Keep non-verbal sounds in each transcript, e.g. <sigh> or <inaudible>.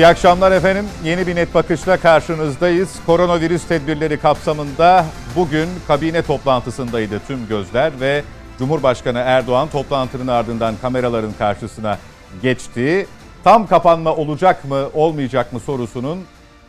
İyi akşamlar efendim. Yeni bir net bakışla karşınızdayız. Koronavirüs tedbirleri kapsamında bugün kabine toplantısındaydı tüm gözler ve Cumhurbaşkanı Erdoğan toplantının ardından kameraların karşısına geçti. Tam kapanma olacak mı olmayacak mı sorusunun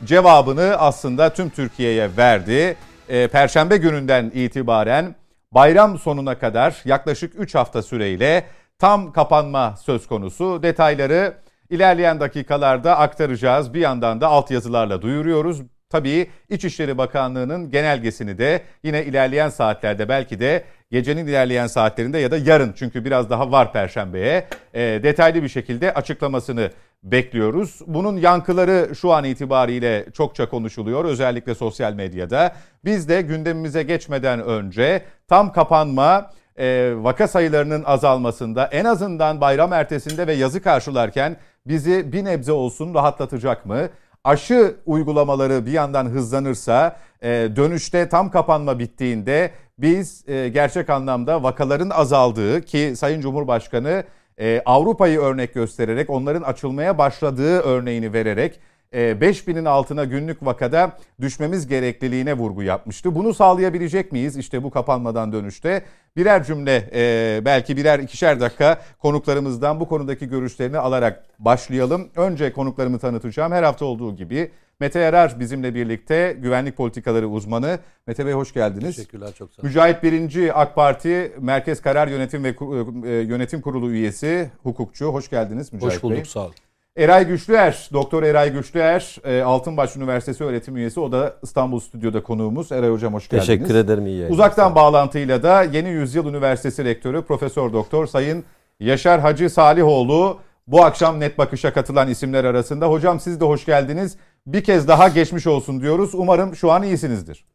cevabını aslında tüm Türkiye'ye verdi. Ee, Perşembe gününden itibaren bayram sonuna kadar yaklaşık 3 hafta süreyle tam kapanma söz konusu. Detayları ilerleyen dakikalarda aktaracağız. Bir yandan da altyazılarla duyuruyoruz. Tabii İçişleri Bakanlığı'nın genelgesini de yine ilerleyen saatlerde belki de gecenin ilerleyen saatlerinde ya da yarın çünkü biraz daha var Perşembe'ye e, detaylı bir şekilde açıklamasını bekliyoruz. Bunun yankıları şu an itibariyle çokça konuşuluyor özellikle sosyal medyada. Biz de gündemimize geçmeden önce tam kapanma e, vaka sayılarının azalmasında en azından bayram ertesinde ve yazı karşılarken bizi bir nebze olsun rahatlatacak mı? Aşı uygulamaları bir yandan hızlanırsa e, dönüşte tam kapanma bittiğinde biz e, gerçek anlamda vakaların azaldığı ki Sayın Cumhurbaşkanı e, Avrupa'yı örnek göstererek onların açılmaya başladığı örneğini vererek 5000'in altına günlük vakada düşmemiz gerekliliğine vurgu yapmıştı. Bunu sağlayabilecek miyiz işte bu kapanmadan dönüşte? Birer cümle belki birer ikişer dakika konuklarımızdan bu konudaki görüşlerini alarak başlayalım. Önce konuklarımı tanıtacağım. Her hafta olduğu gibi Mete Yarar bizimle birlikte güvenlik politikaları uzmanı. Mete Bey hoş geldiniz. Teşekkürler çok sağ olun. Mücahit Birinci AK Parti Merkez Karar Yönetim ve Yönetim Kurulu üyesi, hukukçu. Hoş geldiniz Mücahit Hoş bulduk Bey. sağ olun. Eray Güçlüer, Doktor Eray Güçlüer, Altınbaş Üniversitesi öğretim üyesi. O da İstanbul Stüdyo'da konuğumuz. Eray Hocam hoş geldiniz. Teşekkür ederim iyi yayınlar. Uzaktan bağlantıyla da Yeni Yüzyıl Üniversitesi Rektörü Profesör Doktor Sayın Yaşar Hacı Salihoğlu bu akşam net bakışa katılan isimler arasında. Hocam siz de hoş geldiniz. Bir kez daha geçmiş olsun diyoruz. Umarım şu an iyisinizdir.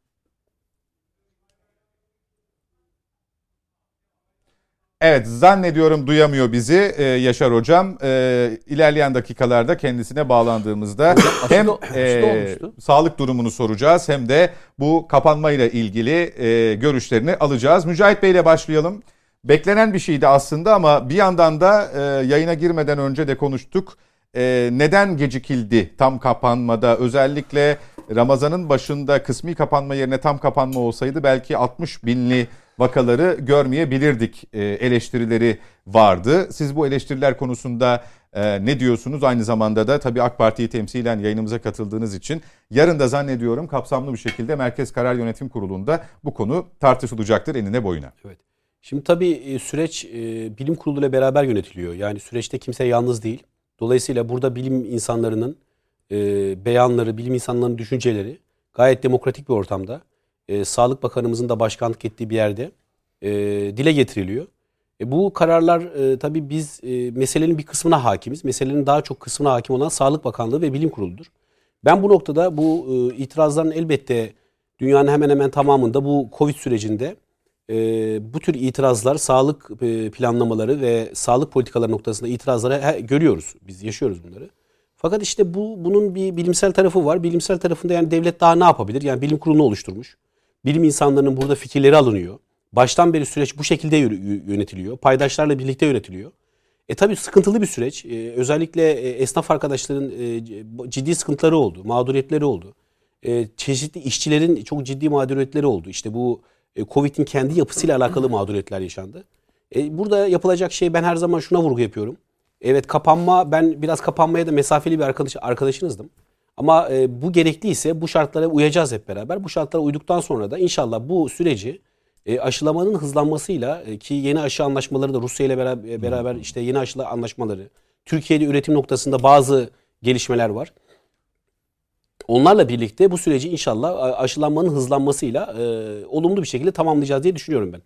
Evet zannediyorum duyamıyor bizi ee, Yaşar Hocam. Ee, ilerleyen dakikalarda kendisine bağlandığımızda hem e, sağlık durumunu soracağız hem de bu kapanmayla ilgili e, görüşlerini alacağız. Mücahit Bey ile başlayalım. Beklenen bir şeydi aslında ama bir yandan da e, yayına girmeden önce de konuştuk. E, neden gecikildi tam kapanmada? Özellikle Ramazan'ın başında kısmi kapanma yerine tam kapanma olsaydı belki 60 binli vakaları görmeyebilirdik e, eleştirileri vardı. Siz bu eleştiriler konusunda e, ne diyorsunuz? Aynı zamanda da tabii AK Parti'yi temsilen yayınımıza katıldığınız için yarın da zannediyorum kapsamlı bir şekilde Merkez Karar Yönetim Kurulu'nda bu konu tartışılacaktır enine boyuna. Evet. Şimdi tabii süreç bilim kuruluyla beraber yönetiliyor. Yani süreçte kimse yalnız değil. Dolayısıyla burada bilim insanlarının beyanları, bilim insanlarının düşünceleri gayet demokratik bir ortamda e, Sağlık Bakanımızın da başkanlık ettiği bir yerde e, dile getiriliyor. E, bu kararlar e, tabii biz e, meselenin bir kısmına hakimiz. Meselenin daha çok kısmına hakim olan Sağlık Bakanlığı ve Bilim Kurulu'dur. Ben bu noktada bu e, itirazların elbette dünyanın hemen hemen tamamında bu Covid sürecinde e, bu tür itirazlar, sağlık e, planlamaları ve sağlık politikaları noktasında itirazları he, görüyoruz. Biz yaşıyoruz bunları. Fakat işte bu bunun bir bilimsel tarafı var. Bilimsel tarafında yani devlet daha ne yapabilir? Yani bilim kurulunu oluşturmuş. Bilim insanlarının burada fikirleri alınıyor. Baştan beri süreç bu şekilde yönetiliyor. Paydaşlarla birlikte yönetiliyor. E tabii sıkıntılı bir süreç. E, özellikle e, esnaf arkadaşların e, ciddi sıkıntıları oldu, mağduriyetleri oldu. E, çeşitli işçilerin çok ciddi mağduriyetleri oldu. İşte bu e, Covid'in kendi yapısıyla alakalı mağduriyetler yaşandı. E, burada yapılacak şey ben her zaman şuna vurgu yapıyorum. Evet kapanma ben biraz kapanmaya da mesafeli bir arkadaş arkadaşınızdım. Ama e, bu gerekliyse bu şartlara uyacağız hep beraber. Bu şartlara uyduktan sonra da inşallah bu süreci e, aşılamanın hızlanmasıyla e, ki yeni aşı anlaşmaları da Rusya ile beraber, e, beraber işte yeni aşı anlaşmaları, Türkiye'de üretim noktasında bazı gelişmeler var. Onlarla birlikte bu süreci inşallah aşılanmanın hızlanmasıyla e, olumlu bir şekilde tamamlayacağız diye düşünüyorum ben.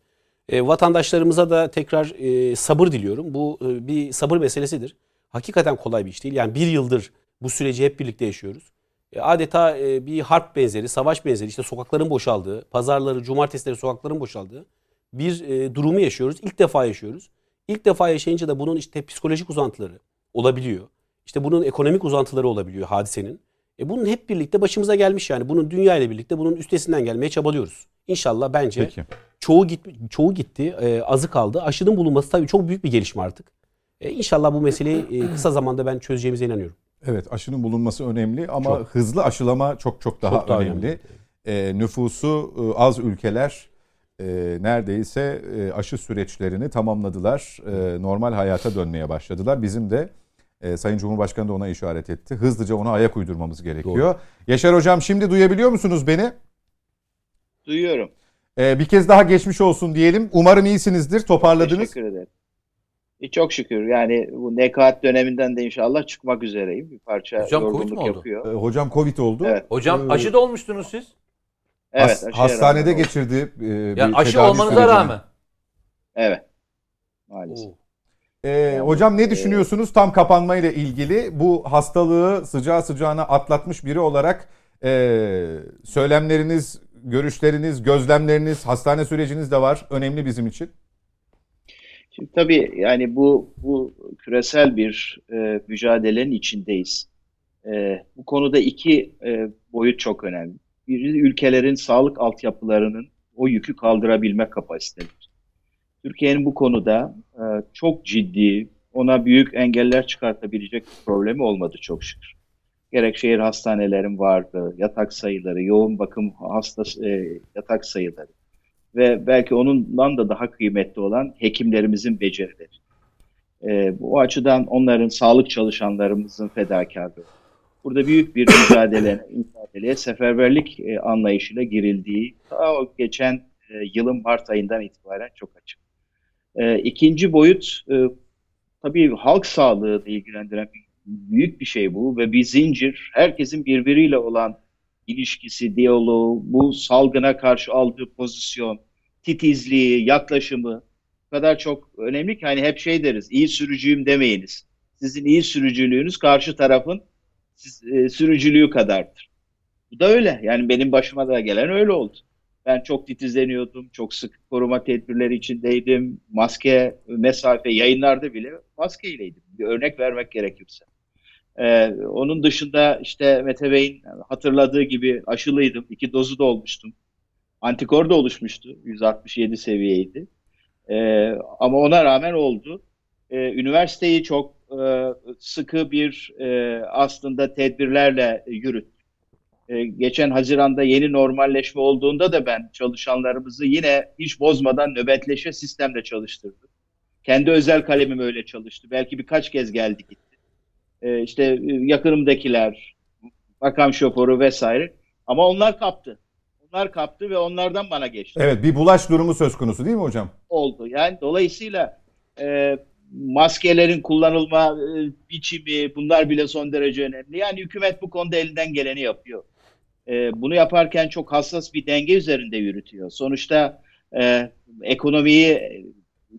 E, vatandaşlarımıza da tekrar e, sabır diliyorum. Bu e, bir sabır meselesidir. Hakikaten kolay bir iş değil. Yani bir yıldır bu süreci hep birlikte yaşıyoruz. E, adeta e, bir harp benzeri, savaş benzeri işte sokakların boşaldığı, pazarları, cumartesileri sokakların boşaldığı bir e, durumu yaşıyoruz. İlk defa yaşıyoruz. İlk defa yaşayınca da bunun işte psikolojik uzantıları olabiliyor. İşte bunun ekonomik uzantıları olabiliyor hadisenin. E bunun hep birlikte başımıza gelmiş yani. Bunun dünya ile birlikte bunun üstesinden gelmeye çabalıyoruz. İnşallah bence Peki. çoğu git çoğu gitti, e, azı kaldı. Aşının bulunması tabii çok büyük bir gelişme artık. E, inşallah bu meseleyi e, kısa zamanda ben çözeceğimize inanıyorum. Evet aşının bulunması önemli ama Çok. hızlı aşılama çok çok daha Çok daha önemli. önemli. E, nüfusu e, az ülkeler e, neredeyse e, aşı süreçlerini tamamladılar. E, normal hayata dönmeye başladılar. Bizim de e, Sayın Cumhurbaşkanı da ona işaret etti. Hızlıca ona ayak uydurmamız gerekiyor. Yaşar Hocam şimdi duyabiliyor musunuz beni? Duyuyorum. E, bir kez daha geçmiş olsun diyelim. Umarım iyisinizdir, toparladınız. Teşekkür ederim. E, çok şükür. Yani bu nekaat döneminden de inşallah çıkmak üzereyim. Bir parça Hocam, Covid mi oldu? yapıyor. E, hocam Covid oldu. Evet. Hocam Ee, aşı da olmuştunuz siz. Evet. Has- aşıya hastanede rağmen oldu. geçirdi. e, bir Yani aşı tedavi olmanıza sürecini. rağmen. Evet. Maalesef. Oo. Ee, hocam ne düşünüyorsunuz tam kapanma ile ilgili? Bu hastalığı sıcağı sıcağına atlatmış biri olarak e, söylemleriniz, görüşleriniz, gözlemleriniz, hastane süreciniz de var. Önemli bizim için. Şimdi tabii yani bu bu küresel bir e, mücadelenin içindeyiz. E, bu konuda iki e, boyut çok önemli. Biri ülkelerin sağlık altyapılarının o yükü kaldırabilme kapasiteleri. Türkiye'nin bu konuda e, çok ciddi, ona büyük engeller çıkartabilecek bir problemi olmadı çok şükür. Gerek şehir hastanelerin vardı, yatak sayıları, yoğun bakım hasta e, yatak sayıları ve belki onundan da daha kıymetli olan hekimlerimizin becerileri. E, bu açıdan onların sağlık çalışanlarımızın fedakarlığı. Burada büyük bir mücadele, <coughs> mücadeleye seferberlik e, anlayışıyla girildiği daha o geçen e, yılın Mart ayından itibaren çok açık. E, ikinci boyut e, tabii halk sağlığı da ilgilendiren büyük bir şey bu ve bir zincir herkesin birbiriyle olan ilişkisi, diyaloğu, bu salgına karşı aldığı pozisyon, titizliği, yaklaşımı kadar çok önemli ki hani hep şey deriz, iyi sürücüyüm demeyiniz. Sizin iyi sürücülüğünüz karşı tarafın siz, e, sürücülüğü kadardır. Bu da öyle. Yani benim başıma da gelen öyle oldu. Ben çok titizleniyordum, çok sık koruma tedbirleri içindeydim. Maske, mesafe, yayınlarda bile maskeyleydim. Bir örnek vermek gerekirse. Ee, onun dışında işte Mete Bey'in hatırladığı gibi aşılıydım. İki dozu da olmuştum. Antikor da oluşmuştu. 167 seviyeydi. Ee, ama ona rağmen oldu. Ee, üniversiteyi çok e, sıkı bir e, aslında tedbirlerle yürüttüm. E, geçen Haziran'da yeni normalleşme olduğunda da ben çalışanlarımızı yine hiç bozmadan nöbetleşe sistemde çalıştırdım. Kendi özel kalemim öyle çalıştı. Belki birkaç kez geldi gitti. E, işte yakınımdakiler, makam şoförü vesaire. Ama onlar kaptı. Onlar kaptı ve onlardan bana geçti. Evet bir bulaş durumu söz konusu değil mi hocam? Oldu. Yani dolayısıyla e, maskelerin kullanılma e, biçimi bunlar bile son derece önemli. Yani hükümet bu konuda elinden geleni yapıyor. E, bunu yaparken çok hassas bir denge üzerinde yürütüyor. Sonuçta e, ekonomiyi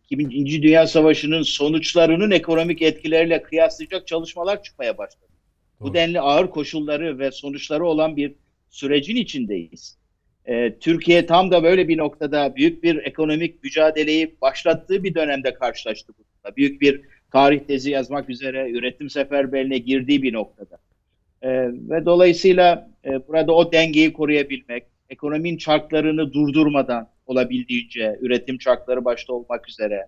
2. Dünya Savaşı'nın sonuçlarının ekonomik etkileriyle kıyaslayacak çalışmalar çıkmaya başladı. Doğru. Bu denli ağır koşulları ve sonuçları olan bir sürecin içindeyiz. E, Türkiye tam da böyle bir noktada büyük bir ekonomik mücadeleyi başlattığı bir dönemde karşılaştı bununla. Büyük bir tarih tezi yazmak üzere üretim seferberliğine girdiği bir noktada. E, ve dolayısıyla e, burada o dengeyi koruyabilmek, ekonominin çarklarını durdurmadan olabildiğince üretim çarkları başta olmak üzere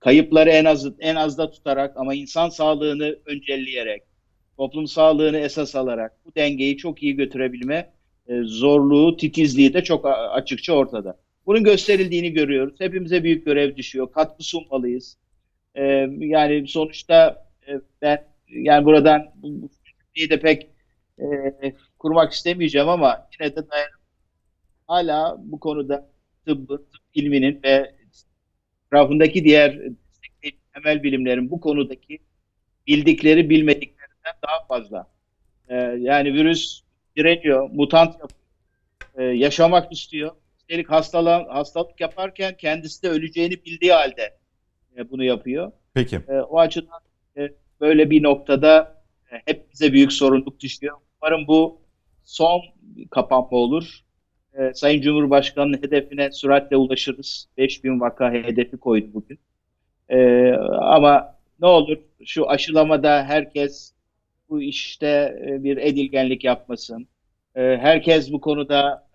kayıpları en az en azda tutarak ama insan sağlığını öncelleyerek, toplum sağlığını esas alarak bu dengeyi çok iyi götürebilme e, zorluğu, titizliği de çok açıkça ortada. Bunun gösterildiğini görüyoruz. Hepimize büyük görev düşüyor. Katkı sunmalıyız. E, yani sonuçta e, ben yani buradan bu de pek e, kurmak istemeyeceğim ama yine de dayan hala bu konuda tıbbın, tıp ilminin ve etrafındaki diğer temel bilimlerin bu konudaki bildikleri bilmediklerinden daha fazla. E, yani virüs direniyor, mutant yapıyor, e, yaşamak istiyor. Üstelik hastalan, hastalık yaparken kendisi de öleceğini bildiği halde e, bunu yapıyor. Peki. E, o açıdan e, böyle bir noktada e, hep bize büyük sorumluluk düşüyor. Umarım bu son kapanma olur. E, Sayın Cumhurbaşkanı'nın hedefine süratle ulaşırız. 5000 vaka hedefi koydu bugün. E, ama ne olur şu aşılamada herkes bu işte bir edilgenlik yapmasın. Herkes bu konuda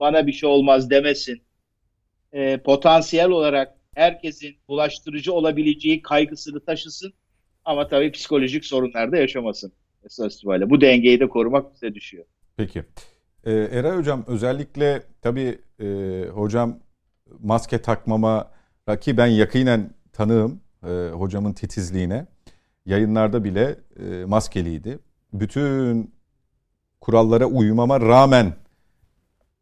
bana bir şey olmaz demesin. Potansiyel olarak herkesin bulaştırıcı olabileceği kaygısını taşısın ama tabii psikolojik sorunlar da yaşamasın. esas itibariyle. Bu dengeyi de korumak bize düşüyor. Peki. Ee, Eray Hocam özellikle tabii e, hocam maske takmama ki ben yakinen tanığım e, hocamın titizliğine. Yayınlarda bile e, maskeliydi. Bütün kurallara uymama rağmen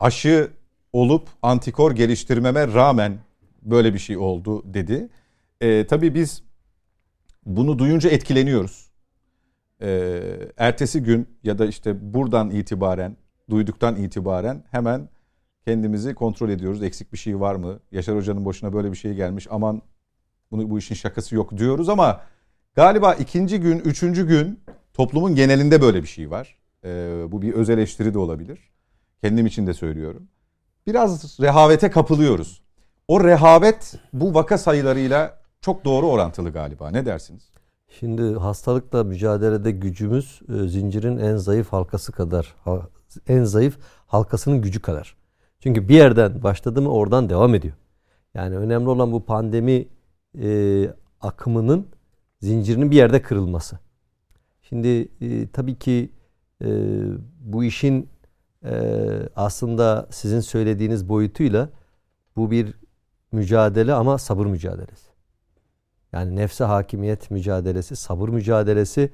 aşı olup antikor geliştirmeme rağmen böyle bir şey oldu dedi. E, tabii biz bunu duyunca etkileniyoruz. E, ertesi gün ya da işte buradan itibaren, duyduktan itibaren hemen kendimizi kontrol ediyoruz. Eksik bir şey var mı? Yaşar Hoca'nın boşuna böyle bir şey gelmiş. Aman bunu bu işin şakası yok diyoruz ama galiba ikinci gün, üçüncü gün toplumun genelinde böyle bir şey var. Ee, bu bir öz eleştiri de olabilir. Kendim için de söylüyorum. Biraz rehavete kapılıyoruz. O rehavet bu vaka sayılarıyla çok doğru orantılı galiba. Ne dersiniz? Şimdi hastalıkla mücadelede gücümüz e, zincirin en zayıf halkası kadar, en zayıf halkasının gücü kadar. Çünkü bir yerden başladı mı oradan devam ediyor. Yani önemli olan bu pandemi e, akımının zincirinin bir yerde kırılması. Şimdi e, tabii ki e, bu işin e, aslında sizin söylediğiniz boyutuyla bu bir mücadele ama sabır mücadelesi. Yani nefse hakimiyet mücadelesi, sabır mücadelesi.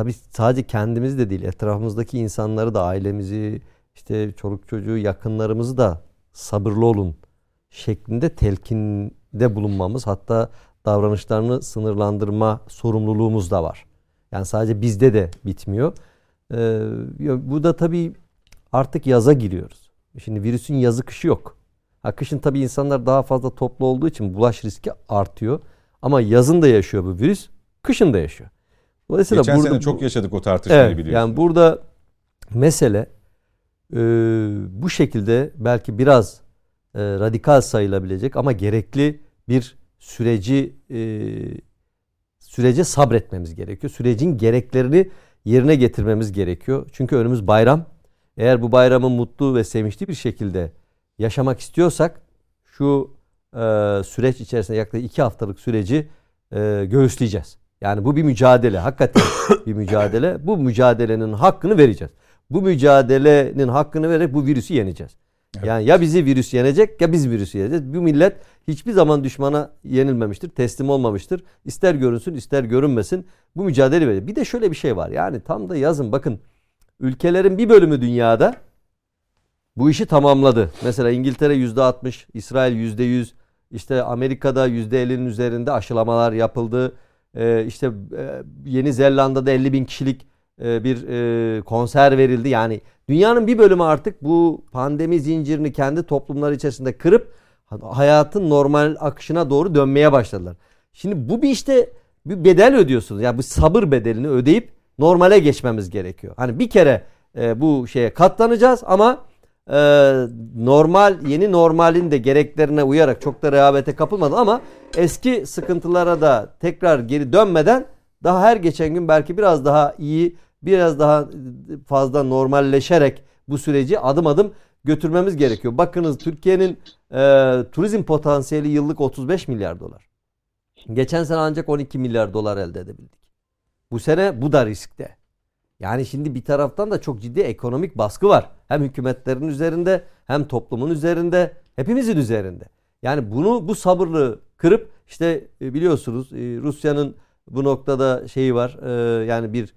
Tabii sadece kendimiz de değil, etrafımızdaki insanları da, ailemizi, işte çoluk çocuğu, yakınlarımızı da sabırlı olun şeklinde telkinde bulunmamız, hatta davranışlarını sınırlandırma sorumluluğumuz da var. Yani sadece bizde de bitmiyor. Ee, bu da tabii artık yaza giriyoruz. Şimdi virüsün yazı kışı yok. Ha, kışın tabii insanlar daha fazla toplu olduğu için bulaş riski artıyor. Ama yazın da yaşıyor bu virüs, kışın da yaşıyor. Dolayısıyla Geçen burada, sene çok yaşadık o tartışmayı evet, biliyorsunuz. Yani burada mesele e, bu şekilde belki biraz e, radikal sayılabilecek ama gerekli bir süreci e, sürece sabretmemiz gerekiyor. Sürecin gereklerini yerine getirmemiz gerekiyor. Çünkü önümüz bayram. Eğer bu bayramı mutlu ve sevinçli bir şekilde yaşamak istiyorsak şu e, süreç içerisinde yaklaşık iki haftalık süreci e, göğüsleyeceğiz. Yani bu bir mücadele. Hakikaten <coughs> bir mücadele. Bu mücadelenin hakkını vereceğiz. Bu mücadelenin hakkını vererek bu virüsü yeneceğiz. Evet. Yani ya bizi virüs yenecek ya biz virüsü yeneceğiz. Bu millet hiçbir zaman düşmana yenilmemiştir, teslim olmamıştır. İster görünsün ister görünmesin bu mücadele verecek. Bir de şöyle bir şey var. Yani tam da yazın bakın ülkelerin bir bölümü dünyada bu işi tamamladı. Mesela İngiltere %60, İsrail %100, işte Amerika'da %50'nin üzerinde aşılamalar yapıldı. Ee, işte e, Yeni Zelanda'da 50 bin kişilik e, bir e, konser verildi. Yani dünyanın bir bölümü artık bu pandemi zincirini kendi toplumları içerisinde kırıp hayatın normal akışına doğru dönmeye başladılar. Şimdi bu bir işte bir bedel ödüyorsunuz. Yani bu sabır bedelini ödeyip normale geçmemiz gerekiyor. Hani bir kere e, bu şeye katlanacağız ama e, normal yeni normalin de gereklerine uyarak çok da rehavete kapılmadı ama eski sıkıntılara da tekrar geri dönmeden daha her geçen gün belki biraz daha iyi biraz daha fazla normalleşerek bu süreci adım adım götürmemiz gerekiyor. Bakınız Türkiye'nin e, turizm potansiyeli yıllık 35 milyar dolar. Geçen sene ancak 12 milyar dolar elde edebildik. Bu sene bu da riskte. Yani şimdi bir taraftan da çok ciddi ekonomik baskı var. Hem hükümetlerin üzerinde hem toplumun üzerinde hepimizin üzerinde. Yani bunu bu sabırlı kırıp işte e, biliyorsunuz e, Rusya'nın bu noktada şeyi var e, yani bir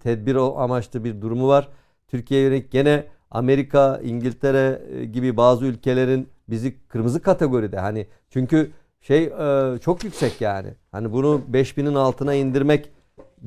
tedbir amaçlı bir durumu var. Türkiye'ye yönelik gene Amerika, İngiltere gibi bazı ülkelerin bizi kırmızı kategoride hani çünkü şey çok yüksek yani. Hani bunu 5000'in altına indirmek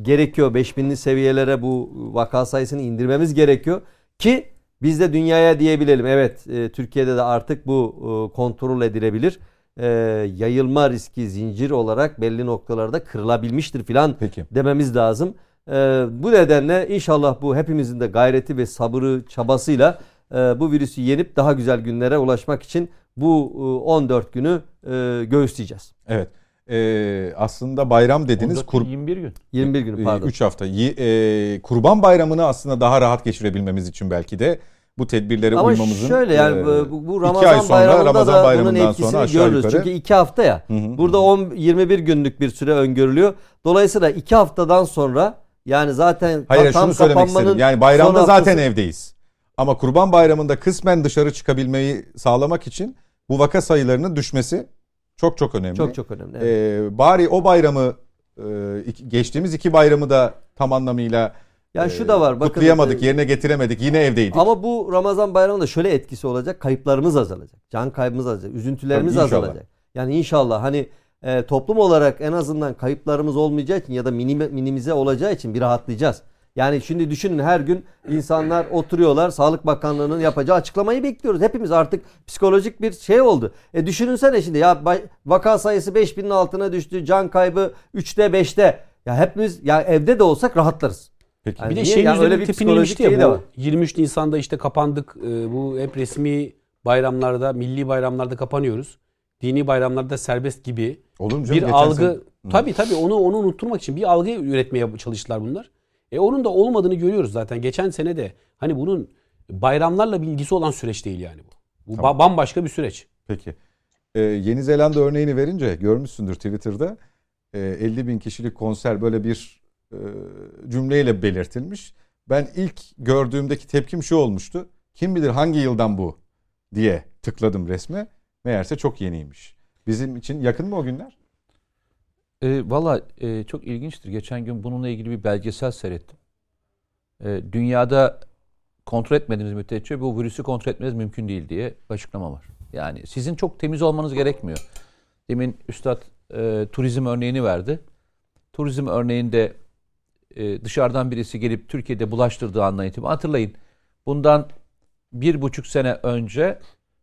gerekiyor. 5000'li seviyelere bu vaka sayısını indirmemiz gerekiyor ki biz de dünyaya diyebilelim. Evet e, Türkiye'de de artık bu e, kontrol edilebilir. E, yayılma riski zincir olarak belli noktalarda kırılabilmiştir filan dememiz lazım. E, bu nedenle inşallah bu hepimizin de gayreti ve sabrı çabasıyla e, bu virüsü yenip daha güzel günlere ulaşmak için bu e, 14 günü e, göğüsleyeceğiz. Evet e, aslında bayram dediniz. Kur, 21 gün. 21 gün pardon. 3 hafta. E, kurban bayramını aslında daha rahat geçirebilmemiz için belki de bu tedbirlere Ama uymamızın şöyle yani e, bu Ramazan ay sonra, bayramında Ramazan da bunun etkisini sonra görürüz. Yukarı. Çünkü 2 hafta ya. Hı hı. Burada 10 21 günlük bir süre öngörülüyor. Dolayısıyla 2 haftadan sonra Yani zaten Hayır tam şunu söylemek istedim. Yani bayramda zaten haftası- evdeyiz. Ama Kurban Bayramı'nda kısmen dışarı çıkabilmeyi sağlamak için bu vaka sayılarının düşmesi çok çok önemli. çok çok önemli. evet. Ee, bari o bayramı e, geçtiğimiz iki bayramı da tam anlamıyla yani e, şu da var. Bakın, kutlayamadık, yerine getiremedik. Yine evdeydik. Ama bu Ramazan bayramında şöyle etkisi olacak. Kayıplarımız azalacak. Can kaybımız azalacak. Üzüntülerimiz Tabii, inşallah. azalacak. Yani inşallah hani e, toplum olarak en azından kayıplarımız olmayacağı için ya da minime, minimize olacağı için bir rahatlayacağız. Yani şimdi düşünün her gün insanlar oturuyorlar. Sağlık Bakanlığı'nın yapacağı açıklamayı bekliyoruz. Hepimiz artık psikolojik bir şey oldu. E düşününsene şimdi ya vaka sayısı 5000'in altına düştü. Can kaybı 3'te 5'te. Ya hepimiz ya evde de olsak rahatlarız. Peki. Yani Bir de şey Yani öyle bir tepinilmişti psikolojik ya bu 23 Nisan'da işte kapandık. e, Bu hep resmi bayramlarda, milli bayramlarda kapanıyoruz. Dini bayramlarda serbest gibi Olur mu canım? bir algı sene- tabii tabii onu onu unutturmak için bir algı üretmeye çalıştılar bunlar. E onun da olmadığını görüyoruz zaten. Geçen sene de hani bunun bayramlarla bir ilgisi olan süreç değil yani bu. Bu Tamam. ba- bambaşka bir süreç. Peki. Ee, Yeni Zelanda örneğini verince görmüşsündür Twitter'da. Ee, 50 bin kişilik konser böyle bir e, cümleyle belirtilmiş. Ben ilk gördüğümdeki tepkim şu olmuştu. Kim bilir hangi yıldan bu diye tıkladım resme. Meğerse çok yeniymiş. Bizim için yakın mı o günler? E, Valla e, çok ilginçtir. Geçen gün bununla ilgili bir belgesel seyrettim. E, dünyada kontrol etmediğimiz müddetçe bu virüsü kontrol etmeniz mümkün değil diye açıklama var. Yani sizin çok temiz olmanız gerekmiyor. Demin Üstad e, turizm örneğini verdi. Turizm örneğinde e, dışarıdan birisi gelip Türkiye'de bulaştırdığı andan itibaren hatırlayın. Bundan bir buçuk sene önce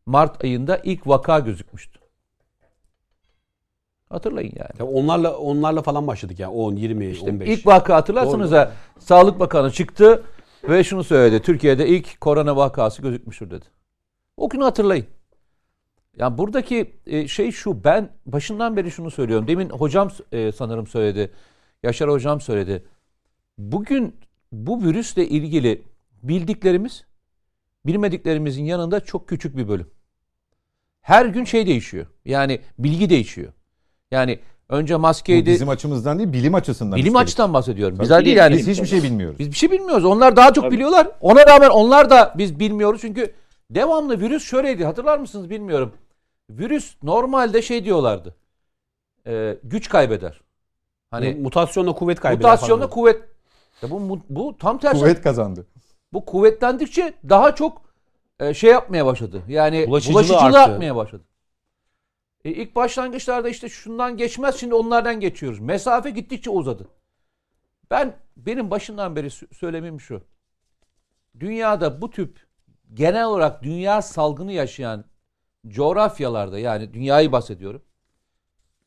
Mart ayında ilk vaka gözükmüştü. Hatırlayın yani. Ya onlarla onlarla falan başladık yani 10, 20, İşte 15. ilk vaka hatırlarsanız da Sağlık Bakanı çıktı ve şunu söyledi. Türkiye'de ilk korona vakası gözükmüştür dedi. O günü hatırlayın. Yani buradaki e, şey şu ben başından beri şunu söylüyorum. Demin hocam e, sanırım söyledi. Yaşar hocam söyledi. Bugün bu virüsle ilgili bildiklerimiz bilmediklerimizin yanında çok küçük bir bölüm. Her gün şey değişiyor. Yani bilgi değişiyor. Yani önce Bu maskeydi. bizim açımızdan değil bilim açısından. Bilim üstelik. açıdan bahsediyorum. Tabii. Bizler değil yani. Biz hiçbir şey bilmiyoruz. Biz bir şey bilmiyoruz. Onlar daha çok Tabii. biliyorlar. Ona rağmen onlar da biz bilmiyoruz. Çünkü devamlı virüs şöyleydi. Hatırlar mısınız bilmiyorum. Virüs normalde şey diyorlardı. e, güç kaybeder. Hani mutasyonla kuvvet kaybeder mutasyonla falan. kuvvet. Ya bu, bu, bu tam tersi. Kuvvet kazandı. Bu kuvvetlendikçe daha çok e, şey yapmaya başladı. Yani Bulaşıcılığı bulaşıcılığı, arttı. artmaya başladı. E, ilk başlangıçlarda işte şundan geçmez şimdi onlardan geçiyoruz. Mesafe gittikçe uzadı. Ben benim başından beri sö- söylemim şu. Dünyada bu tip genel olarak dünya salgını yaşayan coğrafyalarda yani dünyayı bahsediyorum.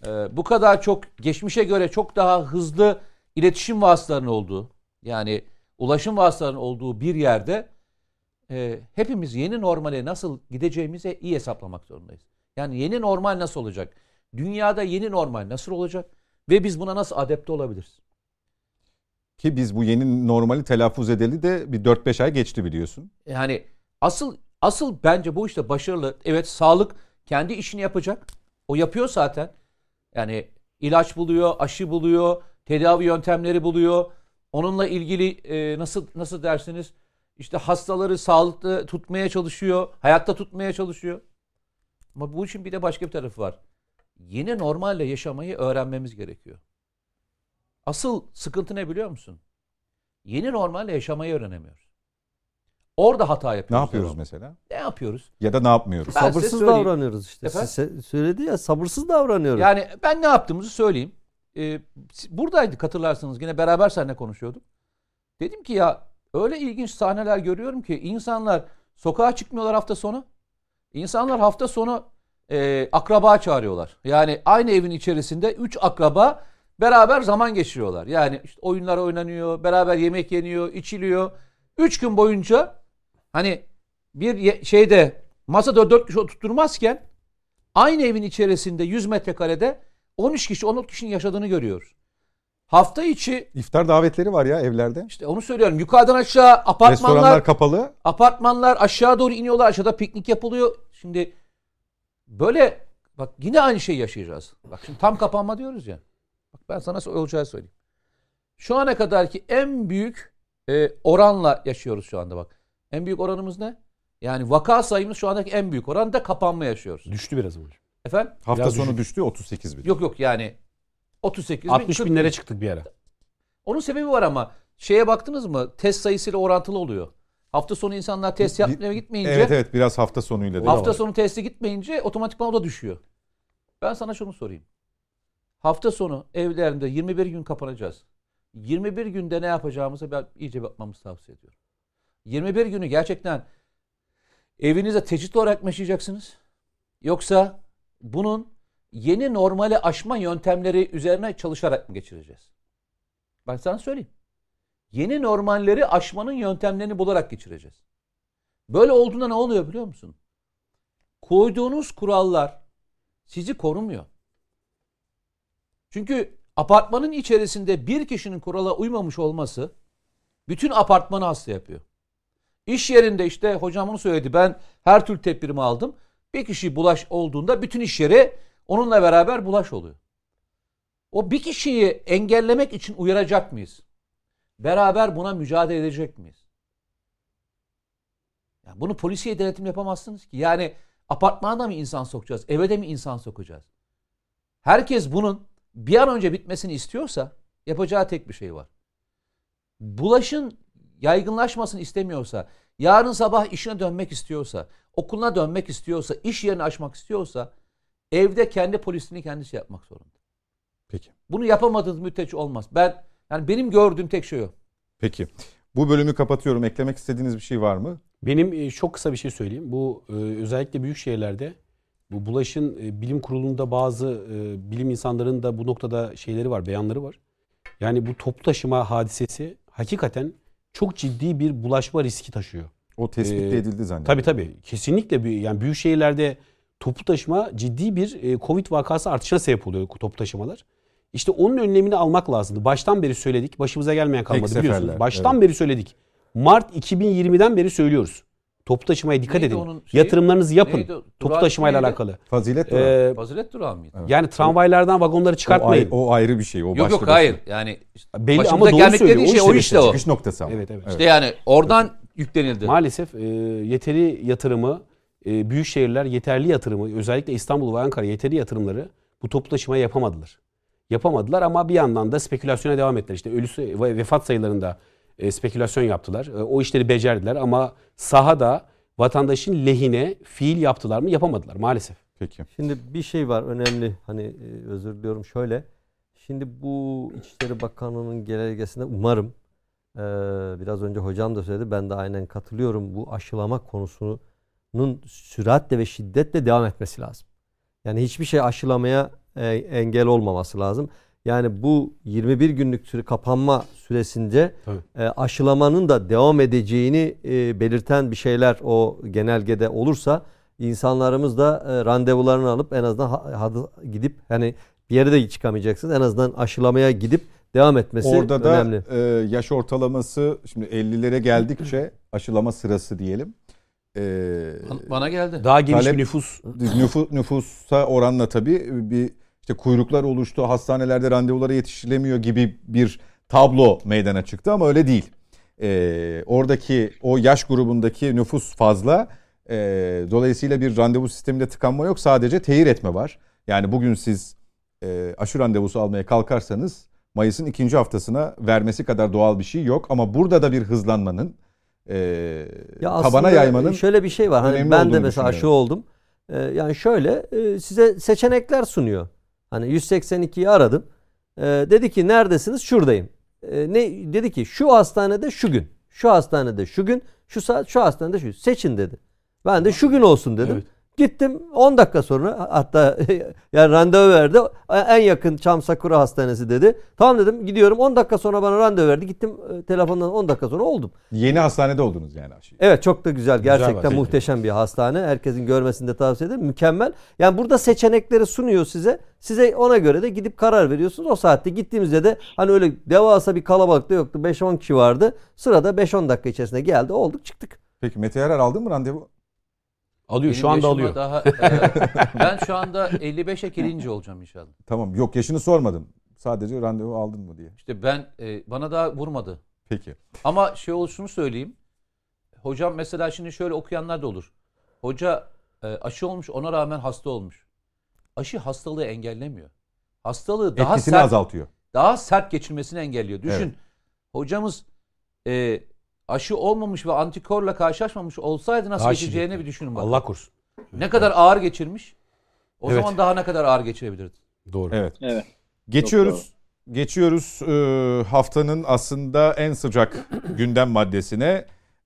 e, bu kadar çok geçmişe göre çok daha hızlı iletişim vasıtalarının olduğu yani ulaşım vasıtalarının olduğu bir yerde e, hepimiz yeni normale nasıl gideceğimize iyi hesaplamak zorundayız. Yani yeni normal nasıl olacak? Dünyada yeni normal nasıl olacak? Ve biz buna nasıl adapte olabiliriz? Ki biz bu yeni normali telaffuz edeli de bir 4-5 ay geçti biliyorsun. Yani asıl asıl bence bu işte başarılı. Evet sağlık kendi işini yapacak. O yapıyor zaten. Yani ilaç buluyor, aşı buluyor, tedavi yöntemleri buluyor. Onunla ilgili e, nasıl nasıl dersiniz? İşte hastaları sağlıklı tutmaya çalışıyor, hayatta tutmaya çalışıyor. Ama bu işin bir de başka bir tarafı var. Yeni normalle yaşamayı öğrenmemiz gerekiyor. Asıl sıkıntı ne biliyor musun? Yeni normalle yaşamayı öğrenemiyoruz. Orada hata Ne yapıyoruz. yapıyoruz devamlı. mesela? Ne yapıyoruz? Ya da ne yapmıyoruz? Ben sabırsız davranıyoruz işte. Efendim? Size söyledi ya sabırsız davranıyoruz. Yani ben ne yaptığımızı söyleyeyim. Ee, buradaydık hatırlarsınız. Yine beraber seninle konuşuyorduk. Dedim ki ya öyle ilginç sahneler görüyorum ki insanlar sokağa çıkmıyorlar hafta sonu. İnsanlar hafta sonu e, akraba çağırıyorlar. Yani aynı evin içerisinde 3 akraba beraber zaman geçiriyorlar. Yani işte oyunlar oynanıyor, beraber yemek yeniyor, içiliyor. 3 gün boyunca hani bir şeyde masada 4 kişi oturtturmazken aynı evin içerisinde 100 metrekarede 13 kişi 14 kişinin yaşadığını görüyoruz. Hafta içi İftar davetleri var ya evlerde. işte onu söylüyorum. Yukarıdan aşağı apartmanlar Restoranlar kapalı. apartmanlar aşağı doğru iniyorlar. Aşağıda piknik yapılıyor. Şimdi böyle bak yine aynı şeyi yaşayacağız. Bak şimdi tam kapanma diyoruz ya. Bak ben sana olacağı söyleyeyim. Şu ana kadarki en büyük e, oranla yaşıyoruz şu anda bak. En büyük oranımız ne? Yani vaka sayımız şu andaki en büyük oran da kapanma yaşıyoruz. Düştü biraz ama. Efendim? Hafta Biraz sonu düştü 38 bin. Yok yok yani 38 bin, 60 40 binlere çıktık bir ara. Onun sebebi var ama şeye baktınız mı? Test sayısıyla orantılı oluyor. Hafta sonu insanlar test yapmaya gitmeyince Evet evet biraz hafta sonuyla. da hafta sonu testi gitmeyince otomatikman o da düşüyor. Ben sana şunu sorayım. Hafta sonu evlerinde 21 gün kapanacağız. 21 günde ne yapacağımızı ben iyice bakmamızı tavsiye ediyorum. 21 günü gerçekten evinizde tecrit olarak mı yaşayacaksınız? Yoksa bunun yeni normale aşma yöntemleri üzerine çalışarak mı geçireceğiz? Ben sana söyleyeyim. Yeni normalleri aşmanın yöntemlerini bularak geçireceğiz. Böyle olduğunda ne oluyor biliyor musun? Koyduğunuz kurallar sizi korumuyor. Çünkü apartmanın içerisinde bir kişinin kurala uymamış olması bütün apartmanı hasta yapıyor. İş yerinde işte hocam onu söyledi ben her türlü tedbirimi aldım. Bir kişi bulaş olduğunda bütün iş yeri onunla beraber bulaş oluyor. O bir kişiyi engellemek için uyaracak mıyız? Beraber buna mücadele edecek miyiz? Ya bunu polisiye denetim yapamazsınız ki. Yani apartmana mı insan sokacağız? Eve de mi insan sokacağız? Herkes bunun bir an önce bitmesini istiyorsa yapacağı tek bir şey var. Bulaşın yaygınlaşmasını istemiyorsa, yarın sabah işine dönmek istiyorsa, okuluna dönmek istiyorsa, iş yerini açmak istiyorsa evde kendi polisini kendisi yapmak zorunda. Peki. Bunu yapamadığınız müddetçe olmaz. Ben yani benim gördüğüm tek şey o. Peki. Bu bölümü kapatıyorum. Eklemek istediğiniz bir şey var mı? Benim e, çok kısa bir şey söyleyeyim. Bu e, özellikle büyük şehirlerde bu bulaşın e, bilim kurulunda bazı bilim insanların da bu noktada şeyleri var, beyanları var. Yani bu toplu taşıma hadisesi hakikaten çok ciddi bir bulaşma riski taşıyor. O tespit Ee, edildi zannediyorum. Tabii tabii. Kesinlikle bir yani büyük şehirlerde toplu taşıma ciddi bir e, Covid vakası artışına sebep oluyor toplu taşımalar. İşte onun önlemini almak lazımdı. Baştan beri söyledik. Başımıza gelmeyen kalmadı seferler, biliyorsunuz. Baştan evet. beri söyledik. Mart 2020'den beri söylüyoruz. Toplu taşımaya dikkat Neydi edin. şeyi? Yatırımlarınızı yapın. Neydi o? Toplu Durağı taşımayla neydi? alakalı. Fazilet durağı. Ee, Fazilet durağı mıydı? Evet. yani tramvaylardan vagonları o, çıkartmayın. ayrı, o ayrı bir şey. O Yok yok hayır. Yani Belli başımıza ama doğru gelmek söylüyor. dediği şey o işte o. Çıkış noktası ama. Evet, evet. İşte yani oradan yüklenildi. Maalesef e, yeteri yatırımı, e, büyük şehirler yeterli yatırımı, özellikle İstanbul ve Ankara yeteri yatırımları bu toplu taşımaya yapamadılar. Yapamadılar ama bir yandan da spekülasyona devam ettiler. İşte ölü ve vefat sayılarında e, spekülasyon yaptılar. E, o işleri becerdiler ama sahada vatandaşın lehine fiil yaptılar mı? Yapamadılar maalesef. Peki. Şimdi bir şey var önemli hani e, özür diliyorum şöyle. Şimdi bu İçişleri Bakanlığı'nın genelgesinde umarım e, biraz önce hocam da söyledi ben de aynen katılıyorum. Bu aşılama konusunun süratle ve şiddetle devam etmesi lazım. Yani hiçbir şey aşılamaya e, engel olmaması lazım. Yani bu 21 günlük kapanma süresince Tabii. e, aşılamanın da devam edeceğini e, belirten bir şeyler o genelgede olursa insanlarımız da randevularını alıp en azından gidip hani bir yere de çıkamayacaksınız. En azından aşılamaya gidip devam etmesi Orada da önemli. e, yaş ortalaması şimdi 50'lere geldikçe aşılama sırası diyelim. E, Bana geldi. Daha geniş Talep- bir nüfus nüfus, nüfusa oranla tabii bir işte kuyruklar oluştu, hastanelerde randevulara yetişilemiyor gibi bir tablo meydana çıktı ama öyle değil. Ee, oradaki o yaş grubundaki nüfus fazla. Ee, dolayısıyla bir randevu sisteminde tıkanma yok. Sadece teyir etme var. Yani bugün siz e, aşı randevusu almaya kalkarsanız Mayıs'ın ikinci haftasına vermesi kadar doğal bir şey yok. Ama burada da bir hızlanmanın e, Ya tabana yaymanın şöyle bir şey var. Hani ben de mesela aşı oldum. Ee, yani şöyle e, size seçenekler sunuyor. Hani 182'yi aradım. Ee, dedi ki neredesiniz? Şuradayım. Ee, ne dedi ki şu hastanede şu gün. Şu hastanede şu gün. Şu saat şu hastanede şu. Seçin dedi. Ben de şu gün olsun dedim. Evet. Gittim 10 dakika sonra hatta <laughs> yani randevu verdi. En yakın Çam Sakura Hastanesi dedi. Tamam dedim gidiyorum 10 dakika sonra bana randevu verdi. Gittim e, telefondan 10 dakika sonra oldum. yeni hastanede oldunuz yani. Evet çok da güzel. Gerçekten var. muhteşem bir hastane. Herkesin görmesini de tavsiye ederim. Mükemmel. Yani burada seçenekleri sunuyor size. Size ona göre de gidip karar veriyorsunuz. O saatte gittiğimizde de hani öyle devasa bir kalabalık da yoktu. 5-10 kişi vardı. Sırada 5-10 dakika içerisinde geldi. Olduk çıktık. Peki Mete Yarar aldın mı randevu? Alıyor. Benim Şu anda alıyor. Daha, <laughs> e, ben şu anda 55'e girince olacağım inşallah. Tamam yok yaşını sormadım. Sadece randevu aldın mı diye. İşte ben e, bana daha vurmadı. Peki. Ama şey oluşunu söyleyeyim. Hocam mesela şimdi şöyle okuyanlar da olur. Hoca e, aşı olmuş ona rağmen hasta olmuş. Aşı hastalığı engellemiyor. Hastalığı daha Etkisini sert azaltıyor. daha sert geçirmesini engelliyor. Düşün Evet. hocamız e, aşı olmamış ve antikorla karşılaşmamış olsaydı nasıl Daha geçeceğini şiddetli. bir düşünün bak. Allah korusun. Ne kadar ağır geçirmiş. O Evet. zaman daha ne kadar ağır geçirebilirdi. Doğru. Evet. Evet. Geçiyoruz. Geçiyoruz e, haftanın aslında en sıcak <clears throat> gündem maddesine.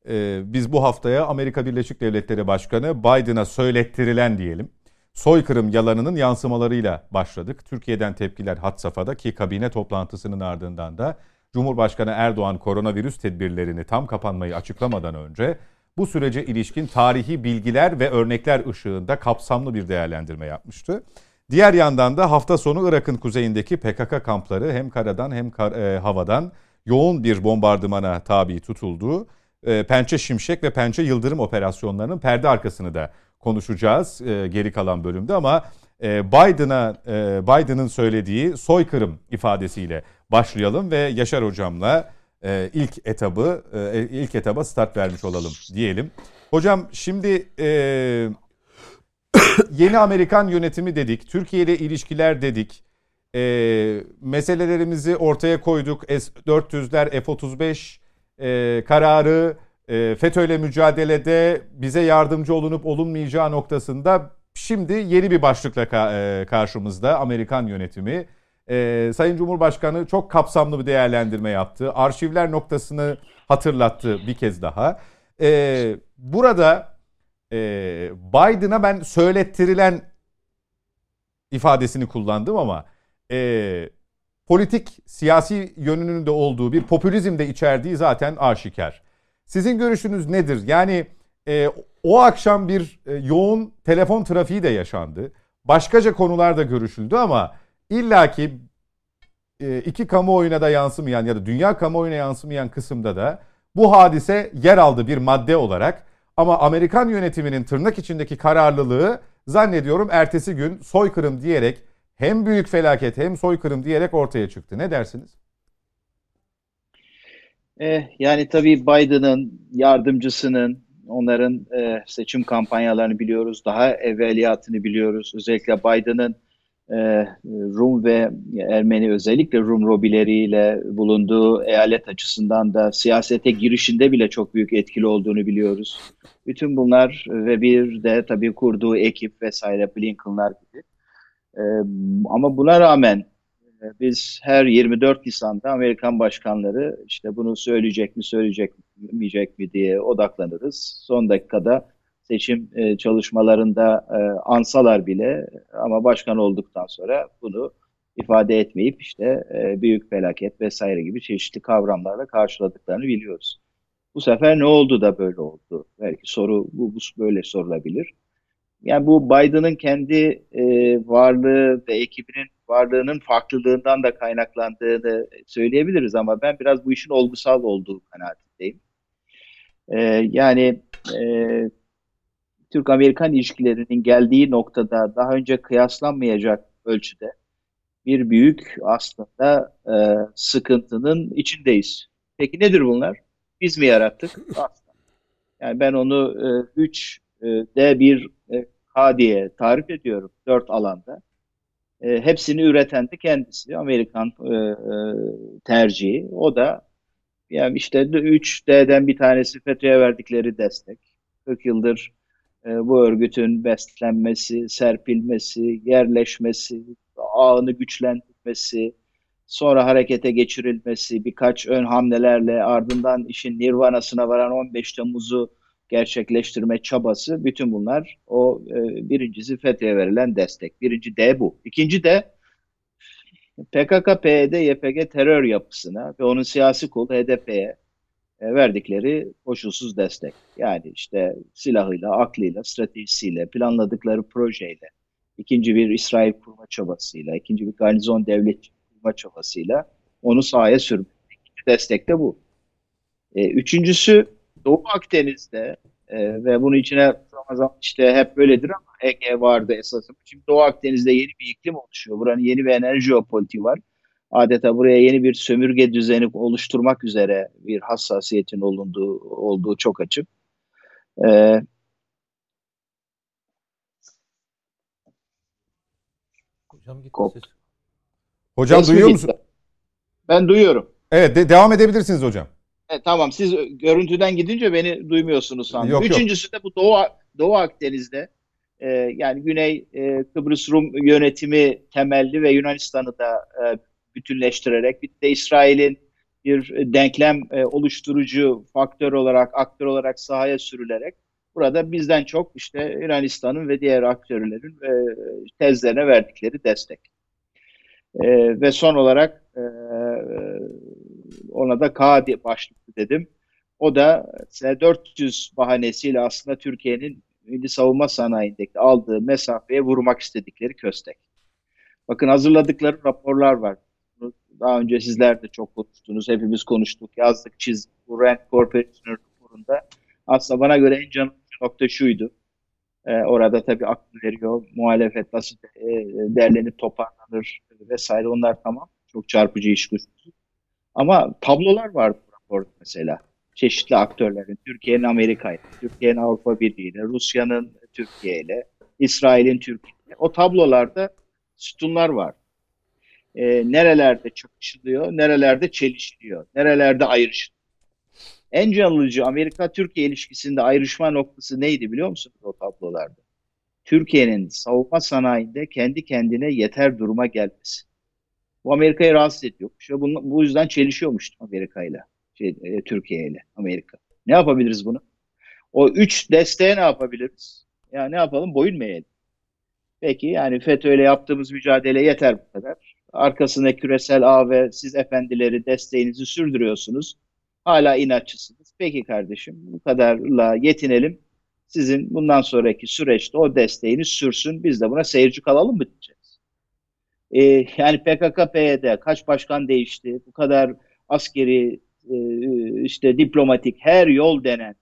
E, biz bu haftaya Amerika Birleşik Devletleri Başkanı Biden'a söylettirilen diyelim. Soykırım yalanının yansımalarıyla başladık. Türkiye'den tepkiler had safhada ki kabine toplantısının ardından da Cumhurbaşkanı Erdoğan koronavirüs tedbirlerini tam kapanmayı açıklamadan önce bu sürece ilişkin tarihi bilgiler ve örnekler ışığında kapsamlı bir değerlendirme yapmıştı. Diğer yandan da hafta sonu Irak'ın kuzeyindeki PKK kampları hem karadan hem kar- e, havadan yoğun bir bombardımana tabi tutulduğu e, Pençe Şimşek ve Pençe Yıldırım operasyonlarının perde arkasını da konuşacağız e, geri kalan bölümde ama e, Biden'a e, Biden'ın söylediği soykırım ifadesiyle başlayalım ve Yaşar hocamla e, ilk etabı e, ilk etaba start vermiş olalım diyelim. Hocam şimdi e, yeni Amerikan yönetimi dedik, Türkiye ile ilişkiler dedik, e, meselelerimizi ortaya koyduk. S-400'ler, F-35 e, kararı, e, FETÖ'yle mücadelede bize yardımcı olunup olunmayacağı noktasında şimdi yeni bir başlıkla ka- e, karşımızda Amerikan yönetimi. E, Sayın Cumhurbaşkanı çok kapsamlı bir değerlendirme yaptı. Arşivler noktasını hatırlattı bir kez daha. E, burada e, Biden'a ben söylettirilen ifadesini kullandım ama e, politik siyasi yönünün de olduğu bir popülizm de içerdiği zaten aşikar. Sizin görüşünüz nedir? Yani e, o akşam bir e, yoğun telefon trafiği de yaşandı. Başkaca konular da görüşüldü ama illaki e, iki kamuoyuna da yansımayan ya da dünya kamuoyuna yansımayan kısımda da bu hadise yer aldı bir madde olarak. Ama Amerikan yönetiminin tırnak içindeki kararlılığı zannediyorum ertesi gün soykırım diyerek hem büyük felaket hem soykırım diyerek ortaya çıktı. Ne dersiniz? Eh, yani tabii Biden'ın yardımcısının onların eh, seçim kampanyalarını biliyoruz. Daha evveliyatını biliyoruz. Özellikle Biden'ın eh, Rum ve Ermeni özellikle Rum lobileriyle bulunduğu eyalet açısından da siyasete girişinde bile çok büyük etkili olduğunu biliyoruz. Bütün bunlar ve bir de tabii kurduğu ekip vesaire Blinken'lar gibi. Eh, ama buna rağmen e, biz her 24 Nisan'da Amerikan başkanları işte bunu söyleyecek mi söyleyecek mi mi diye odaklanırız. Son dakikada seçim e, çalışmalarında e, ansalar bile ama başkan olduktan sonra bunu ifade etmeyip işte e, büyük felaket vesaire gibi çeşitli kavramlarla karşıladıklarını biliyoruz. Bu sefer ne oldu da böyle oldu? Belki soru bu, bu böyle sorulabilir. Yani bu Biden'ın kendi e, varlığı ve ekibinin varlığının farklılığından da kaynaklandığını söyleyebiliriz ama ben biraz bu işin olgusal olduğu kanaatindeyim. E, yani e, Türk-Amerikan ilişkilerinin geldiği noktada daha önce kıyaslanmayacak ölçüde bir büyük aslında e, sıkıntının içindeyiz. Peki nedir bunlar? Biz mi yarattık? <laughs> Aslında. Yani ben onu 3 D bir K diye tarif ediyorum dört alanda. E, hepsini üreten de kendisi Amerikan e, e, tercihi. O da yani işte 3D'den bir tanesi FETÖ'ye verdikleri destek. 40 yıldır e, bu örgütün beslenmesi, serpilmesi, yerleşmesi, ağını güçlendirmesi, sonra harekete geçirilmesi, birkaç ön hamlelerle ardından işin nirvanasına varan 15 Temmuz'u gerçekleştirme çabası bütün bunlar o e, birincisi FETÖ'ye verilen destek. Birinci D bu. İkinci de PKK, PYD, YPG terör yapısına ve onun siyasi kolu HDP'ye verdikleri koşulsuz destek. Yani işte silahıyla, aklıyla, stratejisiyle, planladıkları projeyle, ikinci bir İsrail kurma çabasıyla, ikinci bir garnizon devlet kurma çabasıyla onu sahaya sürmek. Destek de bu. E, üçüncüsü Doğu Akdeniz'de e, ve bunun içine zaman işte hep böyledir ama Ege vardı esasım. Şimdi Doğu Akdeniz'de yeni bir iklim oluşuyor. Buranın yeni bir enerji jeopolitiği var. Adeta buraya yeni bir sömürge düzeni oluşturmak üzere bir hassasiyetin olunduğu olduğu çok açık. Ee, Hocam gitti Kop. ses. Hocam ses duyuyor musun? Ben duyuyorum. Evet de- devam edebilirsiniz hocam. E, tamam siz görüntüden gidince beni duymuyorsunuz sandım. Yok, yok. Üçüncüsü de bu Doğu, Doğu Akdeniz'de e, yani Güney e, Kıbrıs Rum yönetimi temelli ve Yunanistan'ı da e, bütünleştirerek bir de İsrail'in bir denklem e, oluşturucu faktör olarak, aktör olarak sahaya sürülerek burada bizden çok işte Yunanistan'ın ve diğer aktörlerin e, tezlerine verdikleri destek. E, ve son olarak e, ona da K diye başlıklı dedim. O da S-400 bahanesiyle aslında Türkiye'nin milli savunma sanayindeki aldığı mesafeye vurmak istedikleri köstek. Bakın hazırladıkları raporlar var. Daha önce sizler de çok konuştunuz, hepimiz konuştuk, yazdık, çizdik. Bu Rand Corporation raporunda aslında bana göre en canlı nokta şuydu. Ee, orada tabii aklı veriyor, muhalefet nasıl e, derlenip toparlanır vesaire onlar tamam. Çok çarpıcı iş kuşkusu. Ama tablolar vardı raporda mesela. Çeşitli aktörlerin, Türkiye'nin Amerika'yla, Türkiye'nin Avrupa Birliği ile, Rusya'nın Türkiye ile, İsrail'in Türkiye ile. O tablolarda sütunlar var. Ee, nerelerde çakışılıyor, nerelerde çelişiliyor, nerelerde ayrışılıyor. En canlıcı Amerika-Türkiye ilişkisinde ayrışma noktası neydi biliyor musunuz o tablolarda? Türkiye'nin savunma sanayinde kendi kendine yeter duruma gelmesi. Bu Amerika'yı rahatsız ediyormuş ve bu, bu yüzden çelişiyormuş Amerika ile, şey, e, Türkiye ile Amerika. Ne yapabiliriz bunu? O üç desteğe ne yapabiliriz? Ya ne yapalım? Boyun mu eğelim? Peki yani FETÖ ile yaptığımız mücadele yeter bu kadar. Arkasında küresel ağ ve siz efendileri desteğinizi sürdürüyorsunuz. Hala inatçısınız. Peki kardeşim bu kadarla yetinelim. Sizin bundan sonraki süreçte o desteğiniz sürsün. Biz de buna seyirci kalalım mı diyeceğiz. Ee, yani PKK, PYD kaç başkan değişti? Bu kadar askeri e, işte diplomatik her yol denen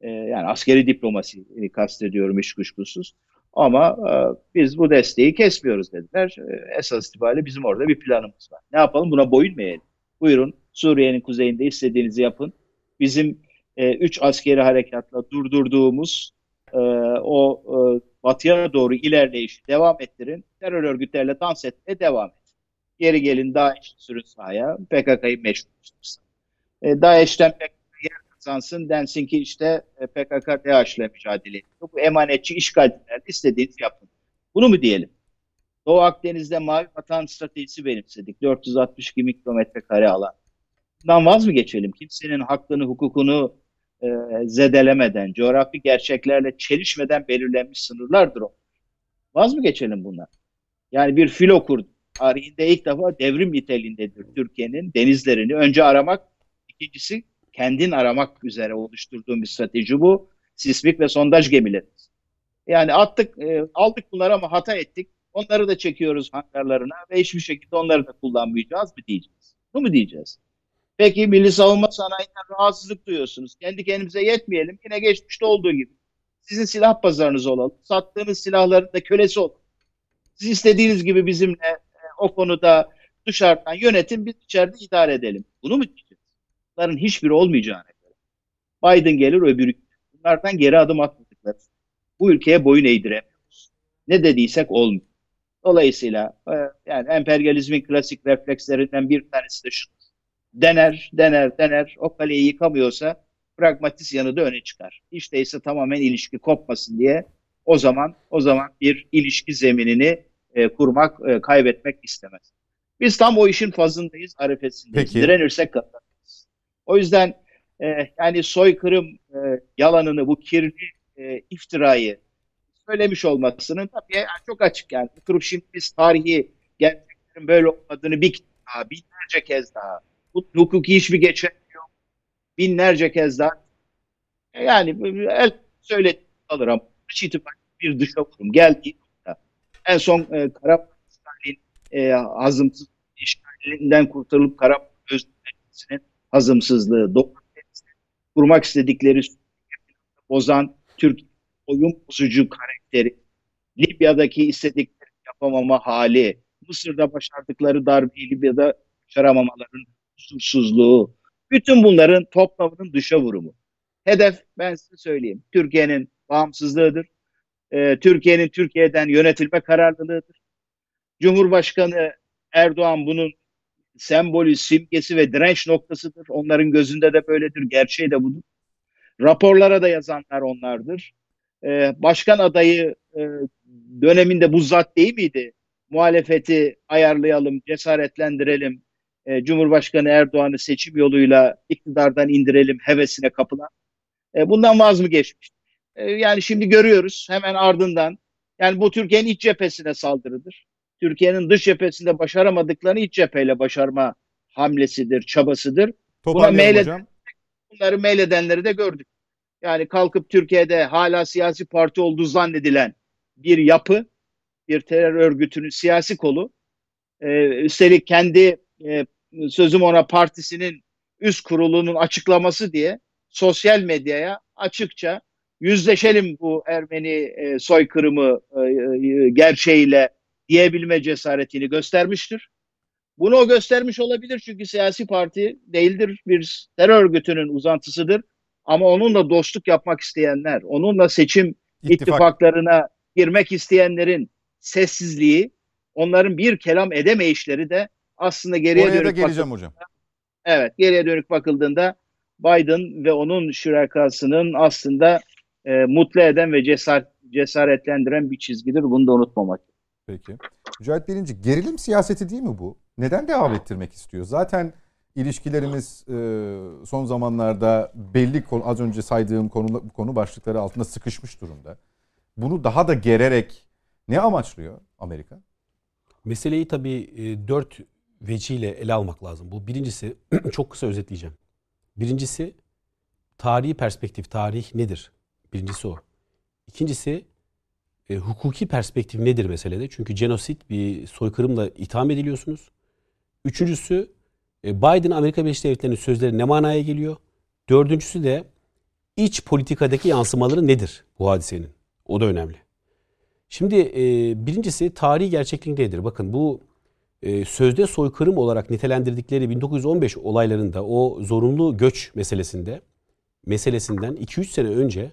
e, yani askeri diplomasi e, kastediyorum hiç kuşkusuz. Ama e, biz bu desteği kesmiyoruz dediler. E, esas itibariyle bizim orada bir planımız var. Ne yapalım? Buna boyun mu? Buyurun Suriye'nin kuzeyinde istediğinizi yapın. Bizim e, üç askeri harekatla durdurduğumuz e, o e, batıya doğru ilerleyişi devam ettirin. Terör örgütlerle dans etmeye devam et. Geri gelin DAEŞ sürün sahaya. PKK'yı meşrulaştırsın. E, DAEŞ'ten PKK yer kazansın densin ki işte e, PKK DAEŞ'le mücadele ediyor. Bu emanetçi işgalcilerle istediğinizi yapın. Bunu mu diyelim? Doğu Akdeniz'de mavi vatan stratejisi benimsedik. 462 kilometre kare alan. Bundan vaz mı geçelim? Kimsenin hakkını, hukukunu e, zedelemeden, coğrafi gerçeklerle çelişmeden belirlenmiş sınırlardır o. Vaz mı geçelim bundan? Yani bir filo kurdu. Tarihinde ilk defa devrim niteliğindedir Türkiye'nin denizlerini. Önce aramak, ikincisi kendin aramak üzere oluşturduğum bir strateji bu. Sismik ve sondaj gemileri. Yani attık, e, aldık bunları ama hata ettik. Onları da çekiyoruz hangarlarına ve hiçbir şekilde onları da kullanmayacağız mı diyeceğiz? Bu mu diyeceğiz? Peki milli savunma sanayinden rahatsızlık duyuyorsunuz. Kendi kendimize yetmeyelim. Yine geçmişte olduğu gibi. Sizin silah pazarınız olalım. Sattığınız silahların da kölesi olalım. Siz istediğiniz gibi bizimle e, o konuda dışarıdan yönetin, biz içeride idare edelim. Bunu mu diyeceğiz? Bunların hiçbiri olmayacağına göre. Biden gelir öbürü. Bunlardan geri adım atmadıkları. Bu ülkeye boyun eğdiremiyoruz. Ne dediysek olmuyor. Dolayısıyla e, yani emperyalizmin klasik reflekslerinden bir tanesi de şu. Dener, dener, dener. O kaleyi yıkamıyorsa pragmatist yanı da öne çıkar. Hiç değilse tamamen ilişki kopmasın diye o zaman o zaman bir ilişki zeminini e, kurmak, e, kaybetmek istemez. Biz tam o işin fazındayız, arifesindeyiz. Peki. Direnirsek kazanırız. O yüzden e, yani soykırım e, yalanını, bu kirli e, iftirayı söylemiş olmasının tabii yani çok açık yani. Oturup şimdi biz tarihi gerçeklerin böyle olmadığını bir daha, binlerce kez daha, bu hukuki hiçbir geçen yok. Binlerce kez daha. E, Yani el söyledi alır ama hiç itibariyle bir dışa vurum nokta. En son e, Karabağ'ın e, hazımsız işgalinden kurtarılıp Karabağ özgürlüğünün hazımsızlığı, kurmak istedikleri bozan Türk oyun bozucu karakteri, Libya'daki istedikleri yapamama hali Mısır'da başardıkları darbeyi Libya'da başaramamaların kusursuzluğu, bütün bunların toplamının dışa vurumu. Hedef ben size söyleyeyim. Türkiye'nin bağımsızlığıdır. Ee, Türkiye'nin Türkiye'den yönetilme kararlılığıdır. Cumhurbaşkanı Erdoğan bunun sembolü, simgesi ve direnç noktasıdır. Onların gözünde de böyledir. Gerçeği de budur. Raporlara da yazanlar onlardır. Ee, başkan adayı e, döneminde bu zat değil miydi? Muhalefeti ayarlayalım, cesaretlendirelim, e, Cumhurbaşkanı Erdoğan'ı seçim yoluyla iktidardan indirelim hevesine kapılan. E, bundan vaz mı geçmiş? E, yani şimdi görüyoruz hemen ardından yani bu Türkiye'nin iç cephesine saldırıdır. Türkiye'nin dış cephesinde başaramadıklarını iç cepheyle başarma hamlesidir, çabasıdır. Mail hocam. Bunları meyledenleri de gördük. Yani kalkıp Türkiye'de hala siyasi parti olduğu zannedilen bir yapı, bir terör örgütünün siyasi kolu, e, üstelik kendi e, sözüm ona partisinin üst kurulunun açıklaması diye sosyal medyaya açıkça yüzleşelim bu Ermeni e, soykırımı e, e, gerçeğiyle diyebilme cesaretini göstermiştir. Bunu o göstermiş olabilir çünkü siyasi parti değildir, bir terör örgütünün uzantısıdır. Ama onunla dostluk yapmak isteyenler, onunla seçim İttifak. ittifaklarına girmek isteyenlerin sessizliği, onların bir kelam edemeyişleri de aslında geriye Oraya dönük geleceğim hocam. Evet, geriye dönük bakıldığında Biden ve onun şürekasının aslında e, mutlu eden ve cesaret, cesaretlendiren bir çizgidir. Bunu da unutmamak. Peki. Mücahit Birinci gerilim siyaseti değil mi bu? Neden devam ettirmek istiyor? Zaten ilişkilerimiz e, son zamanlarda belli konu, az önce saydığım konu, konu başlıkları altında sıkışmış durumda. Bunu daha da gererek ne amaçlıyor Amerika? Meseleyi tabii e, dört veciyle ele almak lazım. Bu birincisi <clears throat> çok kısa özetleyeceğim. Birincisi tarihi perspektif, tarih nedir? Birincisi o. İkincisi e, hukuki perspektif nedir meselede? Çünkü genosit bir soykırımla itham ediliyorsunuz. Üçüncüsü e, Biden Amerika Birleşik Devletleri'nin sözleri ne manaya geliyor? Dördüncüsü de iç politikadaki yansımaları nedir bu hadisenin? O da önemli. Şimdi e, birincisi tarihi gerçeklik nedir? Bakın bu e, sözde soykırım olarak nitelendirdikleri 1915 olaylarında o zorunlu göç meselesinde meselesinden 2-3 sene önce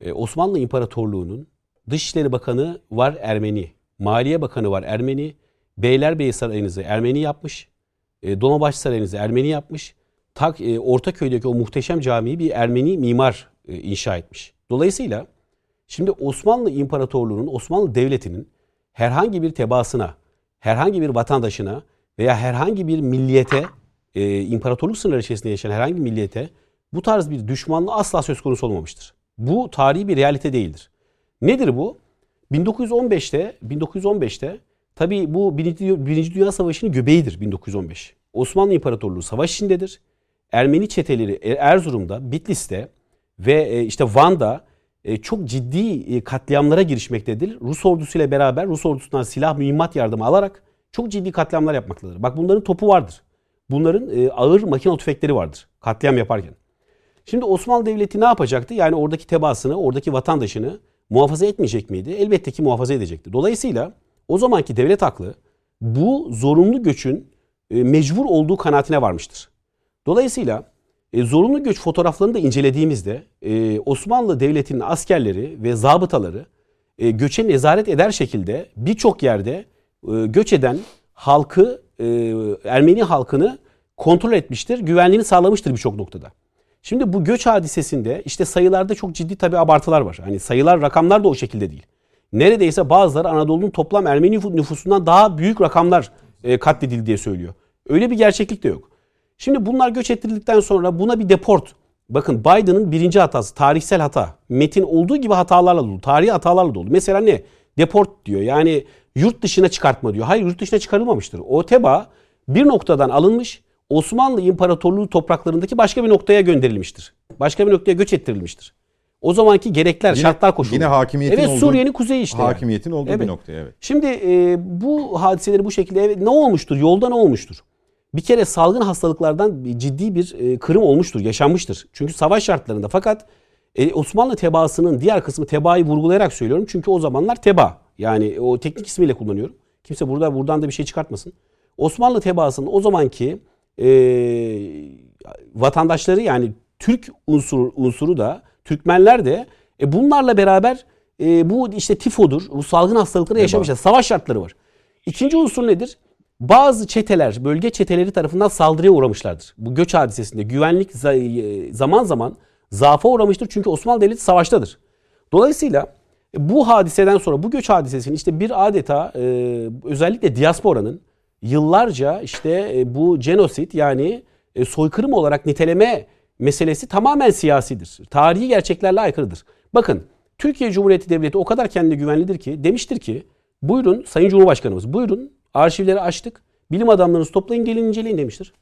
e, Osmanlı İmparatorluğu'nun Dışişleri Bakanı var Ermeni, Maliye Bakanı var Ermeni, Beylerbeyi Sarayınızı Ermeni yapmış, e, Dolmabahçe Sarayınızı Ermeni yapmış, Tak, e, Ortaköy'deki o muhteşem camiyi bir Ermeni mimar e, inşa etmiş. Dolayısıyla Şimdi Osmanlı İmparatorluğu'nun, Osmanlı Devleti'nin herhangi bir tebaasına, herhangi bir vatandaşına veya herhangi bir milliyete, e, imparatorluk sınırları içerisinde yaşayan herhangi bir milliyete bu tarz bir düşmanlığı asla söz konusu olmamıştır. Bu tarihi bir realite değildir. Nedir bu? 1915'te, 1915'te tabii bu Birinci, Birinci Dünya Savaşı'nın göbeğidir 1915. Osmanlı İmparatorluğu savaş içindedir. Ermeni çeteleri E- Erzurum'da, Bitlis'te ve e, işte Van'da e, çok ciddi katliamlara girişmektedir. Rus ordusuyla beraber Rus ordusundan silah mühimmat yardımı alarak çok ciddi katliamlar yapmaktadır. Bak bunların topu vardır. Bunların ağır makine tüfekleri vardır katliam yaparken. Şimdi Osmanlı Devleti ne yapacaktı? Yani oradaki tebaasını, oradaki vatandaşını muhafaza etmeyecek miydi? Elbette ki muhafaza edecekti. Dolayısıyla o zamanki devlet aklı bu zorunlu göçün e, mecbur olduğu kanaatine varmıştır. Dolayısıyla e, zorunlu göç fotoğraflarını da incelediğimizde e, Osmanlı Devleti'nin askerleri ve zabıtaları göçe nezaret eder şekilde birçok yerde göç eden halkı, Ermeni halkını kontrol etmiştir, güvenliğini sağlamıştır birçok noktada. Şimdi bu göç hadisesinde işte sayılarda çok ciddi tabii abartılar var. Hani sayılar, rakamlar da o şekilde değil. Neredeyse bazıları Anadolu'nun toplam Ermeni nüfu- nüfusundan daha büyük rakamlar e, katledildi diye söylüyor. Öyle bir gerçeklik de yok. Şimdi bunlar göç ettirildikten sonra buna bir deport. Bakın Biden'ın birinci hatası tarihsel hata. Metin olduğu gibi hatalarla dolu. Tarihi hatalarla dolu. Mesela ne? Deport diyor. Yani yurt dışına çıkartma diyor. Hayır yurt dışına çıkarılmamıştır. O teba bir noktadan alınmış Osmanlı İmparatorluğu topraklarındaki başka bir noktaya gönderilmiştir. Başka bir noktaya göç ettirilmiştir. O zamanki gerekler, Yine- şartlar koşulu. yine hakimiyetin Evet olduğu- Suriye'nin kuzeyi işte. yani. Hakimiyetin olduğu Evet. bir noktaya evet. Şimdi e, bu hadiseleri bu şekilde evet, ne olmuştur? Yolda ne olmuştur? Bir kere salgın hastalıklardan ciddi bir e, kırım olmuştur, yaşanmıştır. Çünkü savaş şartlarında fakat e, Osmanlı tebaasının diğer kısmı tebaayı vurgulayarak söylüyorum. Çünkü o zamanlar teba yani o teknik ismiyle kullanıyorum. Kimse burada buradan da bir şey çıkartmasın. Osmanlı tebaasının o zamanki e, vatandaşları yani Türk unsuru, unsuru da Türkmenler de e, bunlarla beraber e, bu işte tifodur, bu salgın hastalıkları yaşamışlar. Savaş şartları var. İkinci unsur nedir? Bazı çeteler, bölge çeteleri tarafından saldırıya uğramışlardır. Bu göç hadisesinde güvenlik za- zaman zaman zaafa uğramıştır. Çünkü Osmanlı Devleti savaştadır. Dolayısıyla bu hadiseden sonra bu göç hadisesinin işte bir adeta e, özellikle diasporanın yıllarca işte e, bu genosit yani e, soykırım olarak niteleme meselesi tamamen siyasidir. Tarihi gerçeklerle aykırıdır. Bakın Türkiye Cumhuriyeti Devleti o kadar kendine güvenlidir ki demiştir ki buyurun Sayın Cumhurbaşkanımız buyurun arşivleri açtık. Bilim adamlarınızı toplayın gelin inceleyin demiştir.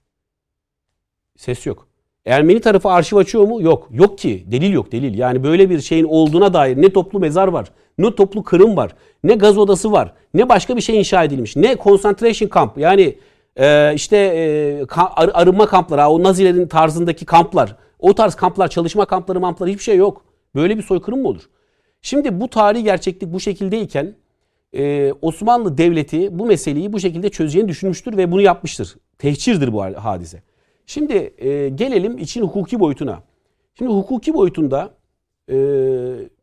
Ses yok. Ermeni tarafı arşiv açıyor mu? Yok. Yok ki. Delil yok delil. Yani böyle bir şeyin olduğuna dair ne toplu mezar var, ne toplu kırım var, ne gaz odası var, ne başka bir şey inşa edilmiş, ne concentration camp yani e, işte e, ar- arınma kampları, o Nazilerin tarzındaki kamplar, o tarz kamplar, çalışma kampları, mampları hiçbir şey yok. Böyle bir soykırım mı olur? Şimdi bu tarihi gerçeklik bu şekildeyken e, Osmanlı Devleti bu meseleyi bu şekilde çözeceğini düşünmüştür ve bunu yapmıştır. Tehcirdir bu hadise. Şimdi e, gelelim için hukuki boyutuna. Şimdi hukuki boyutunda e,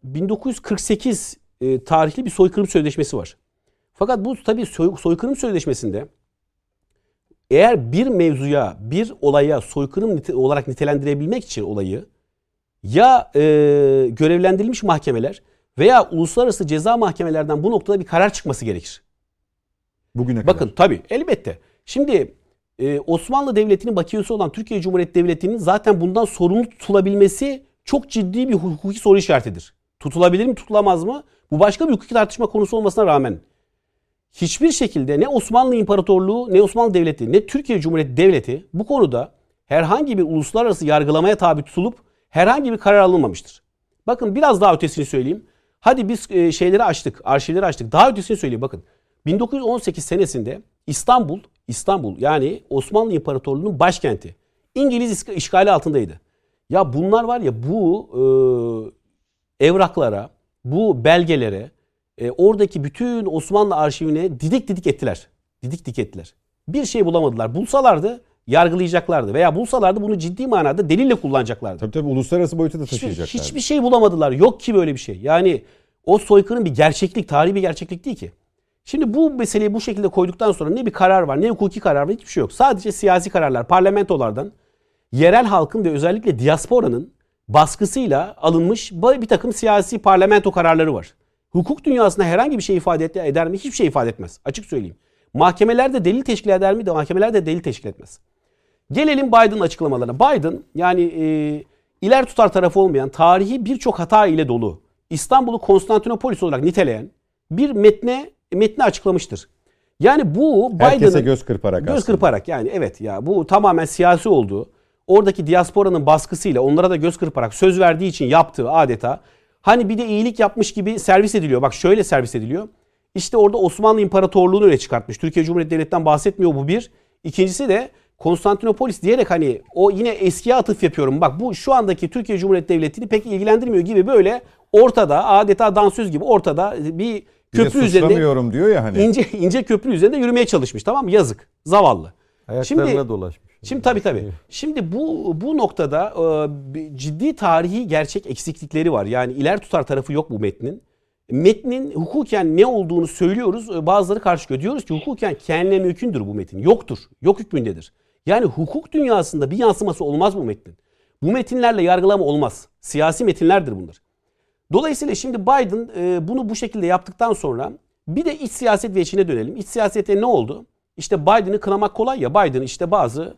1948 e, tarihli bir soykırım sözleşmesi var. Fakat bu tabii soy, soykırım sözleşmesinde eğer bir mevzuya, bir olaya soykırım nite, olarak nitelendirebilmek için olayı ya e, görevlendirilmiş mahkemeler veya uluslararası ceza mahkemelerden bu noktada bir karar çıkması gerekir. Bugüne Bakın kadar. tabii elbette. Şimdi e, Osmanlı Devleti'nin bakiyesi olan Türkiye Cumhuriyeti Devleti'nin zaten bundan sorumlu tutulabilmesi çok ciddi bir hukuki soru işaretidir. Tutulabilir mi tutulamaz mı? Bu başka bir hukuki tartışma konusu olmasına rağmen hiçbir şekilde ne Osmanlı İmparatorluğu ne Osmanlı Devleti ne Türkiye Cumhuriyeti Devleti bu konuda herhangi bir uluslararası yargılamaya tabi tutulup herhangi bir karar alınmamıştır. Bakın biraz daha ötesini söyleyeyim. Hadi biz e, şeyleri açtık, arşivleri açtık. Daha ötesini söyleyeyim bakın. 1918 senesinde İstanbul, İstanbul yani Osmanlı İmparatorluğu'nun başkenti İngiliz işgali altındaydı. Ya bunlar var ya bu e, evraklara, bu belgelere, e, oradaki bütün Osmanlı arşivine didik didik ettiler. Didik didik ettiler. Bir şey bulamadılar. Bulsalardı yargılayacaklardı veya bulsalardı bunu ciddi manada delille kullanacaklardı. Tabii tabii uluslararası boyutu da Hiçbir, taşıyacaklar. hiçbir şey bulamadılar. Yok ki böyle bir şey. Yani o soykırım bir gerçeklik, tarihi bir gerçeklik değil ki. Şimdi bu meseleyi bu şekilde koyduktan sonra ne bir karar var, ne hukuki karar var, hiçbir şey yok. Sadece siyasi kararlar, parlamentolardan, yerel halkın ve özellikle diasporanın baskısıyla alınmış bir takım siyasi parlamento kararları var. Hukuk dünyasında herhangi bir şey ifade eder mi? Hiçbir şey ifade etmez. Açık söyleyeyim. Mahkemelerde delil teşkil eder mi? De mahkemeler de delil teşkil etmez. Gelelim Biden'ın açıklamalarına. Biden yani e, iler tutar tarafı olmayan tarihi birçok hata ile dolu İstanbul'u Konstantinopolis olarak niteleyen bir metne metni açıklamıştır. Yani bu Herkese Biden'ın göz kırparak göz aslında. kırparak yani evet ya bu tamamen siyasi olduğu oradaki diasporanın baskısıyla onlara da göz kırparak söz verdiği için yaptığı adeta hani bir de iyilik yapmış gibi servis ediliyor. Bak şöyle servis ediliyor. İşte orada Osmanlı İmparatorluğu'nu öne çıkartmış. Türkiye Cumhuriyeti Devleti'nden bahsetmiyor bu bir. İkincisi de Konstantinopolis diyerek hani o yine eskiye atıf yapıyorum. Bak bu şu andaki Türkiye Cumhuriyeti Devleti'ni pek ilgilendirmiyor gibi böyle ortada adeta dansöz gibi ortada bir Bir de köprü üzerinde diyor ya hani. ince ince köprü üzerinde yürümeye çalışmış tamam mı? Yazık. Zavallı. Ayaklarına Şimdi- dolaşmış. Şimdi tabii tabii. Şimdi bu bu noktada e, ciddi tarihi gerçek eksiklikleri var. Yani iler tutar tarafı yok bu metnin. Metnin hukuken ne olduğunu söylüyoruz. e, Bazıları karşı çıkıyor. Diyoruz ki hukuken kendine mümkündür bu metin. Yoktur. Yok hükmündedir. Yani hukuk dünyasında bir yansıması olmaz bu metnin. Bu metinlerle yargılama olmaz. Siyasi metinlerdir bunlar. Dolayısıyla şimdi Biden e, bunu bu şekilde yaptıktan sonra bir de iç siyaset ve içine dönelim. İç siyasette ne oldu? İşte Biden'ı kınamak kolay ya. Biden işte bazı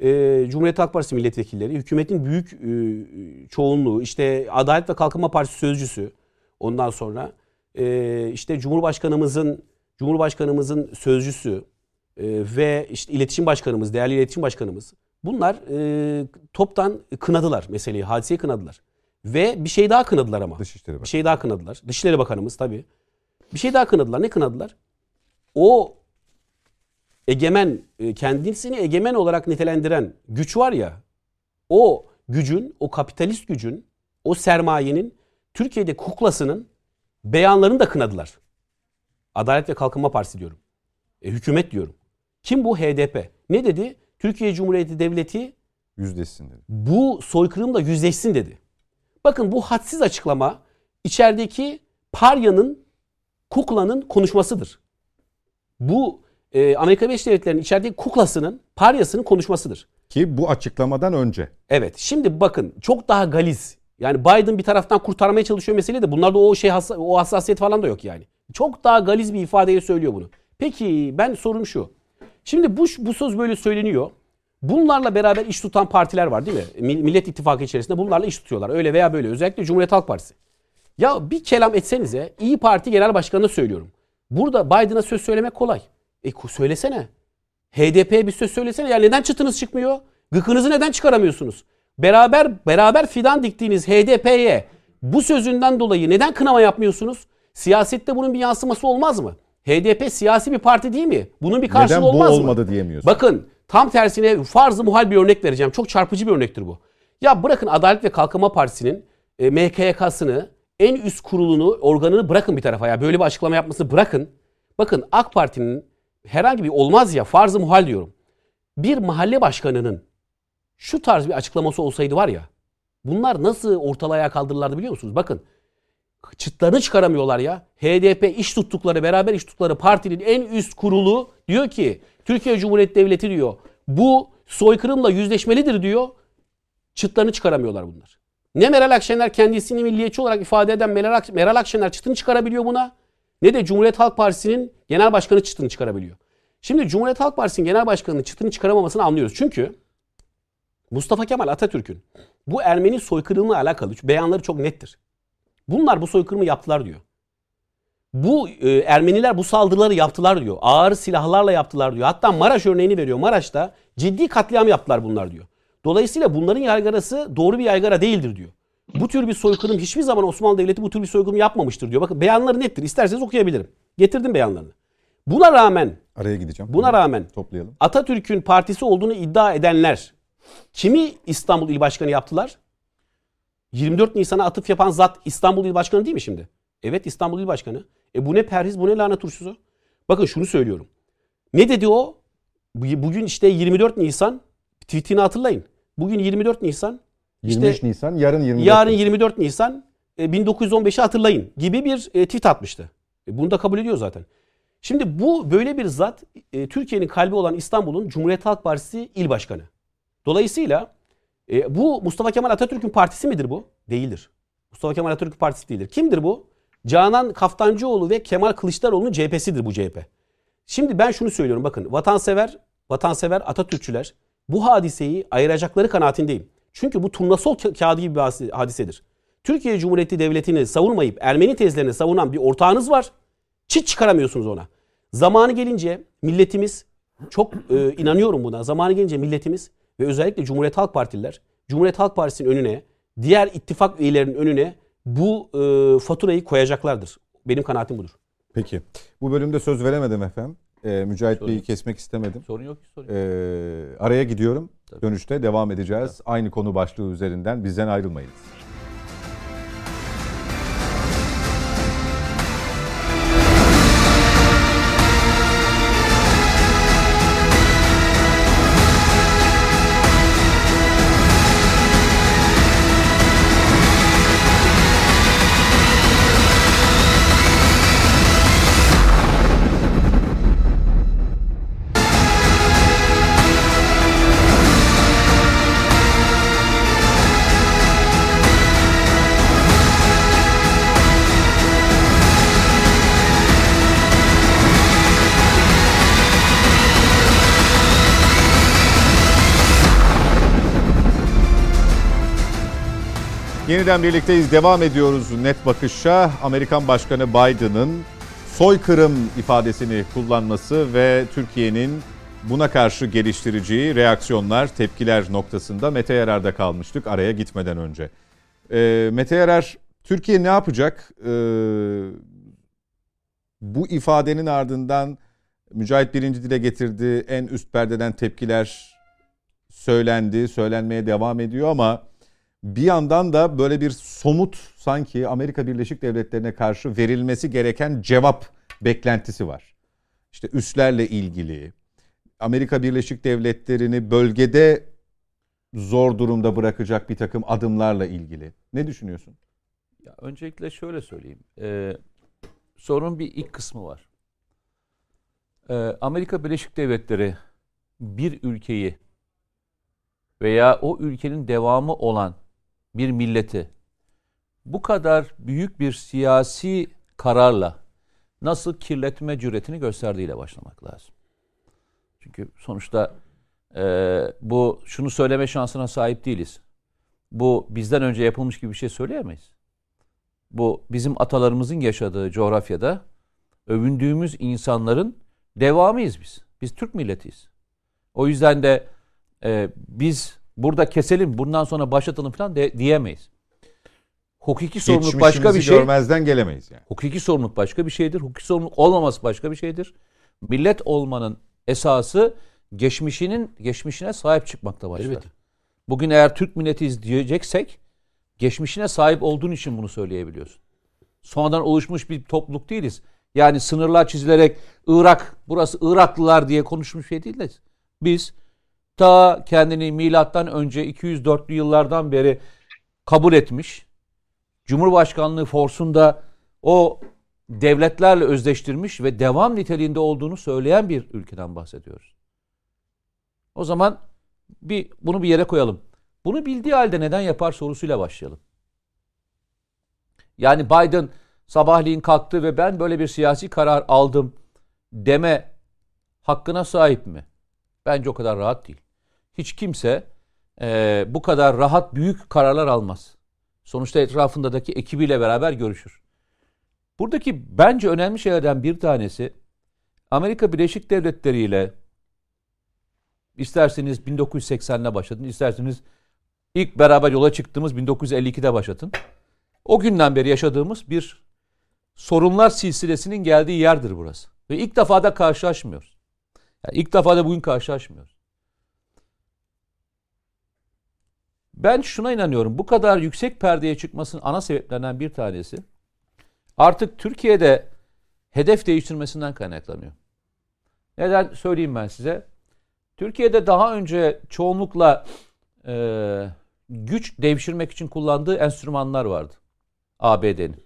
e, Cumhuriyet Halk Partisi milletvekilleri, hükümetin büyük e, çoğunluğu, işte Adalet ve Kalkınma Partisi sözcüsü, ondan sonra e, işte Cumhurbaşkanımızın Cumhurbaşkanımızın sözcüsü e, ve işte iletişim başkanımız, değerli iletişim başkanımız bunlar e, toptan kınadılar meseleyi, hadiseyi kınadılar. Ve bir şey daha kınadılar ama. Dışişleri Bir Bakanı. şey daha kınadılar. Dışişleri Bakanımız tabii. Bir şey daha kınadılar. Ne kınadılar? O egemen, e, kendisini egemen olarak nitelendiren güç var ya, o gücün, o kapitalist gücün, o sermayenin Türkiye'de kuklasının beyanlarını da kınadılar. Adalet ve Kalkınma Partisi diyorum. E, hükümet diyorum. Kim bu? HDP. Ne dedi? Türkiye Cumhuriyeti Devleti Yüzdesin dedi. bu soykırımla yüzleşsin dedi. Bakın bu hadsiz açıklama içerideki Parya'nın, Kukla'nın konuşmasıdır. Bu e, Amerika Birleşik Devletleri'nin içerideki kuklasının, Parya'sının konuşmasıdır. Ki bu açıklamadan önce. Evet. Şimdi bakın çok daha galiz. Yani Biden bir taraftan kurtarmaya çalışıyor meseleyi de bunlarda o şey hassa- o hassasiyet falan da yok yani. Çok daha galiz bir ifadeyle söylüyor bunu. Peki ben sorum şu. Şimdi bu bu söz böyle söyleniyor. Bunlarla beraber iş tutan partiler var değil mi? Mil- Millet İttifakı içerisinde bunlarla iş tutuyorlar. Öyle veya böyle. Özellikle Cumhuriyet Halk Partisi. Ya bir kelam etsenize İyi Parti Genel Başkanı'na söylüyorum. Burada Biden'a söz söylemek kolay. E söylesene. HDP'ye bir söz söylesene. Ya neden çıtınız çıkmıyor? Gıkınızı neden çıkaramıyorsunuz? Beraber beraber fidan diktiğiniz HDP'ye bu sözünden dolayı neden kınama yapmıyorsunuz? Siyasette bunun bir yansıması olmaz mı? HDP siyasi bir parti değil mi? Bunun bir karşılığı Neden bu olmaz mı? olmadı diyemiyorsun. Bakın tam tersine farz-ı muhal bir örnek vereceğim. Çok çarpıcı bir örnektir bu. Ya bırakın Adalet ve Kalkınma Partisi'nin e, MKYK'sını en üst kurulunu, organını bırakın bir tarafa ya. Böyle bir açıklama yapmasını bırakın. Bakın AK Parti'nin herhangi bir olmaz ya farz-ı muhal diyorum. Bir mahalle başkanının şu tarz bir açıklaması olsaydı var ya bunlar nasıl ortalığa kaldırırlardı biliyor musunuz? Bakın çıtlarını çıkaramıyorlar ya. HDP iş tuttukları, beraber iş tuttukları partinin en üst kurulu diyor ki Türkiye Cumhuriyeti Devleti diyor bu soykırımla yüzleşmelidir diyor. Çıtlarını çıkaramıyorlar bunlar. Ne Meral Akşener kendisini milliyetçi olarak ifade eden Meral Akşener çıtını çıkarabiliyor buna. Ne de Cumhuriyet Halk Partisi'nin genel başkanı çıtını çıkarabiliyor. Şimdi Cumhuriyet Halk Partisi'nin genel başkanının çıtını çıkaramamasını anlıyoruz. Çünkü Mustafa Kemal Atatürk'ün bu Ermeni soykırımla alakalı beyanları çok nettir. Bunlar bu soykırımı yaptılar diyor. Bu e, Ermeniler bu saldırıları yaptılar diyor. Ağır silahlarla yaptılar diyor. Hatta Maraş örneğini veriyor. Maraş'ta ciddi katliam yaptılar bunlar diyor. Dolayısıyla bunların yaygarası doğru bir yaygara değildir diyor. Bu tür bir soykırım hiçbir zaman Osmanlı Devleti bu tür bir soykırım yapmamıştır diyor. Bakın beyanları nettir. İsterseniz okuyabilirim. Getirdim beyanlarını. Buna rağmen Araya gideceğim. buna rağmen Toplayalım. Atatürk'ün partisi olduğunu iddia edenler kimi İstanbul İl Başkanı yaptılar? 24 Nisan'a atıf yapan zat İstanbul İl Başkanı değil mi şimdi? Evet İstanbul İl Başkanı. E bu ne perhiz bu ne lanet turşusu? Bakın şunu söylüyorum. Ne dedi o? Bu- Bugün işte 24 Nisan tweetini hatırlayın. Bugün 24 Nisan 23 Nisan, yarın 24 yarın Nisan. 24 Nisan e, 1915'i hatırlayın gibi bir e, tweet atmıştı. E, Bunu da kabul ediyor zaten. Şimdi bu böyle bir zat e, Türkiye'nin kalbi olan İstanbul'un Cumhuriyet Halk Partisi il başkanı. Dolayısıyla e, bu Mustafa Kemal Atatürk'ün partisi midir bu? Değildir. Mustafa Kemal Atatürk'ün partisi değildir. Kimdir bu? Canan Kaftancıoğlu ve Kemal Kılıçdaroğlu'nun CHP'sidir bu CHP. Şimdi ben şunu söylüyorum bakın vatansever, vatansever Atatürkçüler bu hadiseyi ayıracakları kanaatindeyim. Çünkü bu turnasol ka- kağıdı gibi bir hadise- hadisedir. Türkiye Cumhuriyeti Devleti'ni savunmayıp Ermeni tezlerini savunan bir ortağınız var. Çit çıkaramıyorsunuz ona. Zamanı gelince milletimiz çok e, inanıyorum buna. Zamanı gelince milletimiz ve özellikle Cumhuriyet Halk Partililer Cumhuriyet Halk Partisi'nin önüne diğer ittifak üyelerinin önüne bu e, faturayı koyacaklardır. Benim kanaatim budur. Peki. Bu bölümde söz veremedim efendim. Ee, Mücahit Sorun Bey'i kesmek istemedim. Sorun yok ki sorun. yok. Ee, araya gidiyorum. Dönüşte devam edeceğiz. Aynı konu başlığı üzerinden bizden ayrılmayınız. Yeniden birlikteyiz. Devam ediyoruz net bakışa. Amerikan Başkanı Biden'ın soykırım ifadesini kullanması ve Türkiye'nin buna karşı geliştireceği reaksiyonlar, tepkiler noktasında Mete Yarar'da kalmıştık araya gitmeden önce. Ee, Mete Yarar, Türkiye ne yapacak? Ee, bu ifadenin ardından Mücahit birinci dile getirdi. En üst perdeden tepkiler söylendi, söylenmeye devam ediyor ama bir yandan da böyle bir somut sanki Amerika Birleşik Devletleri'ne karşı verilmesi gereken cevap beklentisi var. işte üslerle ilgili, Amerika Birleşik Devletleri'ni bölgede zor durumda bırakacak bir takım adımlarla ilgili. Ne düşünüyorsun? Ya öncelikle şöyle söyleyeyim. Ee, sorunun bir ilk kısmı var. Ee, Amerika Birleşik Devletleri bir ülkeyi veya o ülkenin devamı olan bir milleti bu kadar büyük bir siyasi kararla nasıl kirletme cüretini gösterdiğiyle başlamak lazım. Çünkü sonuçta e, bu şunu söyleme şansına sahip değiliz. Bu bizden önce yapılmış gibi bir şey söyleyemeyiz. Bu bizim atalarımızın yaşadığı coğrafyada övündüğümüz insanların devamıyız biz. Biz Türk milletiyiz. O yüzden de e, biz burada keselim bundan sonra başlatalım falan de, diyemeyiz. Hukuki sorumluluk başka bir şey. görmezden gelemeyiz yani. Hukuki sorumluluk başka bir şeydir. Hukuki sorumluluk olmaması başka bir şeydir. Millet olmanın esası geçmişinin geçmişine sahip çıkmakta başlar. Evet. Bugün eğer Türk milletiyiz diyeceksek geçmişine sahip olduğun için bunu söyleyebiliyorsun. Sonradan oluşmuş bir topluluk değiliz. Yani sınırlar çizilerek Irak, burası Iraklılar diye konuşmuş şey değil de biz ta kendini milattan önce 204'lü yıllardan beri kabul etmiş. Cumhurbaşkanlığı forsunda o devletlerle özdeştirmiş ve devam niteliğinde olduğunu söyleyen bir ülkeden bahsediyoruz. O zaman bir bunu bir yere koyalım. Bunu bildiği halde neden yapar sorusuyla başlayalım. Yani Biden sabahleyin kalktı ve ben böyle bir siyasi karar aldım deme hakkına sahip mi? Bence o kadar rahat değil. Hiç kimse e, bu kadar rahat büyük kararlar almaz. Sonuçta etrafındaki ekibiyle beraber görüşür. Buradaki bence önemli şeylerden bir tanesi Amerika Birleşik Devletleri ile isterseniz 1980'le başladın, isterseniz ilk beraber yola çıktığımız 1952'de başlatın. O günden beri yaşadığımız bir sorunlar silsilesinin geldiği yerdir burası. Ve ilk defa da karşılaşmıyoruz. Yani ilk defa da bugün karşılaşmıyoruz. Ben şuna inanıyorum. Bu kadar yüksek perdeye çıkmasının ana sebeplerinden bir tanesi artık Türkiye'de hedef değiştirmesinden kaynaklanıyor. Neden söyleyeyim ben size? Türkiye'de daha önce çoğunlukla e, güç devşirmek için kullandığı enstrümanlar vardı. ABD'nin.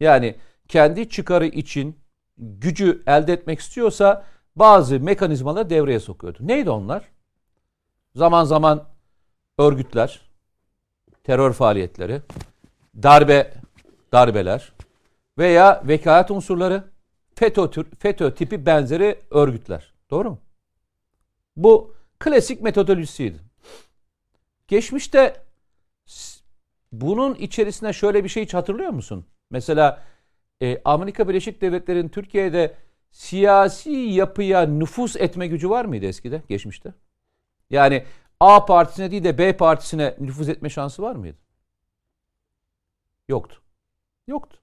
Yani kendi çıkarı için gücü elde etmek istiyorsa bazı mekanizmaları devreye sokuyordu. Neydi onlar? Zaman zaman örgütler, terör faaliyetleri, darbe darbeler veya vekalet unsurları, FETÖ, tür, FETÖ tipi benzeri örgütler. Doğru mu? Bu klasik metodolojisiydi. Geçmişte bunun içerisinde şöyle bir şey hiç hatırlıyor musun? Mesela e, Amerika Birleşik Devletleri'nin Türkiye'de siyasi yapıya nüfus etme gücü var mıydı eskide, geçmişte? Yani A partisine değil de B partisine nüfuz etme şansı var mıydı? Yoktu. Yoktu.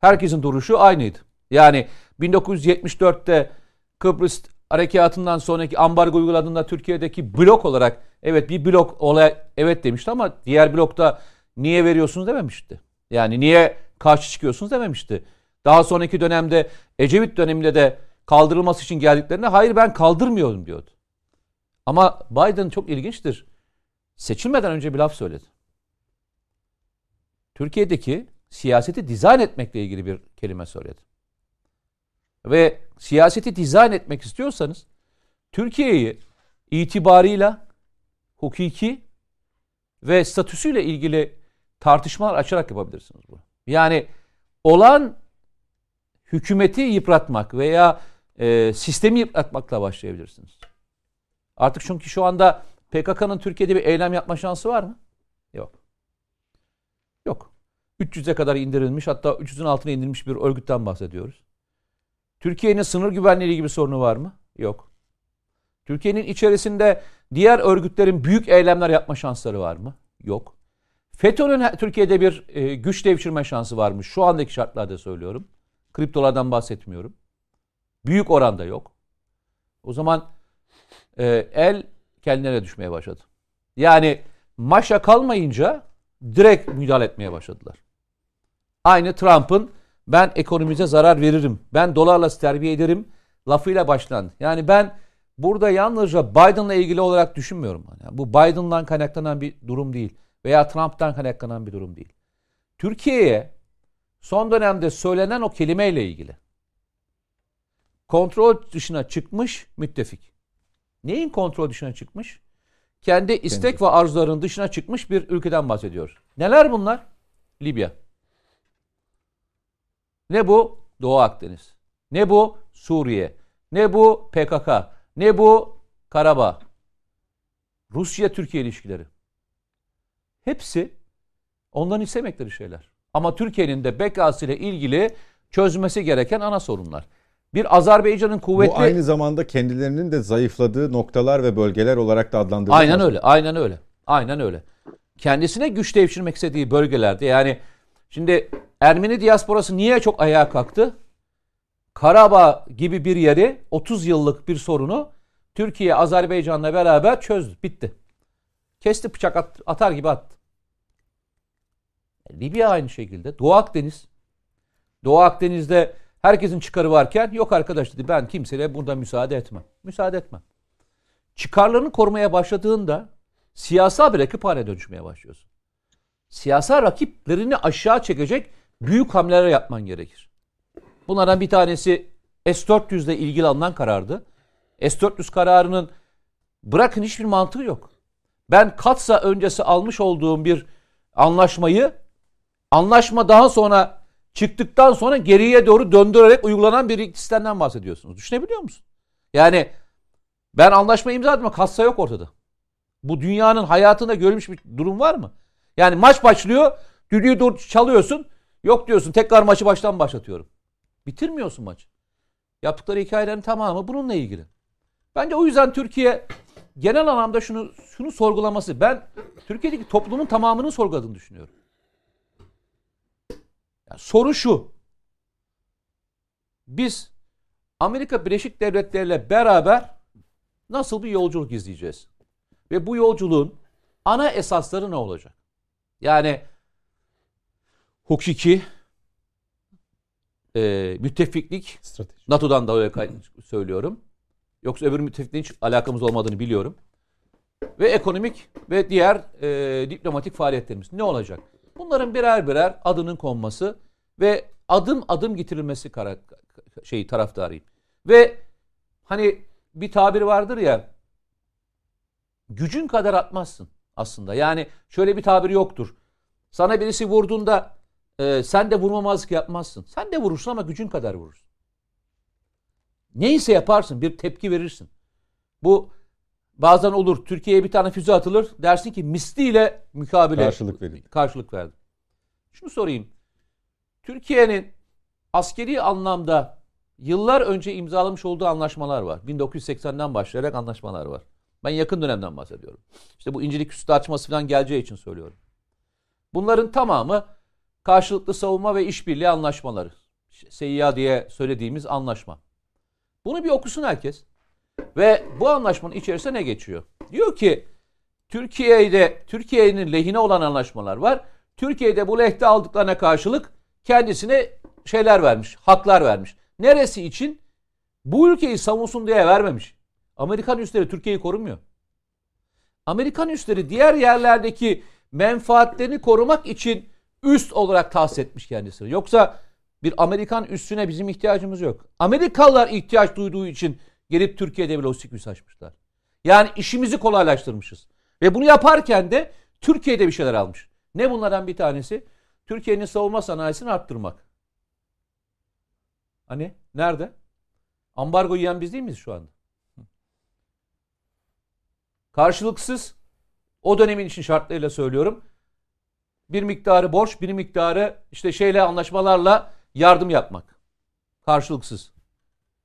Herkesin duruşu aynıydı. Yani 1974'te Kıbrıs harekatından sonraki ambargo uyguladığında Türkiye'deki blok olarak evet bir blok olay evet demişti ama diğer blokta niye veriyorsunuz dememişti. Yani niye karşı çıkıyorsunuz dememişti. Daha sonraki dönemde Ecevit döneminde de kaldırılması için geldiklerinde hayır ben kaldırmıyorum diyordu. Ama Biden çok ilginçtir. Seçilmeden önce bir laf söyledi. Türkiye'deki siyaseti dizayn etmekle ilgili bir kelime söyledi. Ve siyaseti dizayn etmek istiyorsanız Türkiye'yi itibarıyla hukuki ve statüsüyle ilgili tartışmalar açarak yapabilirsiniz bunu. Yani olan hükümeti yıpratmak veya e, sistemi yıpratmakla başlayabilirsiniz. Artık çünkü şu anda PKK'nın Türkiye'de bir eylem yapma şansı var mı? Yok. Yok. 300'e kadar indirilmiş hatta 300'ün altına indirilmiş bir örgütten bahsediyoruz. Türkiye'nin sınır güvenliği bir sorunu var mı? Yok. Türkiye'nin içerisinde diğer örgütlerin büyük eylemler yapma şansları var mı? Yok. FETÖ'nün Türkiye'de bir e, güç devşirme şansı var mı? Şu andaki şartlarda söylüyorum. Kriptolardan bahsetmiyorum. Büyük oranda yok. O zaman e, el kendilerine düşmeye başladı. Yani maşa kalmayınca direkt müdahale etmeye başladılar. Aynı Trump'ın ben ekonomimize zarar veririm, ben dolarla terbiye ederim, lafıyla başlandı. Yani ben burada yalnızca Biden'la ilgili olarak düşünmüyorum. Yani bu Biden'dan kaynaklanan bir durum değil veya Trump'tan kaynaklanan bir durum değil. Türkiye'ye son dönemde söylenen o kelimeyle ilgili kontrol dışına çıkmış müttefik. Neyin kontrol dışına çıkmış? Kendi istek ve arzuların dışına çıkmış bir ülkeden bahsediyor. Neler bunlar? Libya. Ne bu? Doğu Akdeniz. Ne bu? Suriye. Ne bu? PKK. Ne bu? Karabağ. Rusya-Türkiye ilişkileri. Hepsi ondan istemekleri şeyler. Ama Türkiye'nin de bekası ile ilgili çözmesi gereken ana sorunlar. Bir Azerbaycan'ın kuvvetli... Bu aynı zamanda kendilerinin de zayıfladığı noktalar ve bölgeler olarak da adlandırılıyor. Aynen öyle, aynen öyle. Aynen öyle. Kendisine güç devşirmek istediği bölgelerde yani şimdi Ermeni diasporası niye çok ayağa kalktı? Karabağ gibi bir yeri 30 yıllık bir sorunu Türkiye Azerbaycan'la beraber çözdü. Bitti. Kesti bıçak at, atar gibi attı. Libya aynı şekilde. Doğu Akdeniz. Doğu Akdeniz'de herkesin çıkarı varken yok arkadaş dedi ben kimseye burada müsaade etmem. Müsaade etmem. Çıkarlarını korumaya başladığında siyasal bir rakip haline dönüşmeye başlıyorsun. Siyasal rakiplerini aşağı çekecek büyük hamleler yapman gerekir. Bunlardan bir tanesi S-400 ile ilgili alınan karardı. S-400 kararının bırakın hiçbir mantığı yok. Ben Katsa öncesi almış olduğum bir anlaşmayı anlaşma daha sonra çıktıktan sonra geriye doğru döndürerek uygulanan bir sistemden bahsediyorsunuz. Düşünebiliyor musun? Yani ben anlaşma imzaladım ama Katsa yok ortada. Bu dünyanın hayatında görülmüş bir durum var mı? Yani maç başlıyor, düdüğü dur çalıyorsun. Yok diyorsun tekrar maçı baştan başlatıyorum. Bitirmiyorsun maçı. Yaptıkları hikayelerin tamamı bununla ilgili. Bence o yüzden Türkiye genel anlamda şunu şunu sorgulaması. Ben Türkiye'deki toplumun tamamını sorguladığını düşünüyorum. Yani soru şu. Biz Amerika Birleşik Devletleri ile beraber nasıl bir yolculuk izleyeceğiz? Ve bu yolculuğun ana esasları ne olacak? Yani hukuki, e, müttefiklik, Strateji. NATO'dan da öyle söylüyorum. Yoksa öbür müttefikliğin hiç alakamız olmadığını biliyorum. Ve ekonomik ve diğer e, diplomatik faaliyetlerimiz ne olacak? Bunların birer birer adının konması ve adım adım getirilmesi kara, şey taraftarıyım. Ve hani bir tabir vardır ya gücün kadar atmazsın aslında. Yani şöyle bir tabir yoktur. Sana birisi vurduğunda e, sen de vurmamazlık yapmazsın. Sen de vurursun ama gücün kadar vurursun. Neyse yaparsın bir tepki verirsin. Bu bazen olur. Türkiye'ye bir tane füze atılır. Dersin ki misliyle mukabele Karşılık verildi. Karşılık verdi. Şunu sorayım. Türkiye'nin askeri anlamda yıllar önce imzalamış olduğu anlaşmalar var. 1980'den başlayarak anlaşmalar var. Ben yakın dönemden bahsediyorum. İşte bu İncilik Üstü açması falan geleceği için söylüyorum. Bunların tamamı karşılıklı savunma ve işbirliği anlaşmaları. SİA diye söylediğimiz anlaşma. Bunu bir okusun herkes. Ve bu anlaşmanın içerisinde ne geçiyor? Diyor ki Türkiye'de Türkiye'nin lehine olan anlaşmalar var. Türkiye'de bu lehte aldıklarına karşılık kendisine şeyler vermiş, haklar vermiş. Neresi için? Bu ülkeyi savunsun diye vermemiş. Amerikan üsleri Türkiye'yi korumuyor. Amerikan üsleri diğer yerlerdeki menfaatlerini korumak için üst olarak tahsis etmiş kendisini. Yoksa bir Amerikan üstüne bizim ihtiyacımız yok. Amerikalılar ihtiyaç duyduğu için gelip Türkiye'de bir lojistik üs açmışlar. Yani işimizi kolaylaştırmışız. Ve bunu yaparken de Türkiye'de bir şeyler almış. Ne bunlardan bir tanesi? Türkiye'nin savunma sanayisini arttırmak. Hani nerede? Ambargo yiyen biz değil miyiz şu anda? Karşılıksız o dönemin için şartlarıyla söylüyorum. Bir miktarı borç, bir miktarı işte şeyle anlaşmalarla yardım yapmak. Karşılıksız.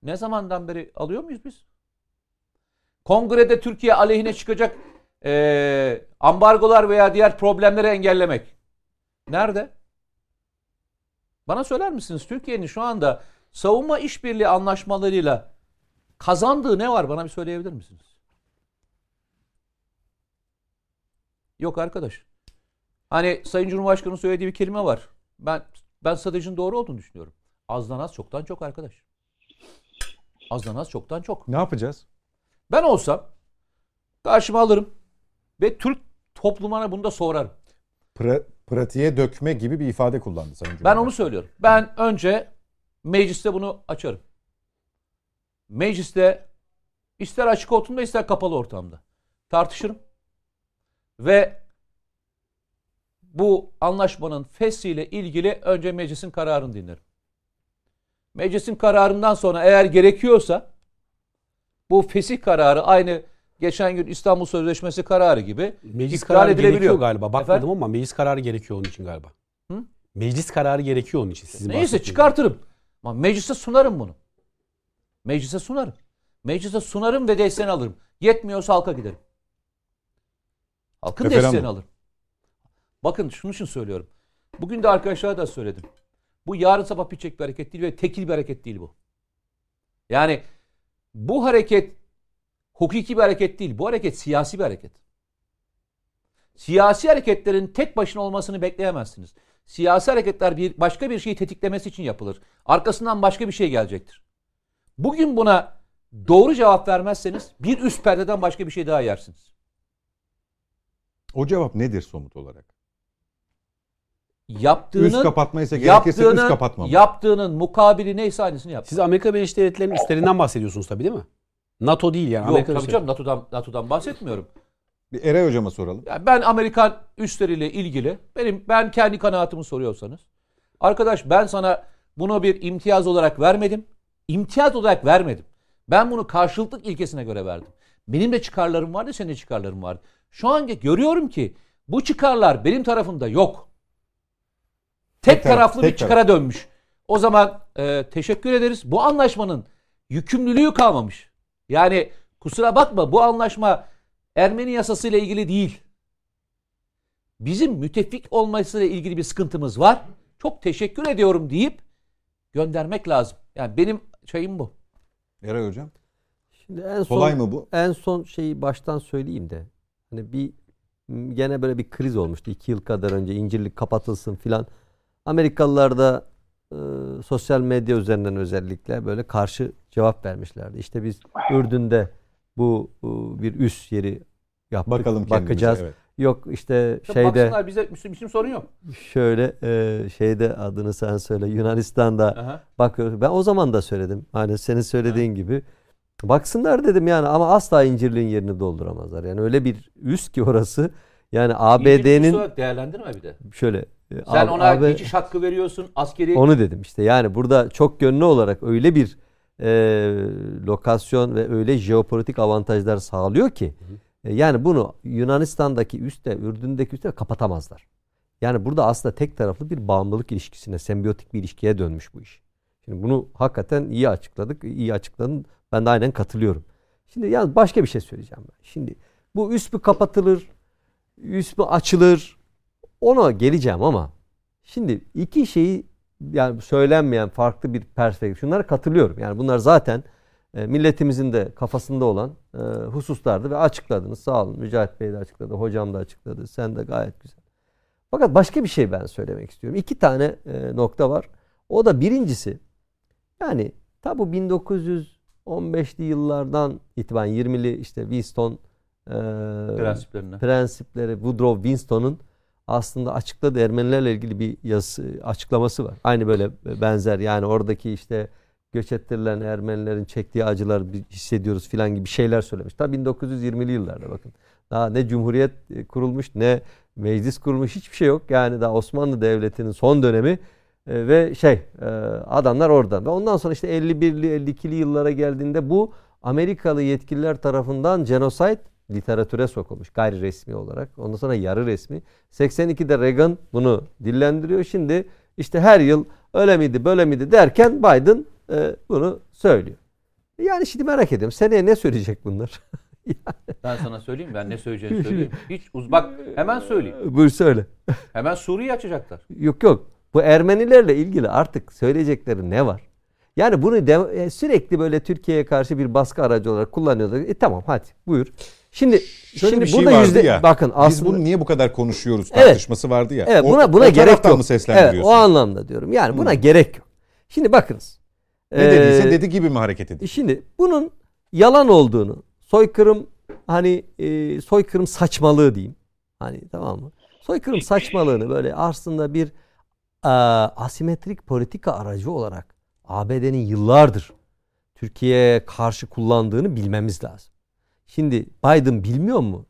Ne zamandan beri alıyor muyuz biz? Kongrede Türkiye aleyhine çıkacak e, ambargolar veya diğer problemleri engellemek. Nerede? Bana söyler misiniz Türkiye'nin şu anda savunma işbirliği anlaşmalarıyla kazandığı ne var bana bir söyleyebilir misiniz? Yok arkadaş. Hani Sayın Cumhurbaşkanı'nın söylediği bir kelime var. Ben ben stratejinin doğru olduğunu düşünüyorum. Azdan az çoktan çok arkadaş. Azdan az çoktan çok. Ne yapacağız? Ben olsam karşıma alırım ve Türk toplumuna bunu da sorarım. Pra- pratiğe dökme gibi bir ifade kullandı Sayın Ben Cumhurbaşkanı. onu söylüyorum. Ben önce mecliste bunu açarım. Mecliste ister açık ortamda ister kapalı ortamda tartışırım. Ve bu anlaşmanın fesliyle ilgili önce meclisin kararını dinlerim. Meclisin kararından sonra eğer gerekiyorsa bu fesih kararı aynı geçen gün İstanbul Sözleşmesi kararı gibi Meclis kararı edilebiliyor. gerekiyor galiba. Bakmadım Efendim? ama meclis kararı gerekiyor onun için galiba. Hı? Meclis kararı gerekiyor onun için. Sizin Neyse çıkartırım. Ama meclise sunarım bunu. Meclise sunarım. Meclise sunarım ve desteğini alırım. Yetmiyorsa halka giderim. Halkın Referandum. desteğini alırım. Bakın şunun için söylüyorum. Bugün de arkadaşlara da söyledim. Bu yarın sabah bitecek bir hareket değil ve tekil bir hareket değil bu. Yani bu hareket hukuki bir hareket değil. Bu hareket siyasi bir hareket. Siyasi hareketlerin tek başına olmasını bekleyemezsiniz. Siyasi hareketler bir başka bir şeyi tetiklemesi için yapılır. Arkasından başka bir şey gelecektir. Bugün buna doğru cevap vermezseniz bir üst perdeden başka bir şey daha yersiniz. O cevap nedir somut olarak? Yaptığının Üst kapatma ise gerekirse üst yaptığının, kapatma mı? yaptığının mukabili neyse aynısını yap. Siz Amerika Birleşik Devletleri'nin üstlerinden bahsediyorsunuz tabii değil mi? NATO değil yani. Yok Amerika tabii canım NATO'dan, NATO'dan bahsetmiyorum. Bir Eray hocama soralım. Yani ben Amerikan üstleriyle ilgili benim ben kendi kanaatimi soruyorsanız arkadaş ben sana bunu bir imtiyaz olarak vermedim. İmtiyaz olarak vermedim. Ben bunu karşılıklık ilkesine göre verdim. Benim de çıkarlarım vardı, senin de çıkarların vardı. Şu an görüyorum ki bu çıkarlar benim tarafımda yok. Tek, Tek taraf- taraflı tek bir çıkara dönmüş. O zaman e, teşekkür ederiz. Bu anlaşmanın yükümlülüğü kalmamış. Yani kusura bakma bu anlaşma Ermeni yasasıyla ilgili değil. Bizim müttefik olmasıyla ilgili bir sıkıntımız var. Çok teşekkür ediyorum deyip göndermek lazım. Yani benim şeyim bu. Eray hocam. Şimdi en son, Kolay mı bu? En son şeyi baştan söyleyeyim de. Hani bir gene böyle bir kriz olmuştu. iki yıl kadar önce incirlik kapatılsın filan. Amerikalılar da e, sosyal medya üzerinden özellikle böyle karşı cevap vermişlerdi. İşte biz Ürdün'de bu, bu bir üs yeri yaptık. Bakalım kendimize. bakacağız. Evet. Yok işte Tabii şeyde Baksınlar bize bizim, bizim sorun yok. şöyle e, şeyde adını sen söyle Yunanistan'da Aha. bakıyoruz. Ben o zaman da söyledim. Hani senin söylediğin gibi. Baksınlar dedim yani ama asla incirliğin yerini dolduramazlar. Yani öyle bir üst ki orası. Yani ABD'nin değerlendirme bir de. şöyle e, Sen A- ona AB geçiş hakkı veriyorsun. Askeri onu dedim işte. Yani burada çok yönlü olarak öyle bir e, lokasyon ve öyle jeopolitik avantajlar sağlıyor ki e, yani bunu Yunanistan'daki üstte, Ürdün'deki üstte kapatamazlar. Yani burada aslında tek taraflı bir bağımlılık ilişkisine, sembiyotik bir ilişkiye dönmüş bu iş. Şimdi bunu hakikaten iyi açıkladık. iyi açıkladın. Ben de aynen katılıyorum. Şimdi yalnız başka bir şey söyleyeceğim ben. Şimdi bu üst mü kapatılır, üst mü açılır ona geleceğim ama şimdi iki şeyi yani söylenmeyen farklı bir perspektif. Şunlara katılıyorum. Yani bunlar zaten e, milletimizin de kafasında olan e, hususlardı ve açıkladınız. Sağ olun. Mücahit Bey de açıkladı. Hocam da açıkladı. Sen de gayet güzel. Fakat başka bir şey ben söylemek istiyorum. İki tane e, nokta var. O da birincisi yani tabi 1915'li yıllardan itibaren 20'li işte Winston prensiplerine. prensipleri Woodrow Winston'un aslında açıkladığı Ermenilerle ilgili bir yazı açıklaması var. Aynı böyle benzer yani oradaki işte göç ettirilen Ermenilerin çektiği acılar hissediyoruz filan gibi şeyler söylemiş. Tabii 1920'li yıllarda bakın. Daha ne cumhuriyet e, kurulmuş ne meclis kurulmuş hiçbir şey yok. Yani daha Osmanlı Devleti'nin son dönemi e, ve şey e, adamlar oradan. Ve ondan sonra işte 51'li 52'li yıllara geldiğinde bu Amerikalı yetkililer tarafından genocide literatüre sokulmuş gayri resmi olarak. Ondan sonra yarı resmi. 82'de Reagan bunu dillendiriyor. Şimdi işte her yıl öyle miydi böyle miydi derken Biden e, bunu söylüyor. Yani şimdi merak ediyorum seneye ne söyleyecek bunlar? <laughs> Ben sana söyleyeyim ben ne söyleyeceğini söyleyeyim. Hiç uz bak hemen söyleyeyim. <laughs> Buyur söyle. <laughs> Hemen Suriye açacaklar. Yok yok. Bu Ermenilerle ilgili artık söyleyecekleri ne var? Yani bunu de- e, sürekli böyle Türkiye'ye karşı bir baskı aracı olarak kullanıyorlar. E tamam hadi buyur. Şimdi Şöyle şimdi bir şey burada vardı yüzde ya. bakın Biz aslında bunu niye bu kadar konuşuyoruz Evet. tartışması vardı ya. Evet buna buna o gerek yok. mı Evet o anlamda diyorum. Yani buna gerek yok. Şimdi bakınız. Ne dediyse Ee, dedi gibi mi hareket ediyor? Şimdi bunun yalan olduğunu, soykırım hani e, soykırım saçmalığı diyeyim. Hani tamam mı? Soykırım saçmalığını böyle aslında bir e, asimetrik politika aracı olarak ABD'nin yıllardır Türkiye'ye karşı kullandığını bilmemiz lazım. Şimdi Biden bilmiyor mu?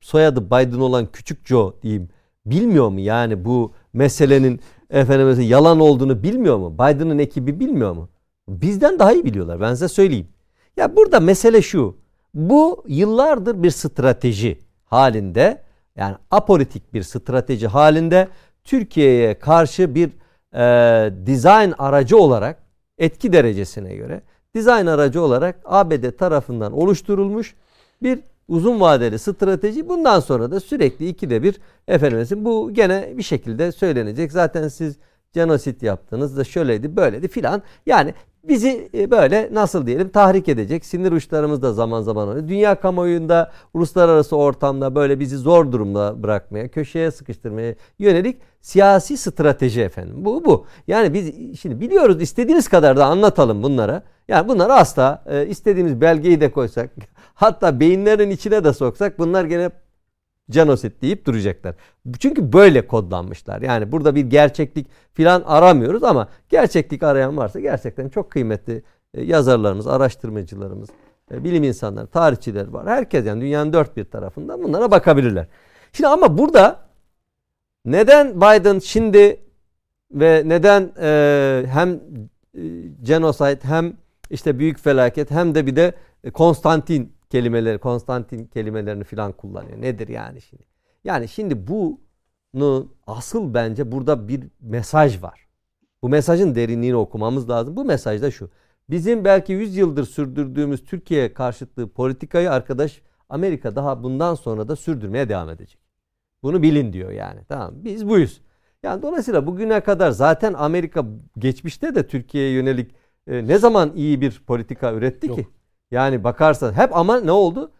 Soyadı Biden olan küçük Joe diyeyim. Bilmiyor mu yani bu meselenin efendim yalan olduğunu bilmiyor mu? Biden'ın ekibi bilmiyor mu? Bizden daha iyi biliyorlar ben size söyleyeyim. Ya burada mesele şu. Bu yıllardır bir strateji halinde yani apolitik bir strateji halinde Türkiye'ye karşı bir e, dizayn aracı olarak etki derecesine göre dizayn aracı olarak ABD tarafından oluşturulmuş bir uzun vadeli strateji. Bundan sonra da sürekli ikide bir efendim bu gene bir şekilde söylenecek. Zaten siz genosit yaptınız da şöyleydi böyleydi filan. Yani bizi e, böyle nasıl diyelim tahrik edecek. Sinir uçlarımız da zaman zaman oluyor. Dünya kamuoyunda uluslararası ortamda böyle bizi zor durumda bırakmaya, köşeye sıkıştırmaya yönelik siyasi strateji efendim. Bu bu. Yani biz şimdi biliyoruz istediğiniz kadar da anlatalım bunlara. Yani bunlar asla e, istediğimiz belgeyi de koysak <laughs> hatta beyinlerin içine de soksak bunlar gene genosit deyip duracaklar. Çünkü böyle kodlanmışlar. Yani burada bir gerçeklik filan aramıyoruz ama gerçeklik arayan varsa gerçekten çok kıymetli e, yazarlarımız, araştırmacılarımız, e, bilim insanları, tarihçiler var. Herkes yani dünyanın dört bir tarafında bunlara bakabilirler. Şimdi ama burada neden Biden şimdi ve neden e, hem e, genocide hem işte büyük felaket hem de bir de Konstantin kelimeleri, Konstantin kelimelerini filan kullanıyor. Nedir yani şimdi? Yani şimdi bunu asıl bence burada bir mesaj var. Bu mesajın derinliğini okumamız lazım. Bu mesaj da şu. Bizim belki 100 yıldır sürdürdüğümüz Türkiye karşıtlığı politikayı arkadaş Amerika daha bundan sonra da sürdürmeye devam edecek. Bunu bilin diyor yani. Tamam biz buyuz. Yani dolayısıyla bugüne kadar zaten Amerika geçmişte de Türkiye'ye yönelik e, ne zaman iyi bir politika üretti Yok. ki? Yani bakarsan hep ama ne oldu?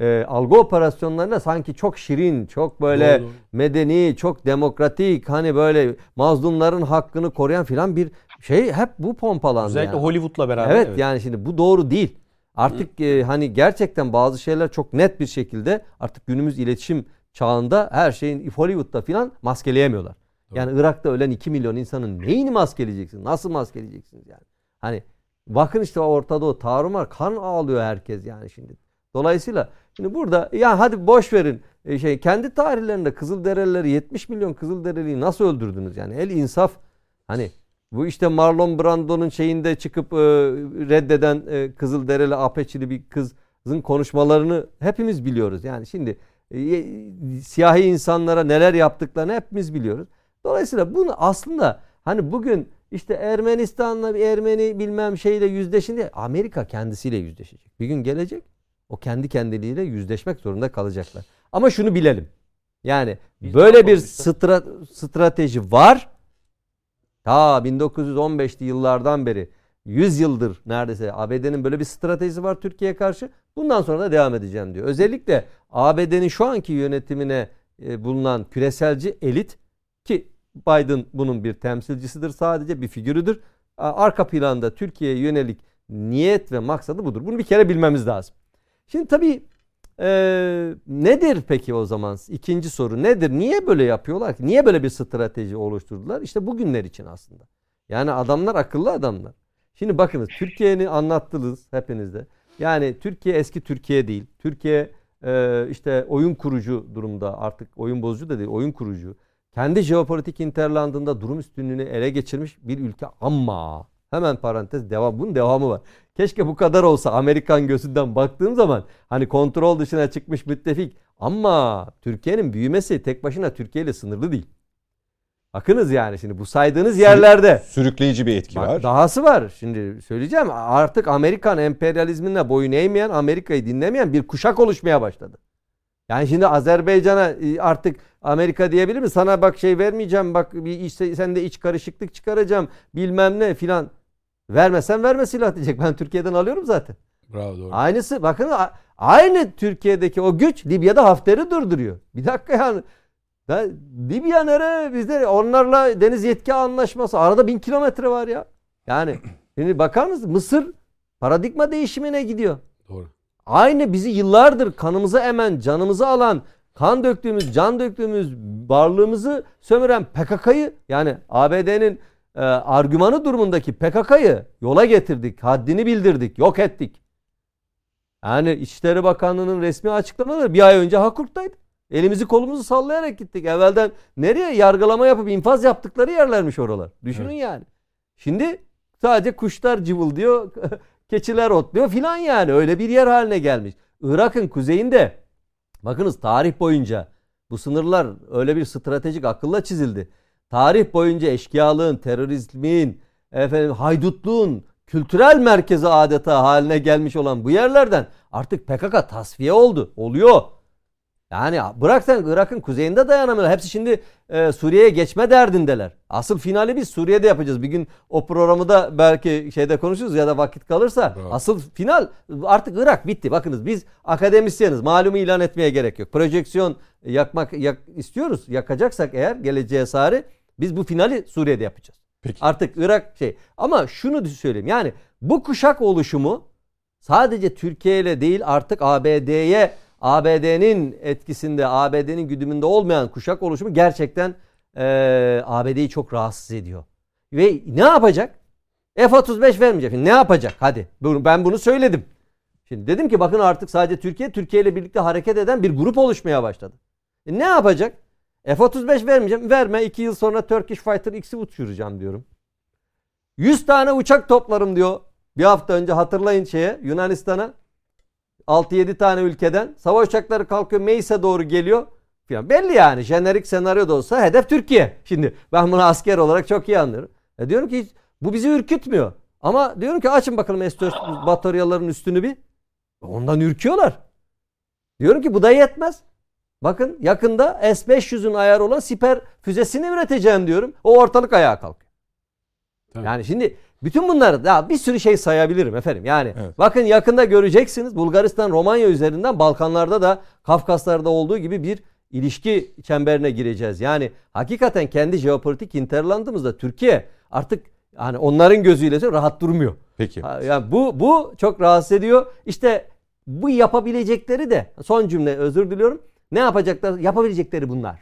E, algı operasyonlarına sanki çok şirin, çok böyle Doğru, doğru. medeni, çok demokratik, hani böyle mazlumların hakkını koruyan filan bir şey hep bu pompalandı. Özellikle yani. Hollywood'la beraber. Evet, yani şimdi bu doğru değil. Artık e, hani gerçekten bazı şeyler çok net bir şekilde artık günümüz iletişim çağında her şeyin Hollywood'da filan maskeleyemiyorlar. Yani Irak'ta ölen 2 milyon insanın neyini maskeleyeceksin? Nasıl maskeleyeceksiniz yani? Hani bakın işte ortada o tarumar kan ağlıyor herkes yani şimdi. Dolayısıyla şimdi burada ya hadi boş verin e, şey kendi tarihlerinde Kızılderilileri 70 milyon Kızılderiliyi nasıl öldürdünüz yani? El insaf hani bu işte Marlon Brando'nun şeyinde çıkıp e, reddeden e, Kızılderili apeçili bir kızın konuşmalarını hepimiz biliyoruz. Yani şimdi siyahi insanlara neler yaptıklarını hepimiz biliyoruz. Dolayısıyla bunu aslında hani bugün işte Ermenistan'la bir Ermeni bilmem şeyle yüzleşin diye Amerika kendisiyle yüzleşecek. Bir gün gelecek o kendi kendiliğiyle yüzleşmek zorunda kalacaklar. Ama şunu bilelim. Yani Biz böyle bir stra- strateji var. Ta 1915'li yıllardan beri 100 yıldır neredeyse ABD'nin böyle bir stratejisi var Türkiye'ye karşı. Bundan sonra da devam edeceğim diyor. Özellikle ABD'nin şu anki yönetimine e, bulunan küreselci elit ki Biden bunun bir temsilcisidir sadece bir figürüdür. Arka planda Türkiye'ye yönelik niyet ve maksadı budur. Bunu bir kere bilmemiz lazım. Şimdi tabii e, nedir peki o zaman? İkinci soru nedir? Niye böyle yapıyorlar ki? Niye böyle bir strateji oluşturdular? İşte bugünler için aslında. Yani adamlar akıllı adamlar. Şimdi bakınız Türkiye'ni anlattınız hepinizde. Yani Türkiye eski Türkiye değil. Türkiye e, işte oyun kurucu durumda artık oyun bozucu da değil oyun kurucu. Kendi jeopolitik interlandında durum üstünlüğünü ele geçirmiş bir ülke ama hemen parantez devam bunun devamı var. Keşke bu kadar olsa Amerikan gözünden baktığım zaman hani kontrol dışına çıkmış müttefik ama Türkiye'nin büyümesi tek başına Türkiye ile sınırlı değil. Bakınız yani şimdi bu saydığınız yerlerde Sürükleyici bir etki Bak, var. Dahası var. Şimdi söyleyeceğim. Artık Amerikan emperyalizmine boyun eğmeyen, Amerika'yı dinlemeyen bir kuşak oluşmaya başladı. Yani şimdi Azerbaycan'a e, artık Amerika diyebilir mi? Sana bak şey vermeyeceğim. Bak bir iç, sende iç karışıklık çıkaracağım. Bilmem ne filan. Vermesen verme silah diyecek. Ben Türkiye'den alıyorum zaten. Bravo doğru. Aynısı bakın aynı Türkiye'deki o güç Libya'da Hafter'i durduruyor. Bir dakika yani. Ya, Libya nere? Bizde onlarla deniz yetki anlaşması. Arada bin kilometre var ya. Yani <clears throat> Şimdi bakar mısınız? Mısır paradigma değişimine gidiyor. Doğru. Aynı bizi yıllardır kanımızı emen, canımızı alan, kan döktüğümüz, can döktüğümüz, varlığımızı sömüren PKK'yı yani ABD'nin e, argümanı durumundaki PKK'yı yola getirdik, haddini bildirdik, yok ettik. Yani İçişleri Bakanlığı'nın resmi açıklamaları bir ay önce Hakurt'taydı. Elimizi kolumuzu sallayarak gittik. Evvelden nereye yargılama yapıp infaz yaptıkları yerlermiş oralar. Düşünün Evet. yani. Şimdi sadece kuşlar cıvıldıyor, <laughs> keçiler otluyor filan yani. Öyle bir yer haline gelmiş. Irak'ın kuzeyinde bakınız tarih boyunca bu sınırlar öyle bir stratejik akılla çizildi. Tarih boyunca eşkıyalığın, terörizmin, efendim haydutluğun kültürel merkezi adeta haline gelmiş olan bu yerlerden artık PKK tasfiye oldu. Oluyor. Yani bırak sen Irak'ın kuzeyinde dayanamıyorlar. Hepsi şimdi e, Suriye'ye geçme derdindeler. Asıl finali biz Suriye'de yapacağız. Bir gün o programı da belki şeyde konuşuruz ya da vakit kalırsa. Bravo. Asıl final artık Irak bitti. Bakınız biz akademisyeniz. Malumu ilan etmeye gerek yok. Projeksiyon yakmak yak, istiyoruz. Yakacaksak eğer geleceğe sarı biz bu finali Suriye'de yapacağız. Peki. Artık Irak şey. Ama şunu söyleyeyim. Yani bu kuşak oluşumu sadece Türkiye ile değil artık ABD'ye ABD'nin etkisinde, ABD'nin güdümünde olmayan kuşak oluşumu gerçekten eee ABD'yi çok rahatsız ediyor. Ve ne yapacak? F-35 vermeyecek. Ne yapacak? Hadi ben bunu söyledim. Şimdi dedim ki bakın artık sadece Türkiye, Türkiye ile birlikte hareket eden bir grup oluşmaya başladı. E ne yapacak? F-35 vermeyeceğim. Verme 2 yıl sonra Turkish Fighter X'i uçuracağım diyorum. 100 tane uçak toplarım diyor. Bir hafta önce hatırlayın şeye Yunanistan'a. 6-7 tane ülkeden savaş uçakları kalkıyor Meis'e doğru geliyor. Falan. Belli yani jenerik senaryo da olsa hedef Türkiye. Şimdi ben bunu asker olarak çok iyi anlıyorum. E diyorum ki bu bizi ürkütmüyor. Ama diyorum ki açın bakalım S-400 bataryaların üstünü bir. Ondan ürküyorlar. Diyorum ki bu da yetmez. Bakın yakında S-500'ün ayarı olan siper füzesini üreteceğim diyorum. O ortalık ayağa kalkıyor. Tabii. Yani şimdi bütün bunları daha bir sürü şey sayabilirim efendim. Yani Evet. bakın yakında göreceksiniz Bulgaristan Romanya üzerinden Balkanlarda da Kafkaslar'da olduğu gibi bir ilişki çemberine gireceğiz. Yani hakikaten kendi jeopolitik hinterlandımızda Türkiye artık hani onların gözüyle rahat durmuyor. Peki. Yani bu bu çok rahatsız ediyor. İşte bu yapabilecekleri de son cümle özür diliyorum. Ne yapacaklar? Yapabilecekleri bunlar.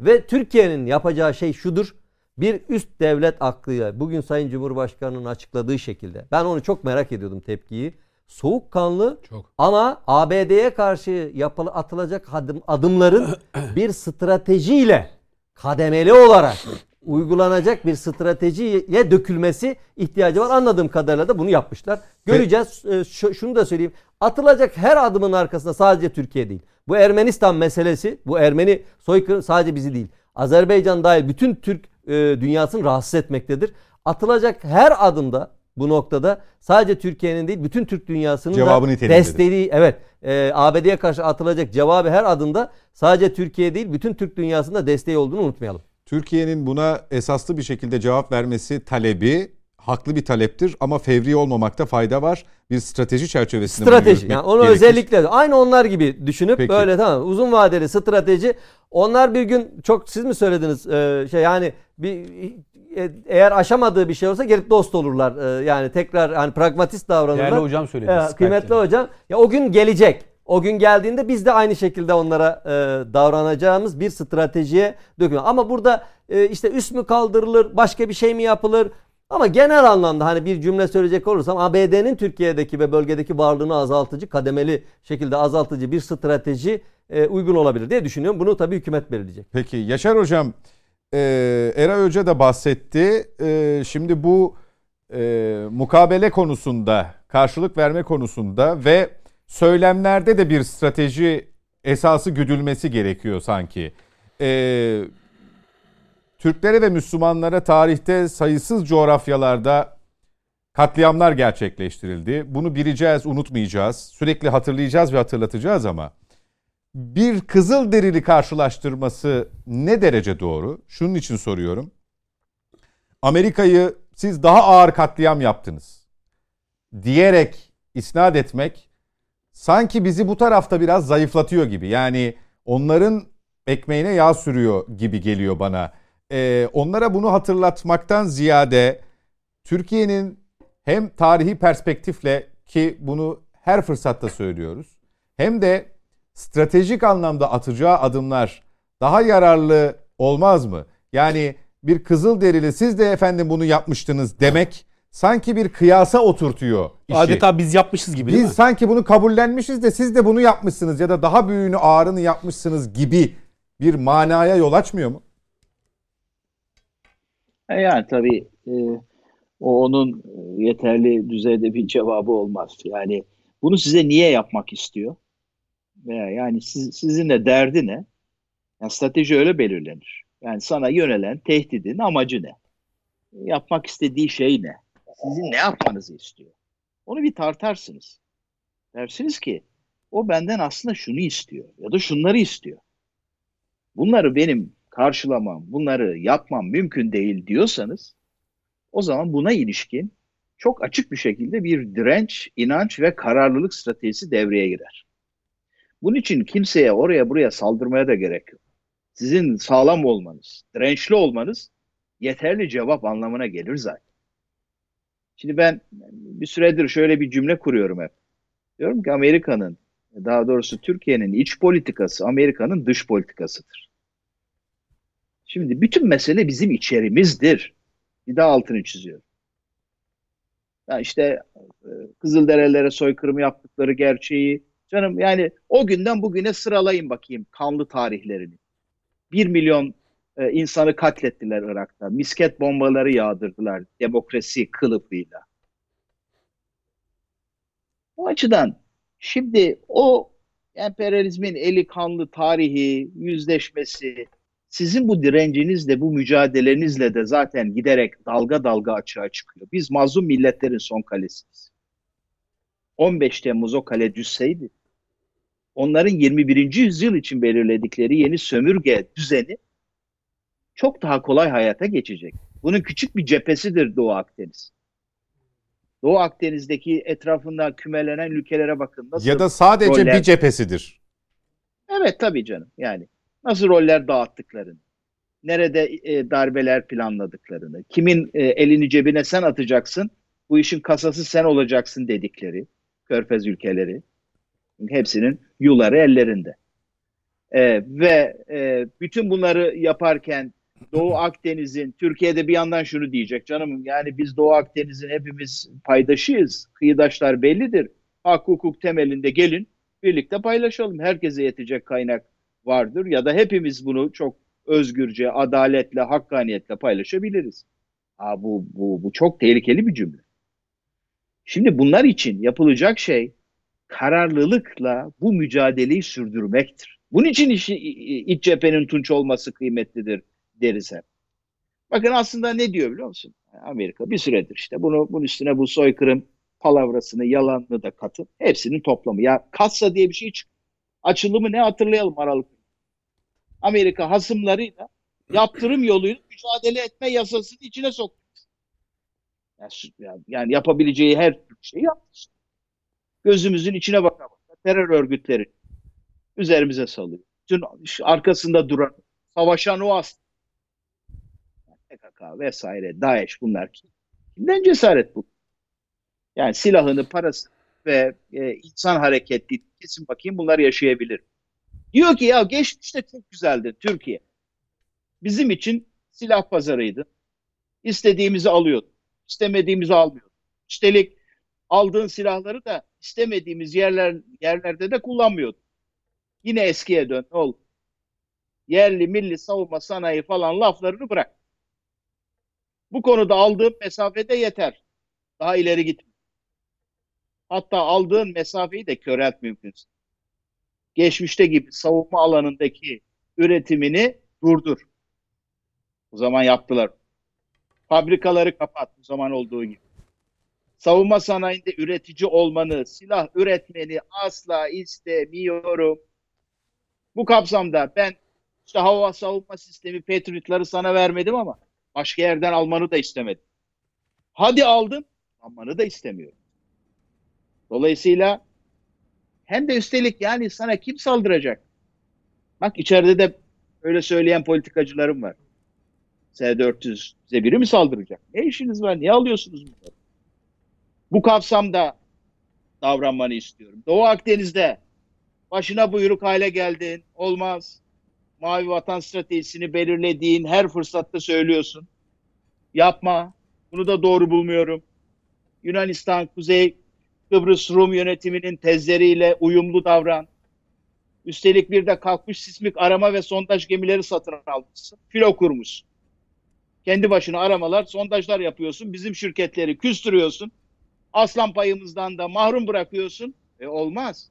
Ve Türkiye'nin yapacağı şey şudur. Bir üst devlet aklıyla bugün Sayın Cumhurbaşkanı'nın açıkladığı şekilde ben onu çok merak ediyordum tepkiyi. Soğukkanlı Çok. ama ABD'ye karşı yapılı atılacak adım, adımların <clears throat> bir stratejiyle kademeli olarak uygulanacak bir stratejiye dökülmesi ihtiyacı var. Anladığım kadarıyla da bunu yapmışlar. Göreceğiz. Ee, şu- şunu da söyleyeyim. Atılacak her adımın arkasında sadece Türkiye değil. Bu Ermenistan meselesi, bu Ermeni soykırım sadece bizi değil. Azerbaycan dahil bütün Türk e, dünyasını rahatsız etmektedir. Atılacak her adımda bu noktada sadece Türkiye'nin değil bütün Türk dünyasının Cevabı da desteği evet e, ABD'ye karşı atılacak cevabı her adımda sadece Türkiye değil bütün Türk dünyasında desteği olduğunu unutmayalım. Türkiye'nin buna esaslı bir şekilde cevap vermesi talebi haklı bir taleptir ama fevri olmamakta fayda var. Bir strateji çerçevesinde bunu Strateji. Yani onu gerekir. özellikle aynı onlar gibi düşünüp Peki. böyle tamam uzun vadeli strateji. Onlar bir gün çok siz mi söylediniz e, şey yani bir e, eğer aşamadığı bir şey olsa gelip dost olurlar. E, yani tekrar hani pragmatist davranırlar. Değerli hocam söyledi. Kıymetli hocam. Ya o gün gelecek. O gün geldiğinde biz de aynı şekilde onlara e, davranacağımız bir stratejiye dökülüyor. Ama burada e, işte üst mü kaldırılır, başka bir şey mi yapılır? Ama genel anlamda hani bir cümle söyleyecek olursam ABD'nin Türkiye'deki ve bölgedeki varlığını azaltıcı, kademeli şekilde azaltıcı bir strateji e, uygun olabilir diye düşünüyorum. Bunu tabii hükümet belirleyecek. Peki Yaşar Hocam, e, Eray Hoca da bahsetti. E, şimdi bu e, mukabele konusunda, karşılık verme konusunda ve söylemlerde de bir strateji esası güdülmesi gerekiyor sanki. E, Türklere ve Müslümanlara tarihte sayısız coğrafyalarda katliamlar gerçekleştirildi. Bunu bileceğiz, unutmayacağız. Sürekli hatırlayacağız ve hatırlatacağız ama bir Kızılderili karşılaştırması ne derece doğru? Şunun için soruyorum. Amerika'yı siz daha ağır katliam yaptınız diyerek isnat etmek sanki bizi bu tarafta biraz zayıflatıyor gibi. Yani onların ekmeğine yağ sürüyor gibi geliyor bana. Ee, onlara bunu hatırlatmaktan ziyade Türkiye'nin hem tarihi perspektifle ki bunu her fırsatta söylüyoruz hem de stratejik anlamda atacağı adımlar daha yararlı olmaz mı? Yani bir kızıl derili siz de efendim bunu yapmıştınız demek sanki bir kıyasa oturtuyor işi. Adeta biz yapmışız gibi değil Biz mi? sanki bunu kabullenmişiz de siz de bunu yapmışsınız ya da daha büyüğünü ağırını yapmışsınız gibi bir manaya yol açmıyor mu? E Yani tabii e, o onun e, yeterli düzeyde bir cevabı olmaz. Yani bunu size niye yapmak istiyor? Veya yani siz, sizinle derdi ne? Yani strateji öyle belirlenir. Yani sana yönelen tehdidin amacı ne? Yapmak istediği şey ne? Sizin ne yapmanızı istiyor? Onu bir tartarsınız. Dersiniz ki o benden aslında şunu istiyor ya da şunları istiyor. Bunları benim karşılamam, bunları yapmam mümkün değil diyorsanız o zaman buna ilişkin çok açık bir şekilde bir direnç, inanç ve kararlılık stratejisi devreye girer. Bunun için kimseye oraya buraya saldırmaya da gerek yok. Sizin sağlam olmanız, dirençli olmanız yeterli cevap anlamına gelir zaten. Şimdi ben bir süredir şöyle bir cümle kuruyorum hep. Diyorum ki Amerika'nın, daha doğrusu Türkiye'nin iç politikası Amerika'nın dış politikasıdır. Şimdi bütün mesele bizim içerimizdir. Bir daha altını çiziyorum. Ya işte e, Kızılderililere soykırım yaptıkları gerçeği. Canım yani o günden bugüne sıralayın bakayım kanlı tarihlerini. Bir milyon e, insanı katlettiler Irak'ta. Misket bombaları yağdırdılar demokrasi kılıfıyla. O açıdan şimdi o emperyalizmin eli kanlı tarihi, yüzleşmesi, sizin bu direncinizle, bu mücadelenizle de zaten giderek dalga dalga açığa çıkıyor. Biz mazlum milletlerin son kalesiyiz. 15 Temmuz o kale düşseydi, onların 21. yüzyıl için belirledikleri yeni sömürge düzeni çok daha kolay hayata geçecek. Bunun küçük bir cephesidir Doğu Akdeniz. Doğu Akdeniz'deki etrafında kümelenen ülkelere bakın. Nasıl Ya da sadece roller- bir cephesidir. Evet tabii canım yani nasıl roller dağıttıklarını, nerede e, darbeler planladıklarını, kimin e, elini cebine sen atacaksın, bu işin kasası sen olacaksın dedikleri Körfez ülkeleri. Hepsinin yuları ellerinde. E, ve e, bütün bunları yaparken Doğu Akdeniz'in, Türkiye'de bir yandan şunu diyecek canım yani biz Doğu Akdeniz'in hepimiz paydaşıyız, kıyıdaşlar bellidir. Hak hukuk temelinde gelin birlikte paylaşalım. Herkese yetecek kaynak vardır ya da hepimiz bunu çok özgürce, adaletle, hakkaniyetle paylaşabiliriz. Aa, bu, bu, bu çok tehlikeli bir cümle. Şimdi bunlar için yapılacak şey kararlılıkla bu mücadeleyi sürdürmektir. Bunun için işi, iç cephenin tunç olması kıymetlidir deriz hep. Bakın aslında ne diyor biliyor musun? Amerika bir süredir işte bunu bunun üstüne bu soykırım palavrasını, yalanını da katın. Hepsinin toplamı. Ya kassa diye bir şey çık. Açılımı ne hatırlayalım Aralık. Amerika hasımlarıyla yaptırım yoluyla mücadele etme yasasını içine soktu. Yani, yapabileceği her şeyi yaptı. Gözümüzün içine baka baka terör örgütleri üzerimize salıyor. Bütün arkasında duran, savaşan o aslında. PKK vesaire, DAEŞ bunlar kim? Kimden cesaret bu? Yani silahını, parası ve e, insan hareketli kesin bakayım bunlar yaşayabilir. Diyor ki ya geçmişte çok güzeldi Türkiye. Bizim için silah pazarıydı. İstediğimizi alıyorduk. istemediğimizi almıyorduk. Üstelik aldığın silahları da istemediğimiz yerler yerlerde de kullanmıyorduk. Yine eskiye dön. Ne oldu? Yerli milli savunma sanayi falan laflarını bırak. Bu konuda aldığım mesafede yeter. Daha ileri gitme. Hatta aldığın mesafeyi de körelt mümkünse. Geçmişte gibi savunma alanındaki üretimini durdur. O zaman yaptılar. Fabrikaları kapat o zaman olduğu gibi. Savunma sanayinde üretici olmanı, silah üretmeni asla istemiyorum. Bu kapsamda ben işte hava savunma sistemi Patriot'ları sana vermedim ama başka yerden almanı da istemedim. Hadi aldım, almanı da istemiyorum. Dolayısıyla hem de üstelik yani sana kim saldıracak? Bak içeride de öyle söyleyen politikacılarım var. S-400 size biri mi saldıracak? Ne işiniz var? Niye alıyorsunuz bunları? Bu kapsamda davranmanı istiyorum. Doğu Akdeniz'de başına buyruk hale geldin. Olmaz. Mavi Vatan stratejisini belirlediğin her fırsatta söylüyorsun. Yapma. Bunu da doğru bulmuyorum. Yunanistan, Kuzey Kıbrıs Rum yönetiminin tezleriyle uyumlu davran. Üstelik bir de kalkmış sismik arama ve sondaj gemileri satın almışsın. Filo kurmuş. Kendi başına aramalar, sondajlar yapıyorsun. Bizim şirketleri küstürüyorsun. Aslan payımızdan da mahrum bırakıyorsun. E olmaz.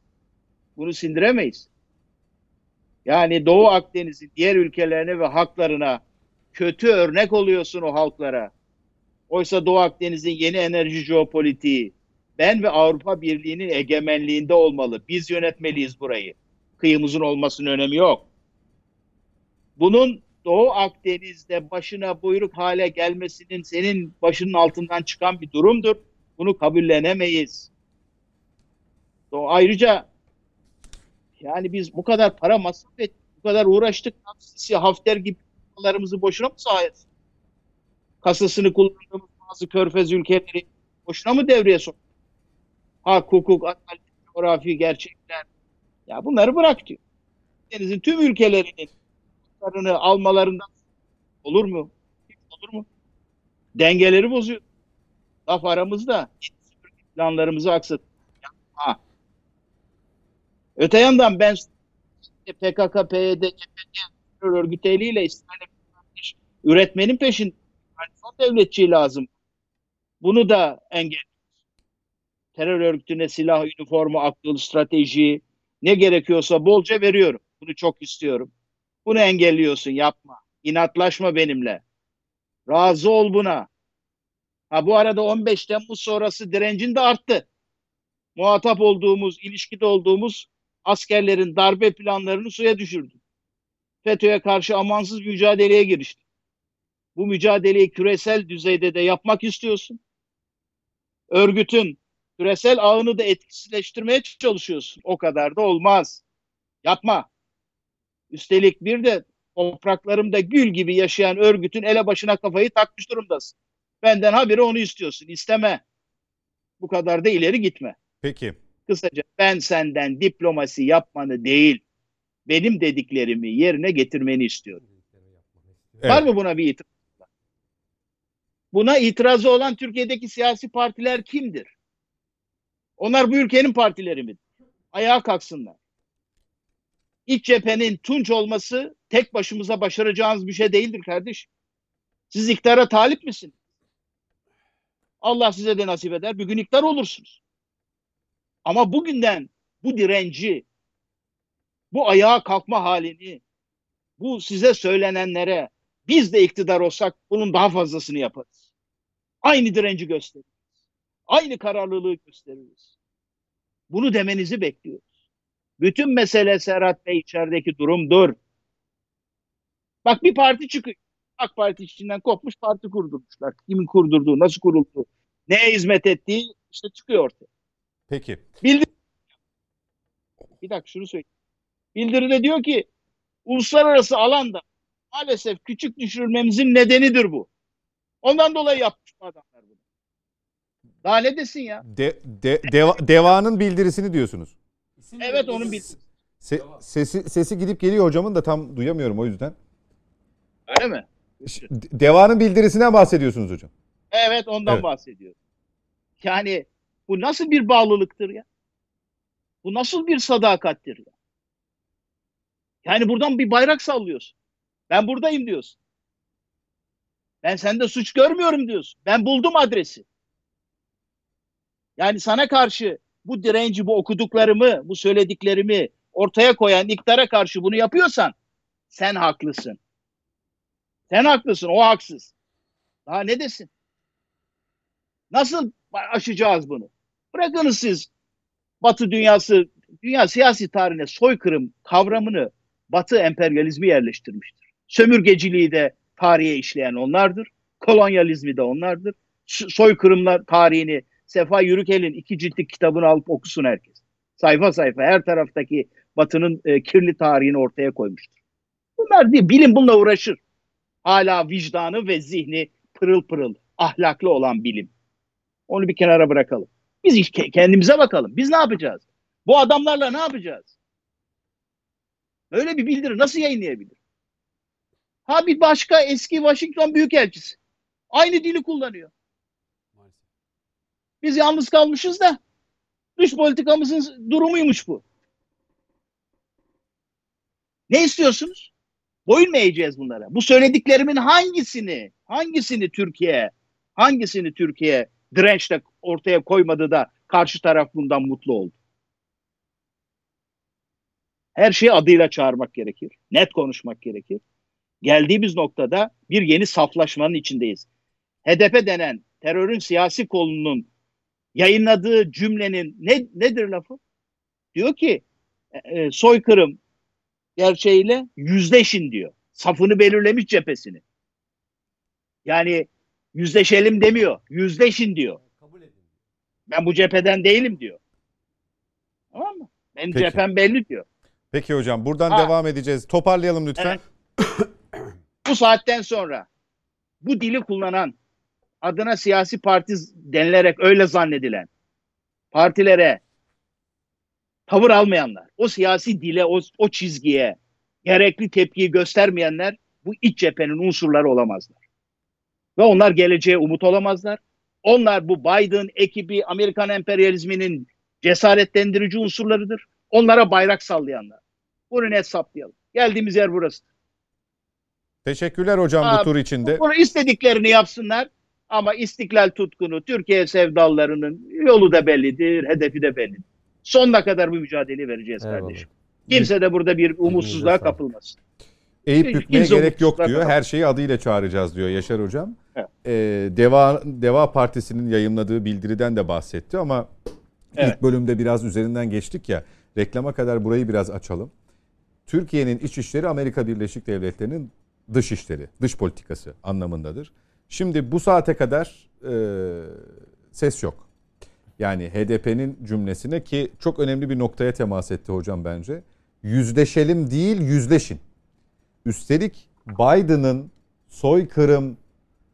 Bunu sindiremeyiz. Yani Doğu Akdeniz'in diğer ülkelerine ve haklarına kötü örnek oluyorsun o halklara. Oysa Doğu Akdeniz'in yeni enerji jeopolitiği ben ve Avrupa Birliği'nin egemenliğinde olmalı. Biz yönetmeliyiz burayı. Kıyımızın olmasının önemi yok. Bunun Doğu Akdeniz'de başına buyruk hale gelmesinin senin başının altından çıkan bir durumdur. Bunu kabullenemeyiz. Ayrıca yani biz bu kadar para masraf ettik, bu kadar uğraştık. Hafter gibi paralarımızı boşuna mı sayesinde? Kasasını kullandığımız bazı körfez ülkeleri boşuna mı devreye soktuk? Hak, hukuk, adalet, coğrafi gerçekler. Ya bunları bırak diyor. Denizin tüm ülkelerinin haklarını almalarından olur mu? Olur mu? Dengeleri bozuyor. Laf aramızda planlarımızı aksat. Ha. Öte yandan ben PKK, PYD, CHP terör eliyle üretmenin peşinde yani son devletçi lazım. Bunu da engel. Terör örgütüne silah, üniforma, akıl, strateji ne gerekiyorsa bolca veriyorum. Bunu çok istiyorum. Bunu engelliyorsun yapma. İnatlaşma benimle. Razı ol buna. Ha bu arada 15 Temmuz sonrası direncin de arttı. Muhatap olduğumuz, ilişkide olduğumuz askerlerin darbe planlarını suya düşürdü. FETÖ'ye karşı amansız mücadeleye girişti. Bu mücadeleyi küresel düzeyde de yapmak istiyorsun. Örgütün küresel ağını da etkisizleştirmeye çalışıyorsun. O kadar da olmaz. Yapma. Üstelik bir de topraklarımda gül gibi yaşayan örgütün ele başına kafayı takmış durumdasın. Benden haberi onu istiyorsun. İsteme. Bu kadar da ileri gitme. Peki. Kısaca ben senden diplomasi yapmanı değil, benim dediklerimi yerine getirmeni istiyorum. Evet. Var mı buna bir itiraz? Buna itirazı olan Türkiye'deki siyasi partiler kimdir? Onlar bu ülkenin partileri mi? Ayağa kalksınlar. İç cephenin tunç olması tek başımıza başaracağınız bir şey değildir kardeş. Siz iktidara talip misiniz? Allah size de nasip eder. Bir gün iktidar olursunuz. Ama bugünden bu direnci, bu ayağa kalkma halini, bu size söylenenlere biz de iktidar olsak bunun daha fazlasını yaparız. Aynı direnci gösteririz. Aynı kararlılığı gösteririz. Bunu demenizi bekliyoruz. Bütün mesele Serhat Bey içerideki durumdur. Bak bir parti çıkıyor. AK Parti içinden kopmuş parti kurdurmuşlar. Kimin kurdurduğu, nasıl kurulduğu, neye hizmet ettiği işte çıkıyor ortaya. Peki. Bildir bir dakika şunu söyleyeyim. Bildiride diyor ki uluslararası alanda maalesef küçük düşürmemizin nedenidir bu. Ondan dolayı yapmış bu adamlar bunu. Daha ne desin ya? De, de, deva- devanın bildirisini diyorsunuz. Evet onun bildirisi. Se- sesi sesi gidip geliyor hocamın da tam duyamıyorum o yüzden. Öyle mi? Devanın bildirisinden bahsediyorsunuz hocam. Evet ondan Evet. bahsediyorum. Yani bu nasıl bir bağlılıktır ya? Bu nasıl bir sadakattir ya? Yani buradan bir bayrak sallıyorsun. Ben buradayım diyorsun. Ben sende suç görmüyorum diyorsun. Ben buldum adresi. Yani sana karşı bu direnci, bu okuduklarımı, bu söylediklerimi ortaya koyan iktidara karşı bunu yapıyorsan sen haklısın. Sen haklısın, o haksız. Daha ne desin? Nasıl aşacağız bunu? Bırakınız siz Batı dünyası, dünya siyasi tarihine soykırım kavramını Batı emperyalizmi yerleştirmiştir. Sömürgeciliği de tarihe işleyen onlardır. Kolonyalizmi de onlardır. Soykırımlar tarihini Sefa Yürükel'in iki ciltlik kitabını alıp okusun herkes. Sayfa sayfa her taraftaki Batı'nın e, kirli tarihini ortaya koymuştur. Bunlar değil, bilim bununla uğraşır. Hala vicdanı ve zihni pırıl pırıl, ahlaklı olan bilim. Onu bir kenara bırakalım. Biz ke- kendimize bakalım. Biz ne yapacağız? Bu adamlarla ne yapacağız? Böyle bir bildiri nasıl yayınlayabilir? Ha bir başka eski Washington Büyükelçisi. Aynı dili kullanıyor. Biz yalnız kalmışız da dış politikamızın durumuymuş bu. Ne istiyorsunuz? Boyun mu eğeceğiz bunlara? Bu söylediklerimin hangisini, hangisini Türkiye, hangisini Türkiye dirençle ortaya koymadı da karşı taraf bundan mutlu oldu? Her şeyi adıyla çağırmak gerekir. Net konuşmak gerekir. Geldiğimiz noktada bir yeni saflaşmanın içindeyiz. HDP denen terörün siyasi kolunun yayınladığı cümlenin ne nedir lafı? Diyor ki e, soykırım gerçeğiyle yüzleşin diyor. Safını belirlemiş cephesini. Yani yüzleşelim demiyor. Yüzleşin diyor. Ben bu cepheden değilim diyor. Tamam mı? Benim Peki. cephem belli diyor. Peki hocam buradan Ha. devam edeceğiz. Toparlayalım lütfen. Bu saatten sonra bu dili kullanan adına siyasi parti denilerek öyle zannedilen partilere tavır almayanlar, o siyasi dile, o, o çizgiye gerekli tepkiyi göstermeyenler bu iç cephenin unsurları olamazlar. Ve onlar geleceğe umut olamazlar. Onlar bu Biden ekibi Amerikan emperyalizminin cesaretlendirici unsurlarıdır. Onlara bayrak sallayanlar. Bunu net saptayalım. Geldiğimiz yer burası. Teşekkürler hocam bu Aa, tur içinde. Bunu istediklerini yapsınlar ama istiklal tutkunu, Türkiye sevdalarının yolu da bellidir, hedefi de bellidir. Sonuna kadar bu mücadeleyi vereceğiz Eyvallah. kardeşim. Kimse de burada bir umutsuzluğa kapılmasın. Eğip bükmeye gerek yok diyor. kapılmasın. Her şeyi adıyla çağıracağız diyor Yaşar hocam. Evet. Ee, Deva Deva Partisi'nin yayımladığı bildiriden de bahsetti ama Evet. ilk bölümde biraz üzerinden geçtik ya. Reklama kadar burayı biraz açalım. Türkiye'nin iç işleri Amerika Birleşik Devletleri'nin dış işleri, dış politikası anlamındadır. Şimdi bu saate kadar e, ses yok. Yani HDP'nin cümlesine ki çok önemli bir noktaya temas etti hocam bence. Yüzleşelim değil yüzleşin. Üstelik Biden'ın soykırım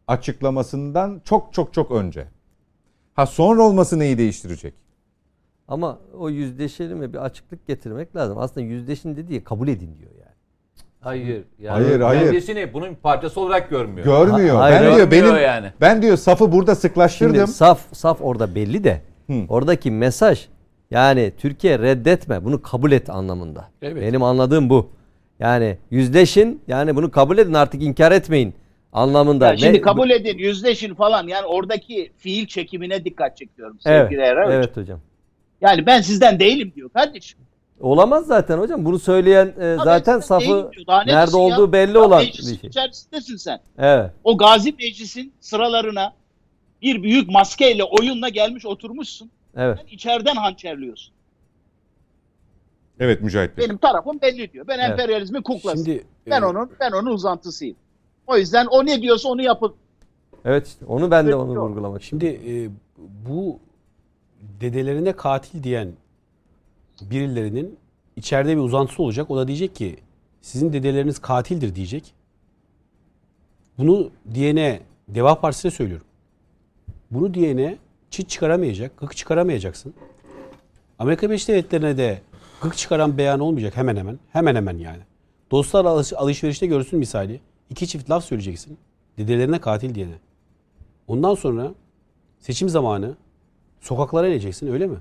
açıklamasından çok çok çok önce. Ha sonra olması neyi değiştirecek? Ama o yüzleşelim ve bir açıklık getirmek lazım. Aslında yüzleşin dediği kabul edin diyor yani. Hayır. Yani Hayır, hayır. Kendisini bunun parçası olarak görmüyor. Görmüyor. Ha- hayır, ben diyor benim yani. ben diyor safı burada sıklaştırdım. Şimdi saf saf orada belli de Hı. oradaki mesaj yani Türkiye reddetme bunu kabul et anlamında. Evet. Benim anladığım bu. Yani yüzleşin yani bunu kabul edin artık inkar etmeyin anlamında. Ya şimdi Ne- kabul edin, yüzleşin falan. Yani oradaki fiil çekimine dikkat çekiyorum Evet, sevgili Eray Hocam. evet hocam. Yani ben sizden değilim diyor kardeşim. Olamaz zaten hocam. Bunu söyleyen e, zaten değilim safı nerede olduğu ya? belli Ya olan bir şey. içerisindesin sen. Evet. O Gazi Meclis'in sıralarına bir büyük maskeyle oyunla gelmiş oturmuşsun. Evet. Sen içeriden hançerliyorsun. Evet Mücahit Bey. Benim tarafım belli diyor. Ben Evet. emperyalizmin kuklası. Şimdi ben e, onun ben onun uzantısıyım. O yüzden o ne diyorsa onu yapın. Evet işte onu ben de onu Yok. vurgulamak Şimdi e, bu dedelerine katil diyen birilerinin içeride bir uzantısı olacak. O da diyecek ki sizin dedeleriniz katildir diyecek. Bunu diyene Deva Partisi'ne söylüyorum. Bunu diyene çit çıkaramayacak, gık çıkaramayacaksın. Amerika Birleşik Devletleri'ne de gık çıkaran beyan olmayacak hemen hemen. Hemen hemen yani. Dostlar alış- alışverişte görsün misali. iki çift laf söyleyeceksin. Dedelerine katil diyene. Ondan sonra seçim zamanı sokaklara ineceksin öyle mi?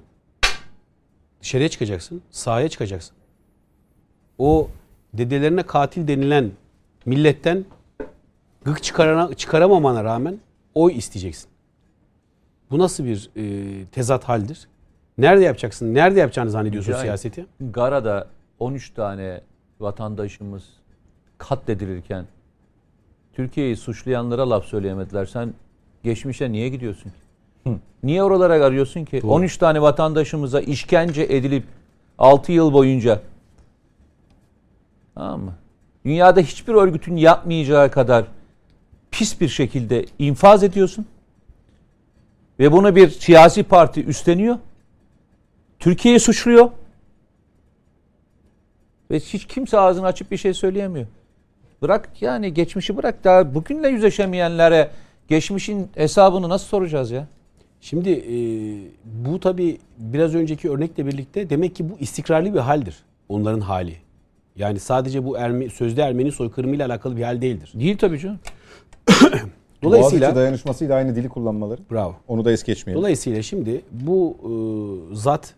Dışarıya çıkacaksın, sahaya çıkacaksın. O dedelerine katil denilen milletten gık çıkarana, çıkaramamana rağmen oy isteyeceksin. Bu nasıl bir e, tezat haldir? Nerede yapacaksın? Nerede yapacağını zannediyorsun Mücahit. siyaseti? Gara'da 13 tane vatandaşımız katledilirken Türkiye'yi suçlayanlara laf söyleyemediler. Sen geçmişe niye gidiyorsun ki? Niye oralara arıyorsun ki? 13 tane vatandaşımıza işkence edilip 6 yıl boyunca tamam mı? Dünyada hiçbir örgütün yapmayacağı kadar pis bir şekilde infaz ediyorsun. Ve bunu bir siyasi parti üstleniyor. Türkiye'yi suçluyor. Ve hiç kimse ağzını açıp bir şey söyleyemiyor. Bırak yani geçmişi bırak daha bugünle yüzleşemeyenlere geçmişin hesabını nasıl soracağız ya? Şimdi e, bu tabi biraz önceki örnekle birlikte demek ki bu istikrarlı bir haldir. Onların hali. Yani sadece bu Erme, sözde Ermeni soykırımıyla alakalı bir hal değildir. Değil tabii canım. <coughs> Dolayısıyla Boğaziçi dayanışmasıyla aynı dili kullanmaları. bravo. Onu da es geçmeyelim. Dolayısıyla şimdi bu e, zat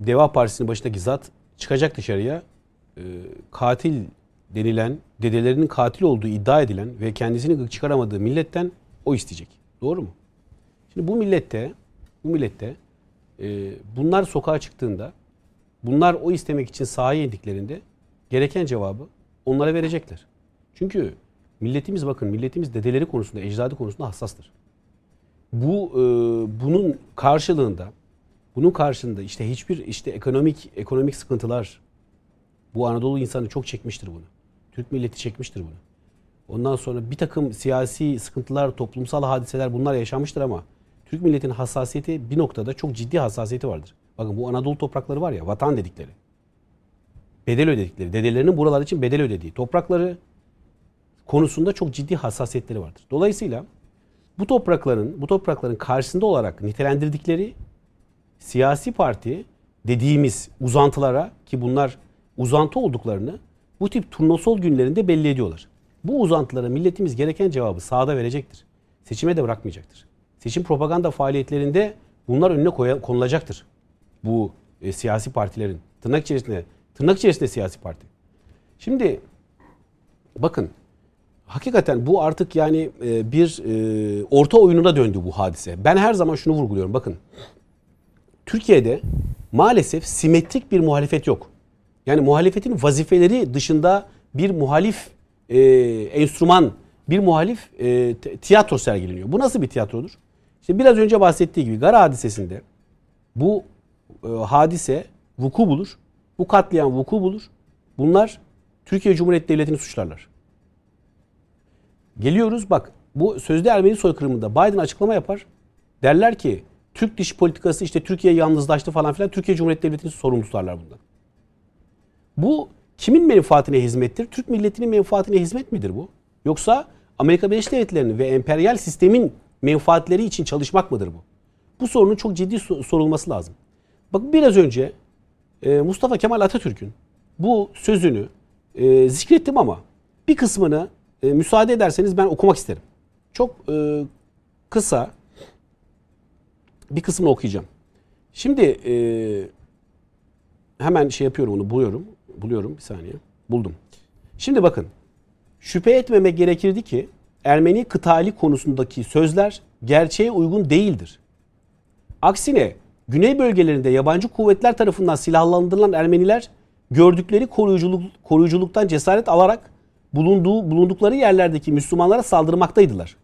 Deva Partisi'nin başındaki zat çıkacak dışarıya e, katil denilen, dedelerinin katil olduğu iddia edilen ve kendisini çıkaramadığı milletten o isteyecek. Doğru mu? Şimdi bu millette bu millette e, bunlar sokağa çıktığında bunlar o istemek için sahaya indiklerinde gereken cevabı onlara verecekler. Çünkü milletimiz bakın milletimiz dedeleri konusunda, ecdadı konusunda hassastır bu e, bunun karşılığında bunun karşılığında işte hiçbir işte ekonomik ekonomik sıkıntılar bu Anadolu insanı çok çekmiştir bunu. Türk milleti çekmiştir bunu. Ondan sonra bir takım siyasi sıkıntılar, toplumsal hadiseler bunlar yaşanmıştır ama Türk milletinin hassasiyeti bir noktada çok ciddi hassasiyeti vardır. Bakın bu Anadolu toprakları var ya vatan dedikleri. Bedel ödedikleri, dedelerinin buralar için bedel ödediği toprakları konusunda çok ciddi hassasiyetleri vardır. Dolayısıyla bu toprakların bu toprakların karşısında olarak nitelendirdikleri siyasi parti dediğimiz uzantılara ki bunlar uzantı olduklarını bu tip turnusol günlerinde belli ediyorlar. Bu uzantılara milletimiz gereken cevabı sahada verecektir. Seçime de bırakmayacaktır. Seçim propaganda faaliyetlerinde bunlar önüne konulacaktır. Bu e, siyasi partilerin tırnak içerisinde tırnak içerisinde siyasi parti. Şimdi bakın hakikaten bu artık yani e, bir e, orta oyununa döndü bu hadise. Ben her zaman şunu vurguluyorum. Bakın Türkiye'de maalesef simetrik bir muhalefet yok. Yani muhalefetin vazifeleri dışında bir muhalif e, enstrüman, bir muhalif e, tiyatro sergileniyor. Bu nasıl bir tiyatrodur? İşte biraz önce bahsettiği gibi Gara hadisesinde bu e, hadise vuku bulur. Bu katliam vuku bulur. Bunlar Türkiye Cumhuriyeti Devleti'ni suçlarlar. Geliyoruz bak bu sözde Ermeni soykırımında Biden açıklama yapar. Derler ki Türk dış politikası işte Türkiye yalnızlaştı falan filan. Türkiye Cumhuriyeti Devleti'ni sorumlu tutarlar bundan. Bu kimin menfaatine hizmettir? Türk milletinin menfaatine hizmet midir bu? Yoksa Amerika Birleşik Devletleri'nin ve emperyal sistemin menfaatleri için çalışmak mıdır bu? Bu sorunun çok ciddi so- sorulması lazım. Bak biraz önce e, Mustafa Kemal Atatürk'ün bu sözünü e, zikrettim ama bir kısmını e, müsaade ederseniz ben okumak isterim. Çok kısa bir kısmını okuyacağım. Şimdi hemen şey yapıyorum onu buluyorum. Buluyorum bir saniye. Buldum. Şimdi bakın. Şüphe etmemek gerekirdi ki Ermeni kıtali konusundaki sözler gerçeğe uygun değildir. Aksine güney bölgelerinde yabancı kuvvetler tarafından silahlandırılan Ermeniler gördükleri koruyuculuk, koruyuculuktan cesaret alarak bulunduğu bulundukları yerlerdeki Müslümanlara saldırmaktaydılar.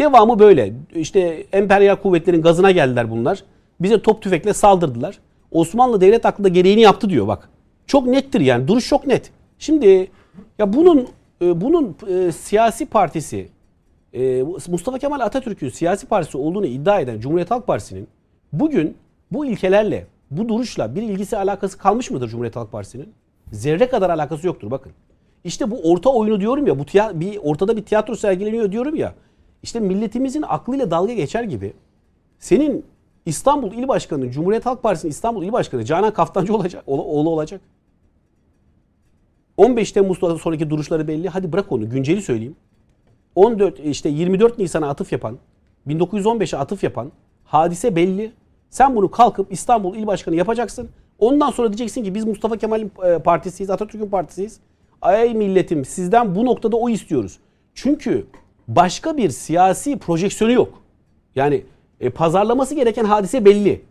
Devamı böyle. İşte emperyal kuvvetlerin gazına geldiler bunlar. Bize top tüfekle saldırdılar. Osmanlı devlet aklında gereğini yaptı diyor bak. Çok nettir yani. Duruş çok net. Şimdi ya bunun e, bunun e, siyasi partisi e, Mustafa Kemal Atatürk'ün siyasi partisi olduğunu iddia eden Cumhuriyet Halk Partisi'nin bugün bu ilkelerle, bu duruşla bir ilgisi alakası kalmış mıdır Cumhuriyet Halk Partisi'nin? Zerre kadar alakası yoktur bakın. İşte bu orta oyunu diyorum ya, bu bir ortada bir tiyatro sergileniyor diyorum ya. İşte milletimizin aklıyla dalga geçer gibi senin İstanbul İl Başkanı, Cumhuriyet Halk Partisi'nin İstanbul İl Başkanı Canan Kaftancı olacak, oğlu olacak. 15 Temmuz'dan sonraki duruşları belli. Hadi bırak onu, günceli söyleyeyim. 14 işte 24 Nisan'a atıf yapan, 1915'e atıf yapan hadise belli. Sen bunu kalkıp İstanbul İl Başkanı yapacaksın. Ondan sonra diyeceksin ki biz Mustafa Kemal'in e, partisiyiz, Atatürk'ün partisiyiz. Ay milletim sizden bu noktada o istiyoruz. Çünkü başka bir siyasi projeksiyonu yok. Yani e, pazarlaması gereken hadise belli.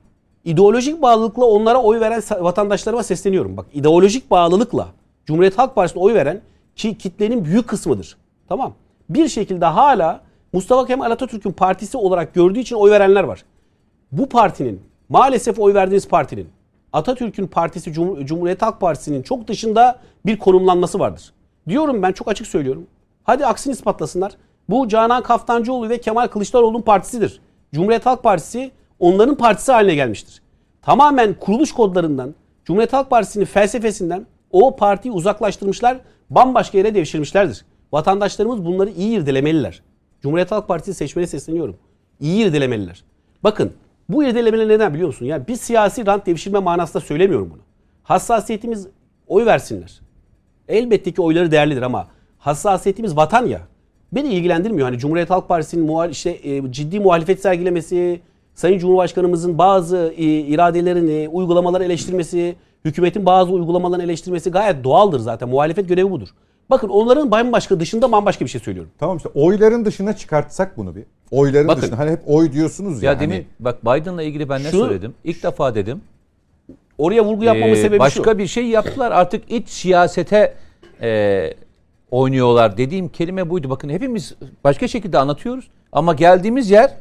İdeolojik bağlılıkla onlara oy veren vatandaşlarıma sesleniyorum. Bak ideolojik bağlılıkla Cumhuriyet Halk Partisi'ne oy veren ki kitlenin büyük kısmıdır. Tamam. Bir şekilde hala Mustafa Kemal Atatürk'ün partisi olarak gördüğü için oy verenler var. Bu partinin maalesef oy verdiğiniz partinin Atatürk'ün partisi Cum- Cumhuriyet Halk Partisi'nin çok dışında bir konumlanması vardır. Diyorum ben çok açık söylüyorum. Hadi aksini ispatlasınlar. Bu Canan Kaftancıoğlu ve Kemal Kılıçdaroğlu'nun partisidir. Cumhuriyet Halk Partisi onların partisi haline gelmiştir. Tamamen kuruluş kodlarından, Cumhuriyet Halk Partisi'nin felsefesinden o partiyi uzaklaştırmışlar, bambaşka yere devşirmişlerdir. Vatandaşlarımız bunları iyi irdelemeliler. Cumhuriyet Halk Partisi seçmene sesleniyorum. İyi irdelemeliler. Bakın Bu irdelemeler neden biliyor musun? Yani bir siyasi rant devşirme manasında söylemiyorum bunu. Hassasiyetimiz oy versinler. Elbette ki oyları değerlidir ama hassasiyetimiz vatan ya. Beni ilgilendirmiyor. Hani Cumhuriyet Halk Partisi'nin muhal işte e, ciddi muhalefet sergilemesi, Sayın Cumhurbaşkanımızın bazı e, iradelerini, uygulamaları eleştirmesi, hükümetin bazı uygulamalarını eleştirmesi gayet doğaldır zaten. Muhalefet görevi budur. Bakın onların bambaşka dışında bambaşka bir şey söylüyorum. Tamam işte oyların dışına çıkartsak bunu bir. Oyların Bakın. dışına. Hani hep oy diyorsunuz ya. Ya demin hani- bak Biden'la ilgili ben ne Şunu- söyledim? İlk defa dedim. Oraya vurgu yapmamın Ee, sebebi başka şu. bir şey yaptılar. Artık iç siyasete e, oynuyorlar dediğim kelime buydu. Bakın hepimiz başka şekilde anlatıyoruz. Ama geldiğimiz yer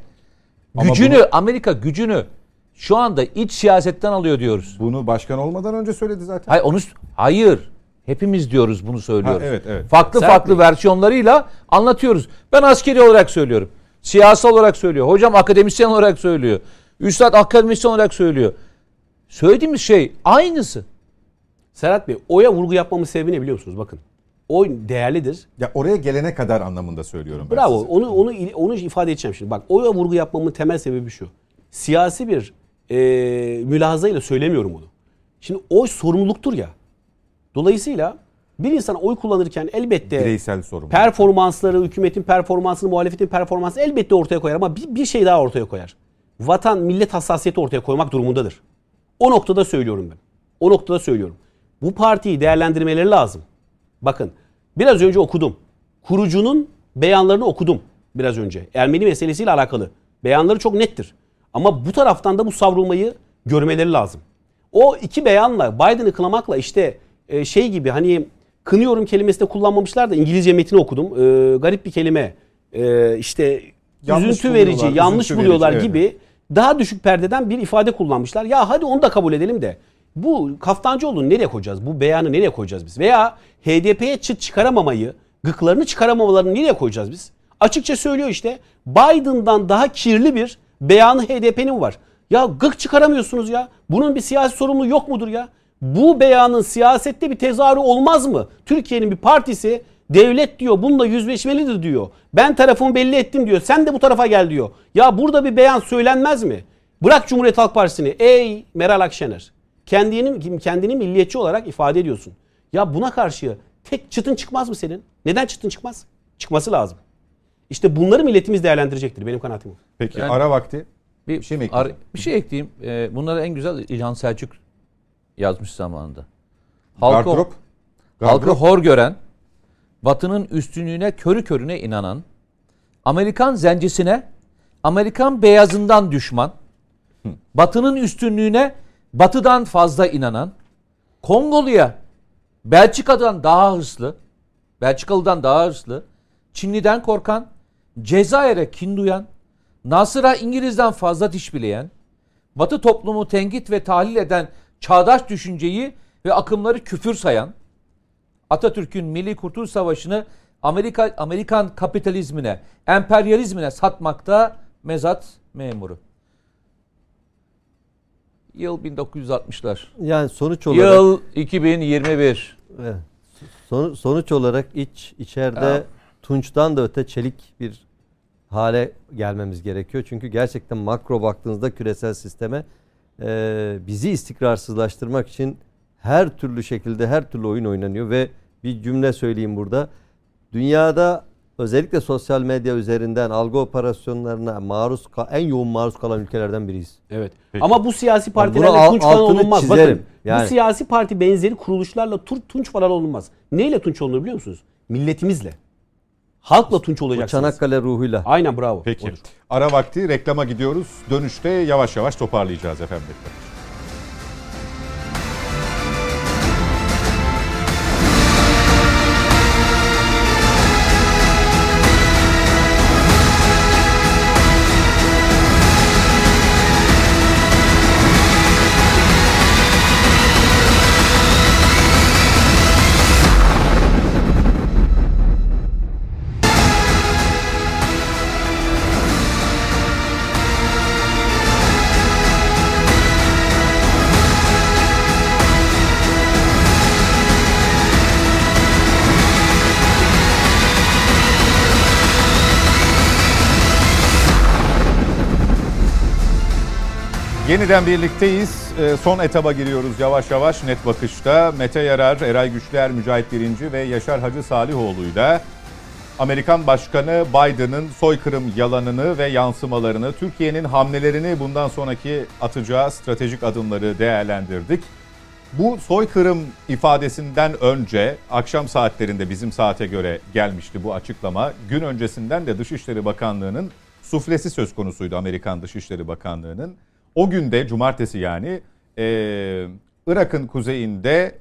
Ama gücünü, Amerika gücünü şu anda iç siyasetten alıyor diyoruz. Bunu başkan olmadan önce söyledi zaten. Hayır onu hayır. Hepimiz diyoruz bunu söylüyoruz. Ha, evet, evet. Farklı Sert farklı mi? versiyonlarıyla anlatıyoruz. Ben askeri olarak söylüyorum. Siyasi olarak söylüyor. Hocam akademisyen olarak söylüyor. Üstad akademisyen olarak söylüyor. Söylediğimiz şey aynısı. Serhat Bey oya vurgu yapmamın sebebi ne biliyor musunuz? Bakın oy değerlidir. Ya oraya gelene kadar anlamında söylüyorum ben Bravo. size. Onu onu onu ifade edeceğim şimdi. Bak oya vurgu yapmamın temel sebebi şu. Siyasi bir e, mülahazayla söylemiyorum bunu. Şimdi oy sorumluluktur ya. Dolayısıyla bir insan oy kullanırken elbette Bireysel sorun. performansları, hükümetin performansını, muhalefetin performansını elbette ortaya koyar ama bir, bir şey daha ortaya koyar. Vatan, millet hassasiyeti ortaya koymak durumundadır. O noktada söylüyorum ben. O noktada söylüyorum. Bu partiyi değerlendirmeleri lazım. Bakın biraz önce okudum. Kurucunun beyanlarını okudum biraz önce. Ermeni meselesiyle alakalı. Beyanları çok nettir. Ama bu taraftan da bu savrulmayı görmeleri lazım. O iki beyanla Biden'ı kınamakla işte e, şey gibi hani kınıyorum kelimesi de kullanmamışlar da İngilizce metni okudum. E, garip bir kelime. E, işte Yanlış üzüntü verici, yanlış üzüntü buluyorlar verici, gibi daha düşük perdeden bir ifade kullanmışlar. Ya hadi onu da kabul edelim de bu Kaftancıoğlu'nu nereye koyacağız? Bu beyanı nereye koyacağız biz? Veya HDP'ye çıt çıkaramamayı, gıklarını çıkaramamalarını nereye koyacağız biz? Açıkça söylüyor işte Biden'dan daha kirli bir beyanı HDP'nin var. Ya gık çıkaramıyorsunuz ya. Bunun bir siyasi sorumluluğu yok mudur ya? Bu beyanın siyasette bir tezahürü olmaz mı? Türkiye'nin bir partisi devlet diyor bununla yüzleşmelidir diyor. Ben tarafımı belli ettim diyor. Sen de bu tarafa gel diyor. Ya burada bir beyan söylenmez mi? Bırak Cumhuriyet Halk Partisi'ni. Ey Meral Akşener. Kendini, kendini milliyetçi olarak ifade ediyorsun. Ya buna karşı tek çıtın çıkmaz mı senin? Neden çıtın çıkmaz? Çıkması lazım. İşte bunları milletimiz değerlendirecektir. Benim kanaatim. Peki Yani- ara vakti. Bir, şey mi ar- ekleyeceğim? bir şey ekleyeyim. Ee, bunları en güzel İlhan Selçuk yazmış zamanında. Halkı, Gardırop. halkı Gardırop. hor gören, Batı'nın üstünlüğüne körü körüne inanan, Amerikan zencisine, Amerikan beyazından düşman, Batı'nın üstünlüğüne Batı'dan fazla inanan, Kongolu'ya Belçika'dan daha hırslı, Belçikalı'dan daha hırslı, Çinli'den korkan, Cezayir'e kin duyan, Nasır'a İngiliz'den fazla diş bileyen, Batı toplumu tenkit ve tahlil eden çağdaş düşünceyi ve akımları küfür sayan, Atatürk'ün Milli Kurtuluş Savaşı'nı Amerika Amerikan kapitalizmine, emperyalizmine satmakta mezat memuru. Yıl 1960'lar. Yani sonuç olarak Yıl 2021. Evet. Son- sonuç olarak iç içeride Ya. tunçtan da öte çelik bir hale gelmemiz gerekiyor. Çünkü gerçekten makro baktığınızda küresel sisteme e, bizi istikrarsızlaştırmak için her türlü şekilde her türlü oyun oynanıyor ve bir cümle söyleyeyim burada. Dünyada özellikle sosyal medya üzerinden algı operasyonlarına maruz en yoğun maruz kalan ülkelerden biriyiz. Evet. Peki. Ama bu siyasi partilerle al- tunç falan olunmaz. çizerim. Bakın Yani. bu siyasi parti benzeri kuruluşlarla tur, tunç falan olunmaz. Neyle tunç olunur biliyor musunuz? Milletimizle. Halkla tunç Bu olacaksınız. Çanakkale ruhuyla. Aynen bravo. Peki. Ara vakti reklama gidiyoruz. Dönüşte yavaş yavaş toparlayacağız efendim. Yeniden birlikteyiz. Ee, Son etaba giriyoruz yavaş yavaş net bakışta. Mete Yarar, Eray Güçler, Mücahit Birinci ve Yaşar Hacı Salihoğlu'yla Amerikan Başkanı Biden'ın soykırım yalanını ve yansımalarını, Türkiye'nin hamlelerini bundan sonraki atacağı stratejik adımları değerlendirdik. Bu soykırım ifadesinden önce akşam saatlerinde bizim saate göre gelmişti bu açıklama. Gün öncesinden de Dışişleri Bakanlığı'nın suflesi söz konusuydu Amerikan Dışişleri Bakanlığı'nın. O günde cumartesi yani eee, Irak'ın kuzeyinde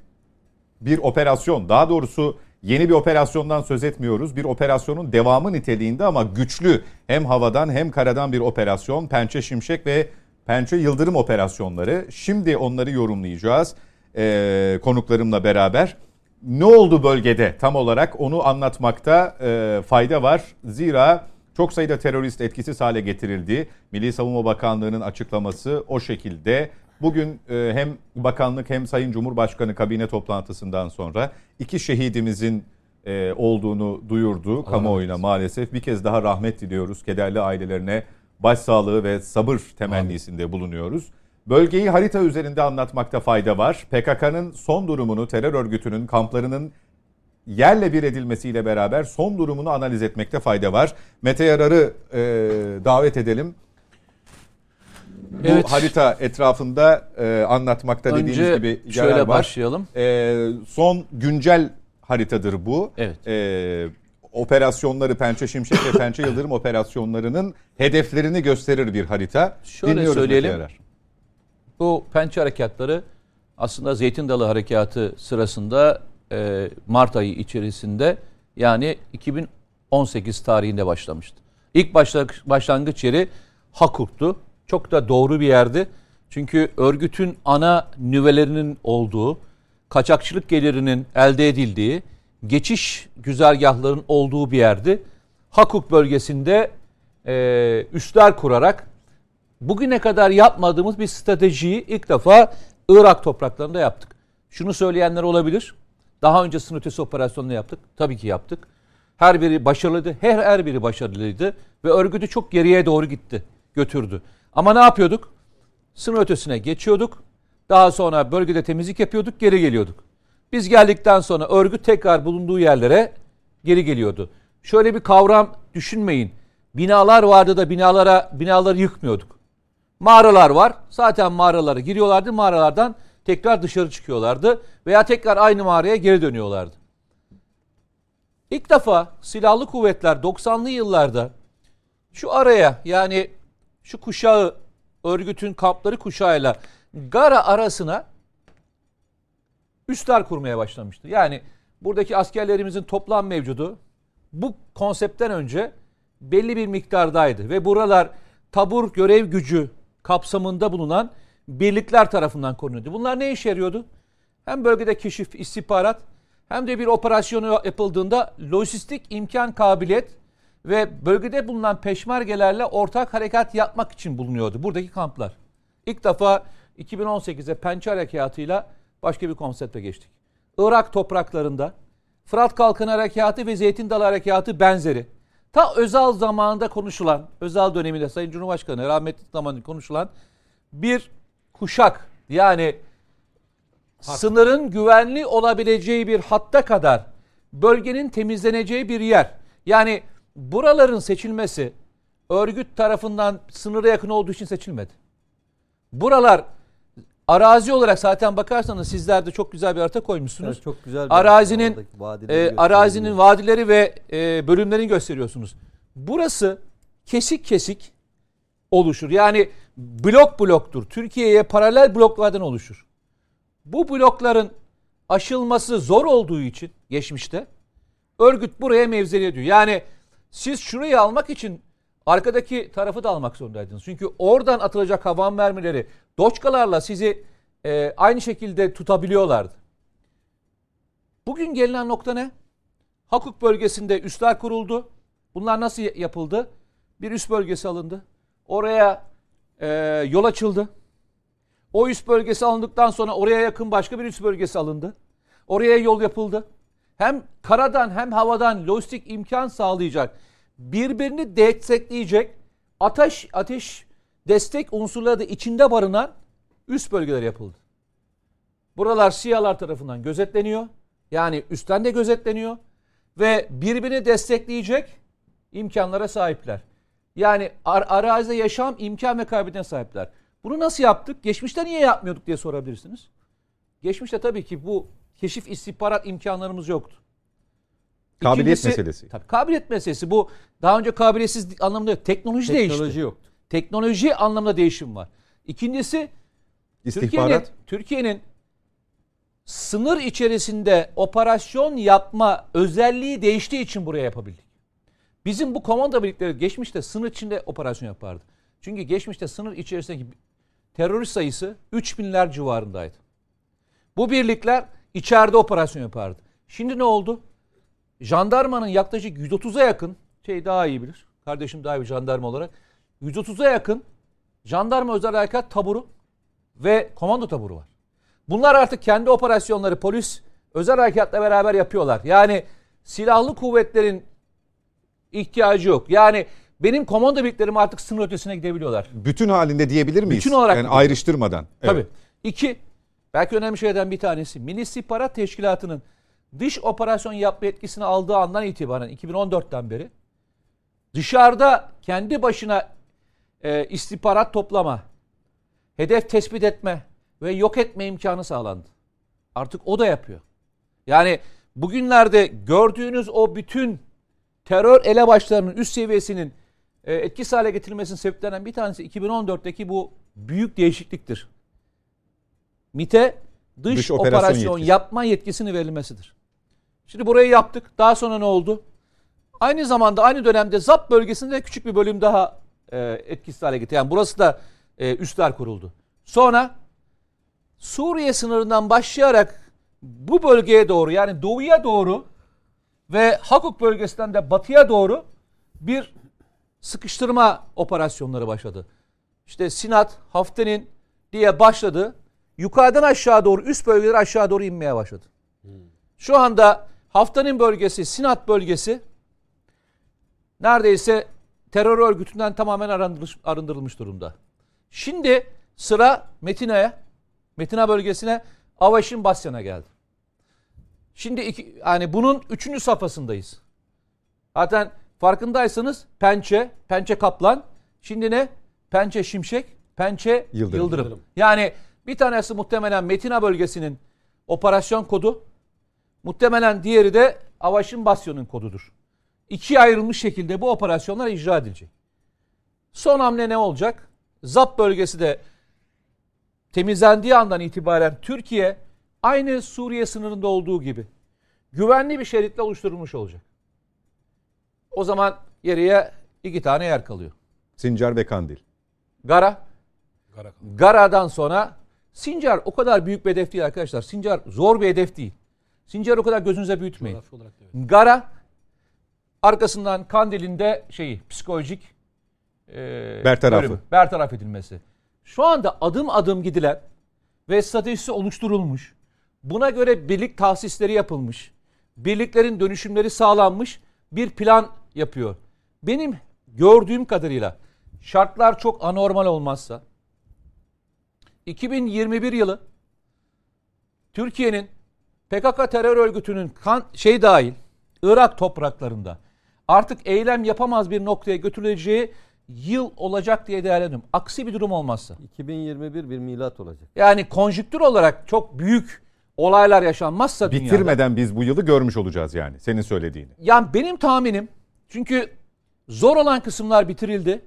bir operasyon daha doğrusu yeni bir operasyondan söz etmiyoruz. Bir operasyonun devamı niteliğinde ama güçlü hem havadan hem karadan bir operasyon. Pençe Şimşek ve Pençe Yıldırım operasyonları. Şimdi onları yorumlayacağız eee, konuklarımla beraber. Ne oldu bölgede tam olarak onu anlatmakta eee, fayda var. Zira çok sayıda terörist etkisiz hale getirildi. Milli Savunma Bakanlığı'nın açıklaması o şekilde. Bugün e, hem bakanlık hem Sayın Cumhurbaşkanı kabine toplantısından sonra iki şehidimizin e, olduğunu duyurdu kamuoyuna maalesef. Bir kez daha rahmet diliyoruz. Kederli ailelerine başsağlığı ve sabır temennisinde bulunuyoruz. Bölgeyi harita üzerinde anlatmakta fayda var. PKK'nın son durumunu, terör örgütünün kamplarının yerle bir edilmesiyle beraber son durumunu analiz etmekte fayda var. Mete Yarar'ı e, davet edelim. Bu Evet. harita etrafında e, anlatmakta dediğiniz Önce gibi yarar şöyle var. başlayalım. E, son güncel haritadır bu. Evet. E, operasyonları Pençe Şimşek ve Pençe Yıldırım operasyonlarının hedeflerini gösterir bir harita. Şöyle Dinliyoruz söyleyelim. Yarar. Bu pençe harekatları aslında Zeytin Dalı Harekatı sırasında e, Mart ayı içerisinde yani 2018 tarihinde başlamıştı. İlk başla- başlangıç yeri Hakurk'tu. Çok da doğru bir yerdi. Çünkü örgütün ana nüvelerinin olduğu, kaçakçılık gelirinin elde edildiği, geçiş güzergahların olduğu bir yerdi. Hakuk bölgesinde e, üsler kurarak bugüne kadar yapmadığımız bir stratejiyi ilk defa Irak topraklarında yaptık. Şunu söyleyenler olabilir. Daha önce sınır ötesi operasyonunu yaptık. Tabii ki yaptık. Her biri başarılıydı. Her her biri başarılıydı ve örgütü çok geriye doğru gitti, götürdü. Ama ne yapıyorduk? Sınır ötesine geçiyorduk. Daha sonra bölgede temizlik yapıyorduk, geri geliyorduk. Biz geldikten sonra örgüt tekrar bulunduğu yerlere geri geliyordu. Şöyle bir kavram düşünmeyin. Binalar vardı da binalara binaları yıkmıyorduk. Mağaralar var. Zaten mağaralara giriyorlardı. Mağaralardan tekrar dışarı çıkıyorlardı veya tekrar aynı mağaraya geri dönüyorlardı. İlk defa silahlı kuvvetler 90'lı yıllarda şu araya yani şu kuşağı örgütün kampları kuşağıyla Gara arasına üsler kurmaya başlamıştı. Yani buradaki askerlerimizin toplam mevcudu bu konseptten önce belli bir miktardaydı ve buralar tabur görev gücü kapsamında bulunan birlikler tarafından korunuyordu. Bunlar ne işe yarıyordu? Hem bölgede keşif, istihbarat hem de bir operasyonu yapıldığında lojistik imkan kabiliyet ve bölgede bulunan peşmergelerle ortak harekat yapmak için bulunuyordu buradaki kamplar. İlk defa 2018'de Pençe Harekatı'yla başka bir konsepte geçtik. Irak topraklarında Fırat Kalkanı Harekatı ve Zeytin Dalı Harekatı benzeri. Ta Özal zamanında konuşulan, Özal döneminde Sayın Cumhurbaşkanı rahmetli zamanında konuşulan bir kuşak yani sınırın güvenli olabileceği bir hatta kadar bölgenin temizleneceği bir yer. Yani buraların seçilmesi örgüt tarafından sınıra yakın olduğu için seçilmedi. Buralar arazi olarak zaten bakarsanız sizler de çok güzel bir harita koymuşsunuz. Evet, çok güzel bir arazinin vadileri e, arazinin vadileri ve e, bölümlerini gösteriyorsunuz. Burası kesik kesik oluşur. Yani blok bloktur. Türkiye'ye paralel bloklardan oluşur. Bu blokların aşılması zor olduğu için geçmişte örgüt buraya mevzeli ediyor. Yani siz şurayı almak için arkadaki tarafı da almak zorundaydınız. Çünkü oradan atılacak havan mermileri doçkalarla sizi e, aynı şekilde tutabiliyorlardı. Bugün gelinen nokta ne? Hakuk bölgesinde üsler kuruldu. Bunlar nasıl yapıldı? Bir üst bölgesi alındı. Oraya e, yol açıldı. O üst bölgesi alındıktan sonra oraya yakın başka bir üst bölgesi alındı. Oraya yol yapıldı. Hem karadan hem havadan lojistik imkan sağlayacak, birbirini destekleyecek ateş ateş destek unsurları da içinde barınan üst bölgeler yapıldı. Buralar SİHA'lar tarafından gözetleniyor. Yani üstten de gözetleniyor. Ve birbirini destekleyecek imkanlara sahipler. Yani ar- arazide yaşam imkan ve kabiliyetine sahipler. Bunu nasıl yaptık? Geçmişte niye yapmıyorduk diye sorabilirsiniz. Geçmişte tabii ki bu keşif istihbarat imkanlarımız yoktu. Kabiliyet İkincisi- meselesi. Tabii kabiliyet meselesi bu. Daha önce kabiliyetsiz anlamında yok. Teknoloji, değişti. Teknoloji yoktu. Teknoloji anlamında değişim var. İkincisi Türkiye'nin İstihbarat. Türkiye'nin sınır içerisinde operasyon yapma özelliği değiştiği için buraya yapabildik. Bizim bu komando birlikleri geçmişte sınır içinde operasyon yapardı. Çünkü geçmişte sınır içerisindeki terörist sayısı 3000'ler civarındaydı. Bu birlikler içeride operasyon yapardı. Şimdi ne oldu? Jandarmanın yaklaşık 130'a yakın, şey daha iyi bilir. Kardeşim daha iyi bir jandarma olarak. 130'a yakın jandarma özel harekat taburu ve komando taburu var. Bunlar artık kendi operasyonları polis özel harekatla beraber yapıyorlar. Yani silahlı kuvvetlerin ihtiyacı yok. Yani benim komando birliklerim artık sınır ötesine gidebiliyorlar. Bütün halinde diyebilir miyiz? Bütün olarak Yani ayrıştırmadan. Evet. Tabii. İki, belki önemli şeylerden bir tanesi. Milli İstihbarat Teşkilatı'nın dış operasyon yapma yetkisini aldığı andan itibaren 2014'ten beri dışarıda kendi başına e, istihbarat toplama, hedef tespit etme ve yok etme imkanı sağlandı. Artık o da yapıyor. Yani bugünlerde gördüğünüz o bütün terör elebaşlarının üst seviyesinin e, etkisiz hale getirilmesinin sebeplerinden bir tanesi 2014'teki bu büyük değişikliktir. MİT'e dış, Dış operasyon operasyon, yetkisi. yapma yetkisini verilmesidir. Şimdi burayı yaptık. Daha sonra ne oldu? Aynı zamanda aynı dönemde ZAP bölgesinde küçük bir bölüm daha e, etkisiz hale getirdi. Yani burası da e, üstler kuruldu. Sonra Suriye sınırından başlayarak bu bölgeye doğru yani doğuya doğru ve Hakuk bölgesinden de batıya doğru bir sıkıştırma operasyonları başladı. İşte Sinat, Haftenin diye başladı. Yukarıdan aşağı doğru üst bölgeler aşağı doğru inmeye başladı. Şu anda Haftenin bölgesi, Sinat bölgesi neredeyse terör örgütünden tamamen arındırılmış, arındırılmış durumda. Şimdi sıra Metina'ya, Metina bölgesine, Avaşin Basyan'a geldi. Şimdi iki, yani bunun üçüncü safhasındayız. Zaten farkındaysanız Pençe, Pençe Kaplan, şimdi ne? Pençe Şimşek, Pençe Yıldırım. Yıldırım. Yani bir tanesi muhtemelen Metina bölgesinin operasyon kodu, muhtemelen diğeri de Avaşin Basyon'un kodudur. İkiye ayrılmış şekilde bu operasyonlar icra edilecek. Son hamle ne olacak? ZAP bölgesi de temizlendiği andan itibaren Türkiye aynı Suriye sınırında olduğu gibi güvenli bir şeritle oluşturulmuş olacak. O zaman geriye iki tane yer kalıyor. Sincar ve Kandil. Gara, kaldı. Gara'dan sonra Sincar o kadar büyük bir hedef değil arkadaşlar. Sincar zor bir hedef değil. Sincar o kadar gözünüze büyütmeyin. Olarak evet. Gara arkasından Kandil'in de şeyi psikolojik e, Bertarafı. bölümü, bertaraf edilmesi. Şu anda adım adım gidilen ve stratejisi oluşturulmuş. Buna göre birlik tahsisleri yapılmış. Birliklerin dönüşümleri sağlanmış bir plan yapıyor. Benim gördüğüm kadarıyla şartlar çok anormal olmazsa 2021 yılı Türkiye'nin PKK terör örgütünün kan, şey dahil Irak topraklarında artık eylem yapamaz bir noktaya götürüleceği yıl olacak diye değerlendiriyorum. Aksi bir durum olmazsa. 2021 bir milat olacak. Yani konjüktür olarak çok büyük olaylar yaşanmazsa dünyada. Bitirmeden biz bu yılı görmüş olacağız yani senin söylediğini. Yani benim tahminim çünkü zor olan kısımlar bitirildi.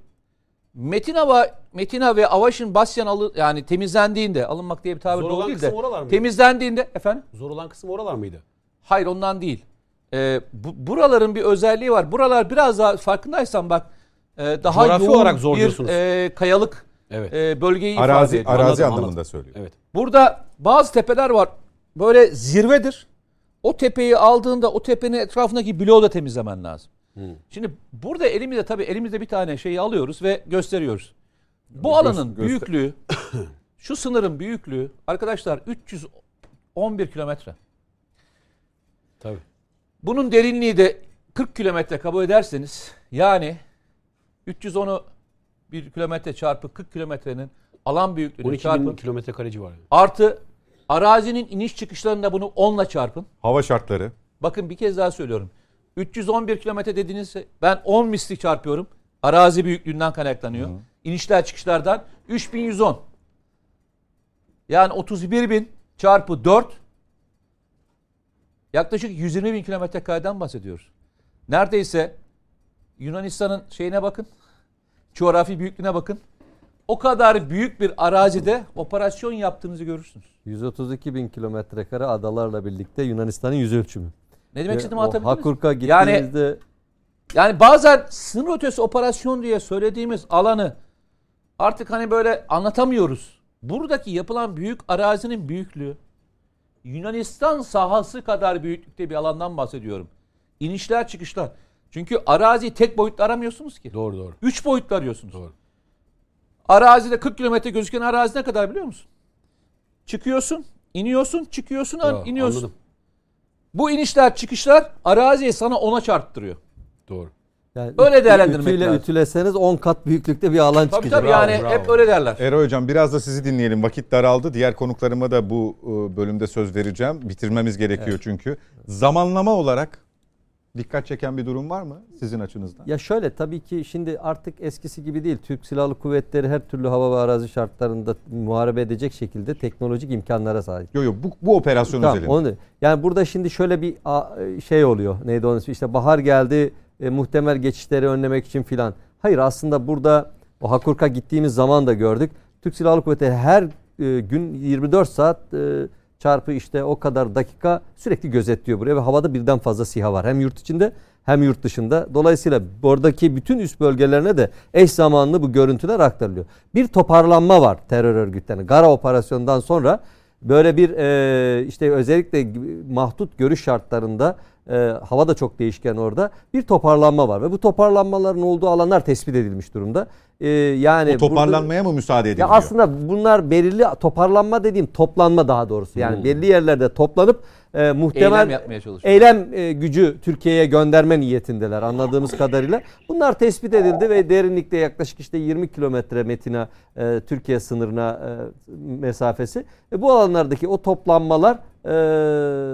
Metina ve Metina ve Avaş'ın Basyan alı, yani temizlendiğinde alınmak diye bir tabir Zor doğru değil de oralar mıydı? temizlendiğinde efendim Zor olan kısım oralar mıydı? Hayır ondan değil. Ee, bu, buraların bir özelliği var. Buralar biraz daha farkındaysan bak e, daha Coğrafi yoğun olarak zor bir e, kayalık Evet. e, bölgeyi ifade Arazi, ediyor. arazi Anladım, anlamında anladım. söylüyor. Evet. Burada bazı tepeler var. Böyle zirvedir. O tepeyi aldığında o tepenin etrafındaki bloğu da temizlemen lazım. Şimdi burada elimizde tabii elimizde bir tane şeyi alıyoruz ve gösteriyoruz. Bu alanın göster- büyüklüğü, <coughs> şu sınırın büyüklüğü arkadaşlar 311 kilometre. Tabii. Bunun derinliği de 40 kilometre kabul ederseniz yani 310'u 1 kilometre çarpı 40 kilometrenin alan büyüklüğünü 12 çarpın. bin kilometre kareci var. yani. Artı arazinin iniş çıkışlarında bunu 10 ile çarpın. Hava şartları. Bakın bir kez daha söylüyorum. 311 kilometre dediğinizse ben 10 misli çarpıyorum. Arazi büyüklüğünden kaynaklanıyor. İnişler çıkışlardan 3110. Yani 31 bin çarpı 4 yaklaşık 120 bin kilometre kareden bahsediyoruz. Neredeyse Yunanistan'ın şeyine bakın. Coğrafi büyüklüğüne bakın. O kadar büyük bir arazide operasyon yaptığınızı görürsünüz. 132 bin kilometre kare adalarla birlikte Yunanistan'ın yüz ölçümü. Ne demek istediğimi anlatabildim? Hakurk'a Yani- gittiğinizde Yani bazen sınır ötesi operasyon diye söylediğimiz alanı artık hani böyle anlatamıyoruz. Buradaki yapılan büyük arazinin büyüklüğü Yunanistan sahası kadar büyüklükte bir alandan bahsediyorum. İnişler çıkışlar. Çünkü araziyi tek boyutlu aramıyorsunuz ki. Doğru doğru. Üç boyutlu arıyorsunuz. Doğru. Arazide 40 kilometre gözüken arazi ne kadar biliyor musun? Çıkıyorsun, iniyorsun, çıkıyorsun, Ya, iniyorsun. Anladım. Bu inişler çıkışlar araziyi sana ona çarptırıyor. Doğru. yani Öyle değerlendirmek ütüyle lazım. ütüleseniz 10 kat büyüklükte bir alan Tabii çıkacak. tabii yani bravo. hep öyle derler. Eray Hocam biraz da sizi dinleyelim. Vakit daraldı. Diğer konuklarıma da bu e, bölümde söz vereceğim. Bitirmemiz gerekiyor çünkü. Zamanlama olarak dikkat çeken bir durum var mı sizin açınızdan? Ya şöyle tabii ki şimdi artık eskisi gibi değil. Türk Silahlı Kuvvetleri her türlü hava ve arazi şartlarında muharebe edecek şekilde teknolojik imkanlara sahip. Yok yok bu, bu operasyon Tamam, özelinde. onu, yani burada şimdi şöyle bir şey oluyor. Neydi onun ismi? İşte bahar geldi e, muhtemel geçişleri önlemek için filan. Hayır aslında burada o Hakurk'a gittiğimiz zaman da gördük. Türk Silahlı Kuvvetleri her e, gün 24 saat e, çarpı işte o kadar dakika sürekli gözetliyor buraya ve havada birden fazla SİHA var. Hem yurt içinde hem yurt dışında. Dolayısıyla oradaki bütün üst bölgelerine de eş zamanlı bu görüntüler aktarılıyor. Bir toparlanma var terör örgütlerine. Gara operasyonundan sonra böyle bir işte özellikle mahdut görüş şartlarında e, hava da çok değişken orada bir toparlanma var ve bu toparlanmaların olduğu alanlar tespit edilmiş durumda. E, yani o toparlanmaya mı müsaade ya ediliyor? aslında bunlar belirli toparlanma dediğim toplanma daha doğrusu. Yani belli yerlerde toplanıp e, muhtemel Eylem yapmaya çalışıyor. eylem e, gücü Türkiye'ye gönderme niyetindeler anladığımız kadarıyla. Bunlar tespit edildi ve derinlikte yaklaşık işte 20 kilometre metina e, Türkiye sınırına e, mesafesi. E, bu alanlardaki o toplanmalar e,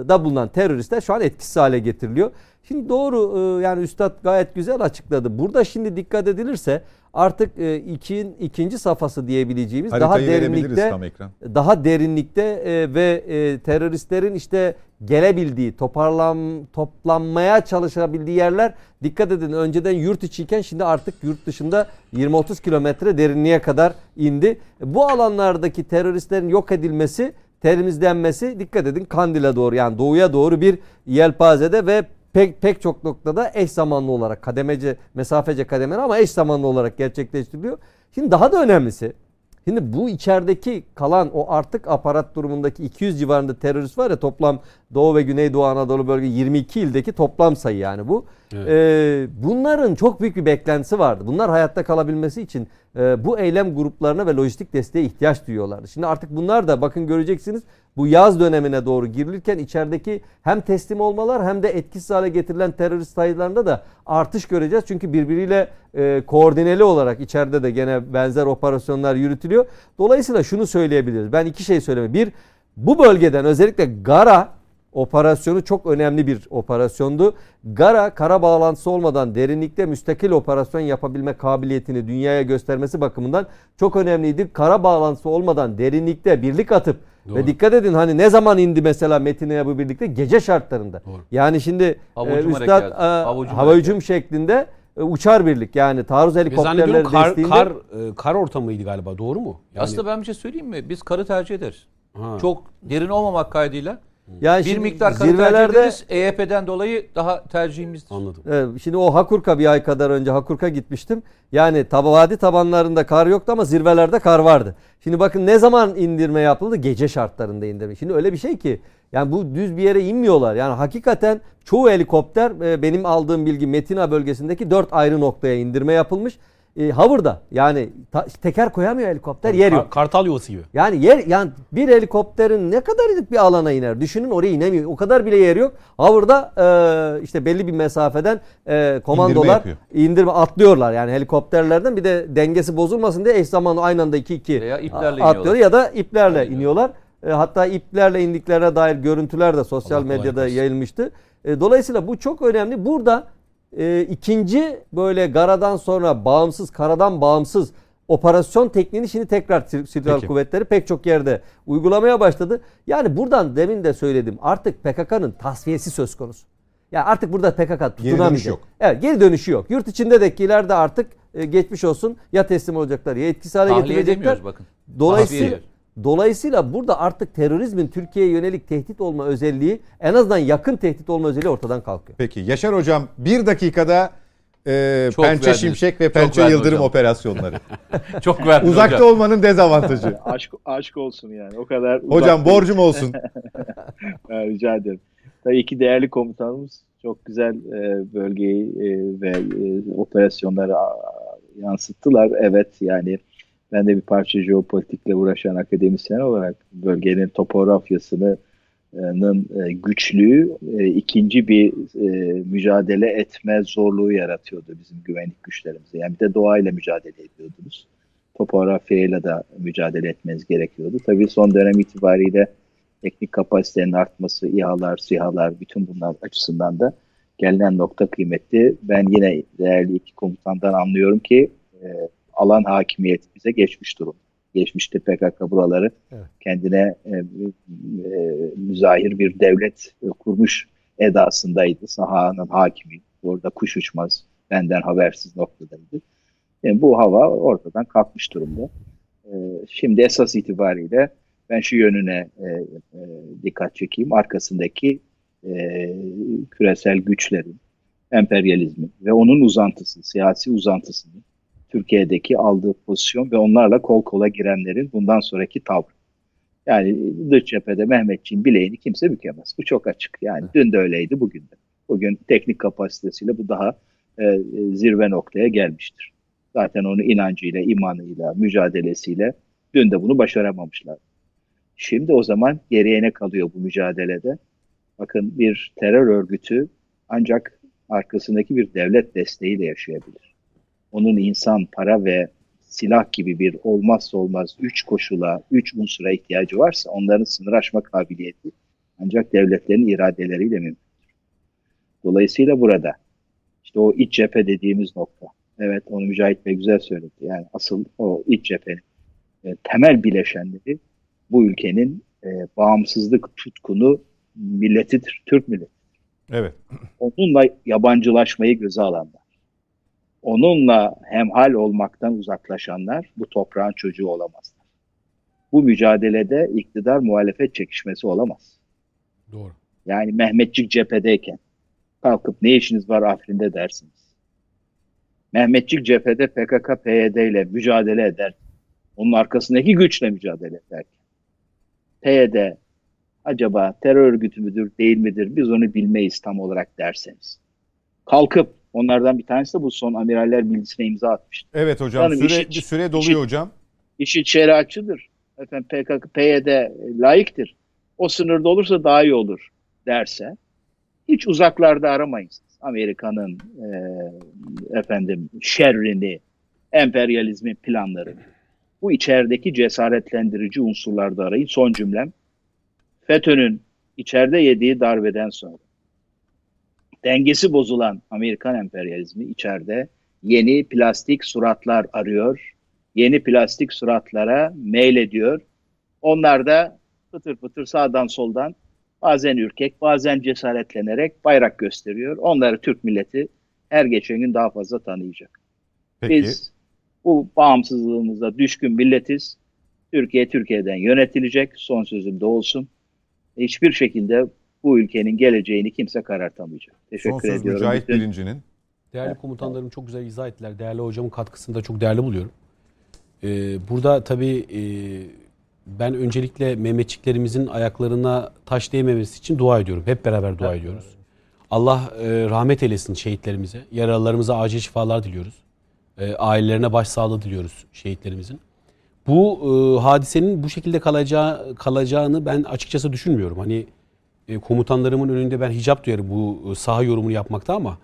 da bulunan teröristler şu an etkisiz hale getiriliyor. Şimdi doğru e, yani Üstad gayet güzel açıkladı. Burada şimdi dikkat edilirse artık e, ikin, ikinci safhası diyebileceğimiz daha Haritayı verebiliriz derinlikte tam ekran. daha derinlikte e, ve e, teröristlerin işte gelebildiği, toparlan toplanmaya çalışabildiği yerler dikkat edin önceden yurt içiyken şimdi artık yurt dışında 20-30 kilometre derinliğe kadar indi. Bu alanlardaki teröristlerin yok edilmesi, temizlenmesi dikkat edin Kandil'e doğru yani doğuya doğru bir yelpazede ve pek pek çok noktada eş zamanlı olarak kademece mesafece kademeli ama eş zamanlı olarak gerçekleştiriliyor. Şimdi daha da önemlisi Şimdi bu içerideki kalan o artık aparat durumundaki 200 civarında terörist var ya toplam Doğu ve Güneydoğu Anadolu bölge 22 ildeki toplam sayı yani bu. Evet. Ee, bunların çok büyük bir beklentisi vardı. Bunlar hayatta kalabilmesi için e, bu eylem gruplarına ve lojistik desteğe ihtiyaç duyuyorlardı. Şimdi artık bunlar da bakın göreceksiniz bu yaz dönemine doğru girilirken içerideki hem teslim olmalar hem de etkisiz hale getirilen terörist sayılarında da artış göreceğiz. Çünkü birbiriyle e, koordineli olarak içeride de gene benzer operasyonlar yürütülüyor. Dolayısıyla şunu söyleyebiliriz. Ben iki şey söyleme. Bir, bu bölgeden özellikle Gara operasyonu çok önemli bir operasyondu. Gara kara bağlantısı olmadan derinlikte müstakil operasyon yapabilme kabiliyetini dünyaya göstermesi bakımından çok önemliydi. Kara bağlantısı olmadan derinlikte birlik atıp Doğru. ve dikkat edin hani ne zaman indi mesela Metin'e bu birlikte gece şartlarında. Doğru. Yani şimdi Hava e, hücum üstad e, hava hücum şeklinde e, uçar birlik yani taarruz helikopterleri zannediyorum kar, desteğinde kar, e, kar ortamıydı galiba doğru mu? Yani- Aslında ben bir şey söyleyeyim mi? Biz karı tercih ederiz. Ha. Çok derin olmamak kaydıyla. Yani Bir şimdi miktar zirvelerde. EYP'den dolayı daha tercihimizdir. Anladım. Evet, şimdi o Hakurka bir ay kadar önce Hakurka gitmiştim. Yani tab vadi tabanlarında kar yoktu ama zirvelerde kar vardı. Şimdi bakın ne zaman indirme yapıldı? Gece şartlarında indirme. Şimdi öyle bir şey ki yani bu düz bir yere inmiyorlar. Yani hakikaten çoğu helikopter e, benim aldığım bilgi Metina bölgesindeki dört ayrı noktaya indirme yapılmış. E, hover'da yani ta- teker koyamıyor helikopter yer yok. Kar- Kartal yuvası gibi. Yani yer yani bir helikopterin ne kadarlık bir alana iner? Düşünün oraya inemiyor. O kadar bile yer yok. Hover'da e, işte belli bir mesafeden e, komandolar yapıyor. indirme atlıyorlar. Yani helikopterlerden bir de dengesi bozulmasın diye eş zamanlı aynı anda 2 2 Veya iplerle atlıyor iniyorlar. ya da iplerle Aynen. iniyorlar. E, hatta iplerle indiklerine dair görüntüler de sosyal Allah medyada yayılmıştı. E, dolayısıyla bu çok önemli. Burada e, ikinci böyle garadan sonra bağımsız, karadan bağımsız operasyon tekniğini şimdi tekrar Sil- Silahlı. Kuvvetleri pek çok yerde uygulamaya başladı. Yani buradan demin de söyledim artık PKK'nın tasfiyesi söz konusu. Yani artık burada PKK tutunamayacak. dönüşü yok. Evet geri dönüşü yok. Yurt içindekiler de artık e, geçmiş olsun ya teslim olacaklar ya etkisiz hale Tahliye getirecekler. bakın. Dolayısıyla Tahliye. Dolayısıyla burada artık terörizmin Türkiye'ye yönelik tehdit olma özelliği en azından yakın tehdit olma özelliği ortadan kalkıyor. Peki Yaşar Hocam bir dakikada e, Çok Pençe verdiniz. Şimşek ve Çok Pençe verdin Yıldırım hocam. operasyonları. <laughs> Çok verdin Uzakta hocam. olmanın dezavantajı. <laughs> Aşk, aşk olsun yani. O kadar uzak Hocam değil. borcum olsun. <laughs> Rica ederim. Tabii iki değerli komutanımız çok güzel e, bölgeyi e, ve e, operasyonları a, yansıttılar. Evet yani ben de bir parça jeopolitikle uğraşan akademisyen olarak bölgenin topografyasının e, güçlüğü e, ikinci bir e, mücadele etme zorluğu yaratıyordu bizim güvenlik güçlerimize. Yani bir de doğayla mücadele ediyordunuz. Topografyayla da mücadele etmeniz gerekiyordu. Tabii son dönem itibariyle teknik kapasitenin artması, İHA'lar, SİHA'lar bütün bunlar açısından da gelinen nokta kıymetli. Ben yine değerli iki komutandan anlıyorum ki alan hakimiyeti bize geçmiş durum. Geçmişte PKK buraları Evet. kendine e, e, müzahir bir devlet e, kurmuş edasındaydı. Sahanın hakimi. Orada kuş uçmaz. Benden habersiz noktadaydı. Yani bu hava ortadan kalkmış durumda. E, şimdi esas itibariyle ben şu yönüne e, e, dikkat çekeyim. Arkasındaki e, küresel güçlerin, emperyalizmin ve onun uzantısı, siyasi uzantısını Türkiye'deki aldığı pozisyon ve onlarla kol kola girenlerin bundan sonraki tavrı. Yani dış cephede Mehmetçiğin bileğini kimse bükemez. Bu çok açık. Yani dün de öyleydi, bugün de. Bugün teknik kapasitesiyle bu daha e, zirve noktaya gelmiştir. Zaten onu inancıyla, imanıyla, mücadelesiyle dün de bunu başaramamışlar. Şimdi o zaman geriye ne kalıyor bu mücadelede? Bakın bir terör örgütü ancak arkasındaki bir devlet desteğiyle yaşayabilir. Onun insan, para ve silah gibi bir olmazsa olmaz üç koşula, üç unsura ihtiyacı varsa onların sınır aşma kabiliyeti ancak devletlerin iradeleriyle mümkündür. Dolayısıyla burada işte o iç cephe dediğimiz nokta. Evet onu Mücahit Bey güzel söyledi. Yani asıl o iç cephenin e, temel bileşenleri bu ülkenin e, bağımsızlık tutkunu milletidir, Türk milleti. Evet. Onunla yabancılaşmayı göze alanlar. Onunla hemhal olmaktan uzaklaşanlar bu toprağın çocuğu olamazlar. Bu mücadelede iktidar muhalefet çekişmesi olamaz. Doğru. Yani Mehmetçik cephedeyken kalkıp ne işiniz var Afrin'de dersiniz. Mehmetçik cephede PKK, PYD ile mücadele eder. Onun arkasındaki güçle mücadele ederken. PYD acaba terör örgütü müdür değil midir biz onu bilmeyiz tam olarak derseniz. Kalkıp onlardan bir tanesi de bu son amiraller bilgisine imza atmıştı. Evet hocam Canım, süre, işi- süre doluyor işi- hocam. İşi şeriatçıdır. Efendim PKK, PYD layıktır. O sınırda olursa daha iyi olur derse hiç uzaklarda aramayın. siz. Amerika'nın e, efendim şerrini, emperyalizmin planlarını. Bu içerideki cesaretlendirici unsurlarda arayın. Son cümlem. FETÖ'nün içeride yediği darbeden sonra dengesi bozulan Amerikan emperyalizmi içeride yeni plastik suratlar arıyor. Yeni plastik suratlara meylediyor. Onlar da fıtır fıtır sağdan soldan bazen ürkek bazen cesaretlenerek bayrak gösteriyor. Onları Türk milleti her geçen gün daha fazla tanıyacak. Peki. Biz bu bağımsızlığımıza düşkün milletiz. Türkiye Türkiye'den yönetilecek. Son sözüm de olsun. Hiçbir şekilde bu ülkenin geleceğini kimse karartamayacak. Teşekkür Son söz ediyorum. Mücahit Bütün- Birinci'nin. Değerli komutanlarım çok güzel izah ettiler. Değerli hocamın katkısını da çok değerli buluyorum. Ee, burada tabii e, ben öncelikle Mehmetçiklerimizin ayaklarına taş değmemesi için dua ediyorum. Hep beraber dua ediyoruz. Allah e, rahmet eylesin şehitlerimize. Yaralılarımıza acil şifalar diliyoruz. E, ailelerine başsağlığı diliyoruz şehitlerimizin. Bu e, hadisenin bu şekilde kalacağı kalacağını ben açıkçası düşünmüyorum. Hani e, komutanlarımın önünde ben hicap duyarım bu e, saha yorumunu yapmakta ama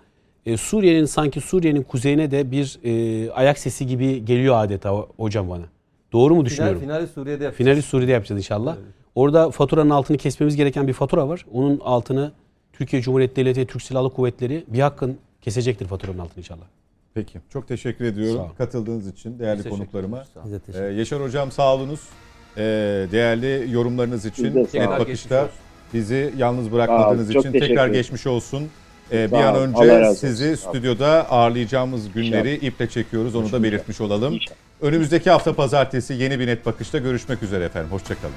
e, Suriye'nin sanki Suriye'nin kuzeyine de bir e, ayak sesi gibi geliyor adeta ho- hocam bana. Doğru mu Final, düşünüyorum? finali Suriye'de yapacağız. Finali Suriye'de yapacağız inşallah. Orada faturanın altını kesmemiz gereken bir fatura var. Onun altını Türkiye Cumhuriyeti Devleti ve Türk Silahlı Kuvvetleri bir hakkın kesecektir faturanın altını inşallah. Peki. Çok teşekkür ediyorum katıldığınız için değerli Teşekkür konuklarıma. Ee, teşekkür Yaşar Hocam sağ olunuz. Ee, değerli yorumlarınız için Net Bakış'ta geçmiş olsun. Bizi yalnız bırakmadığınız çok için tekrar geçmiş olsun. Ee, bir an önce sizi stüdyoda ağırlayacağımız günleri iple çekiyoruz. Onu da belirtmiş olalım. İnşallah. Önümüzdeki hafta pazartesi yeni bir net bakışta görüşmek üzere efendim. Hoşçakalın.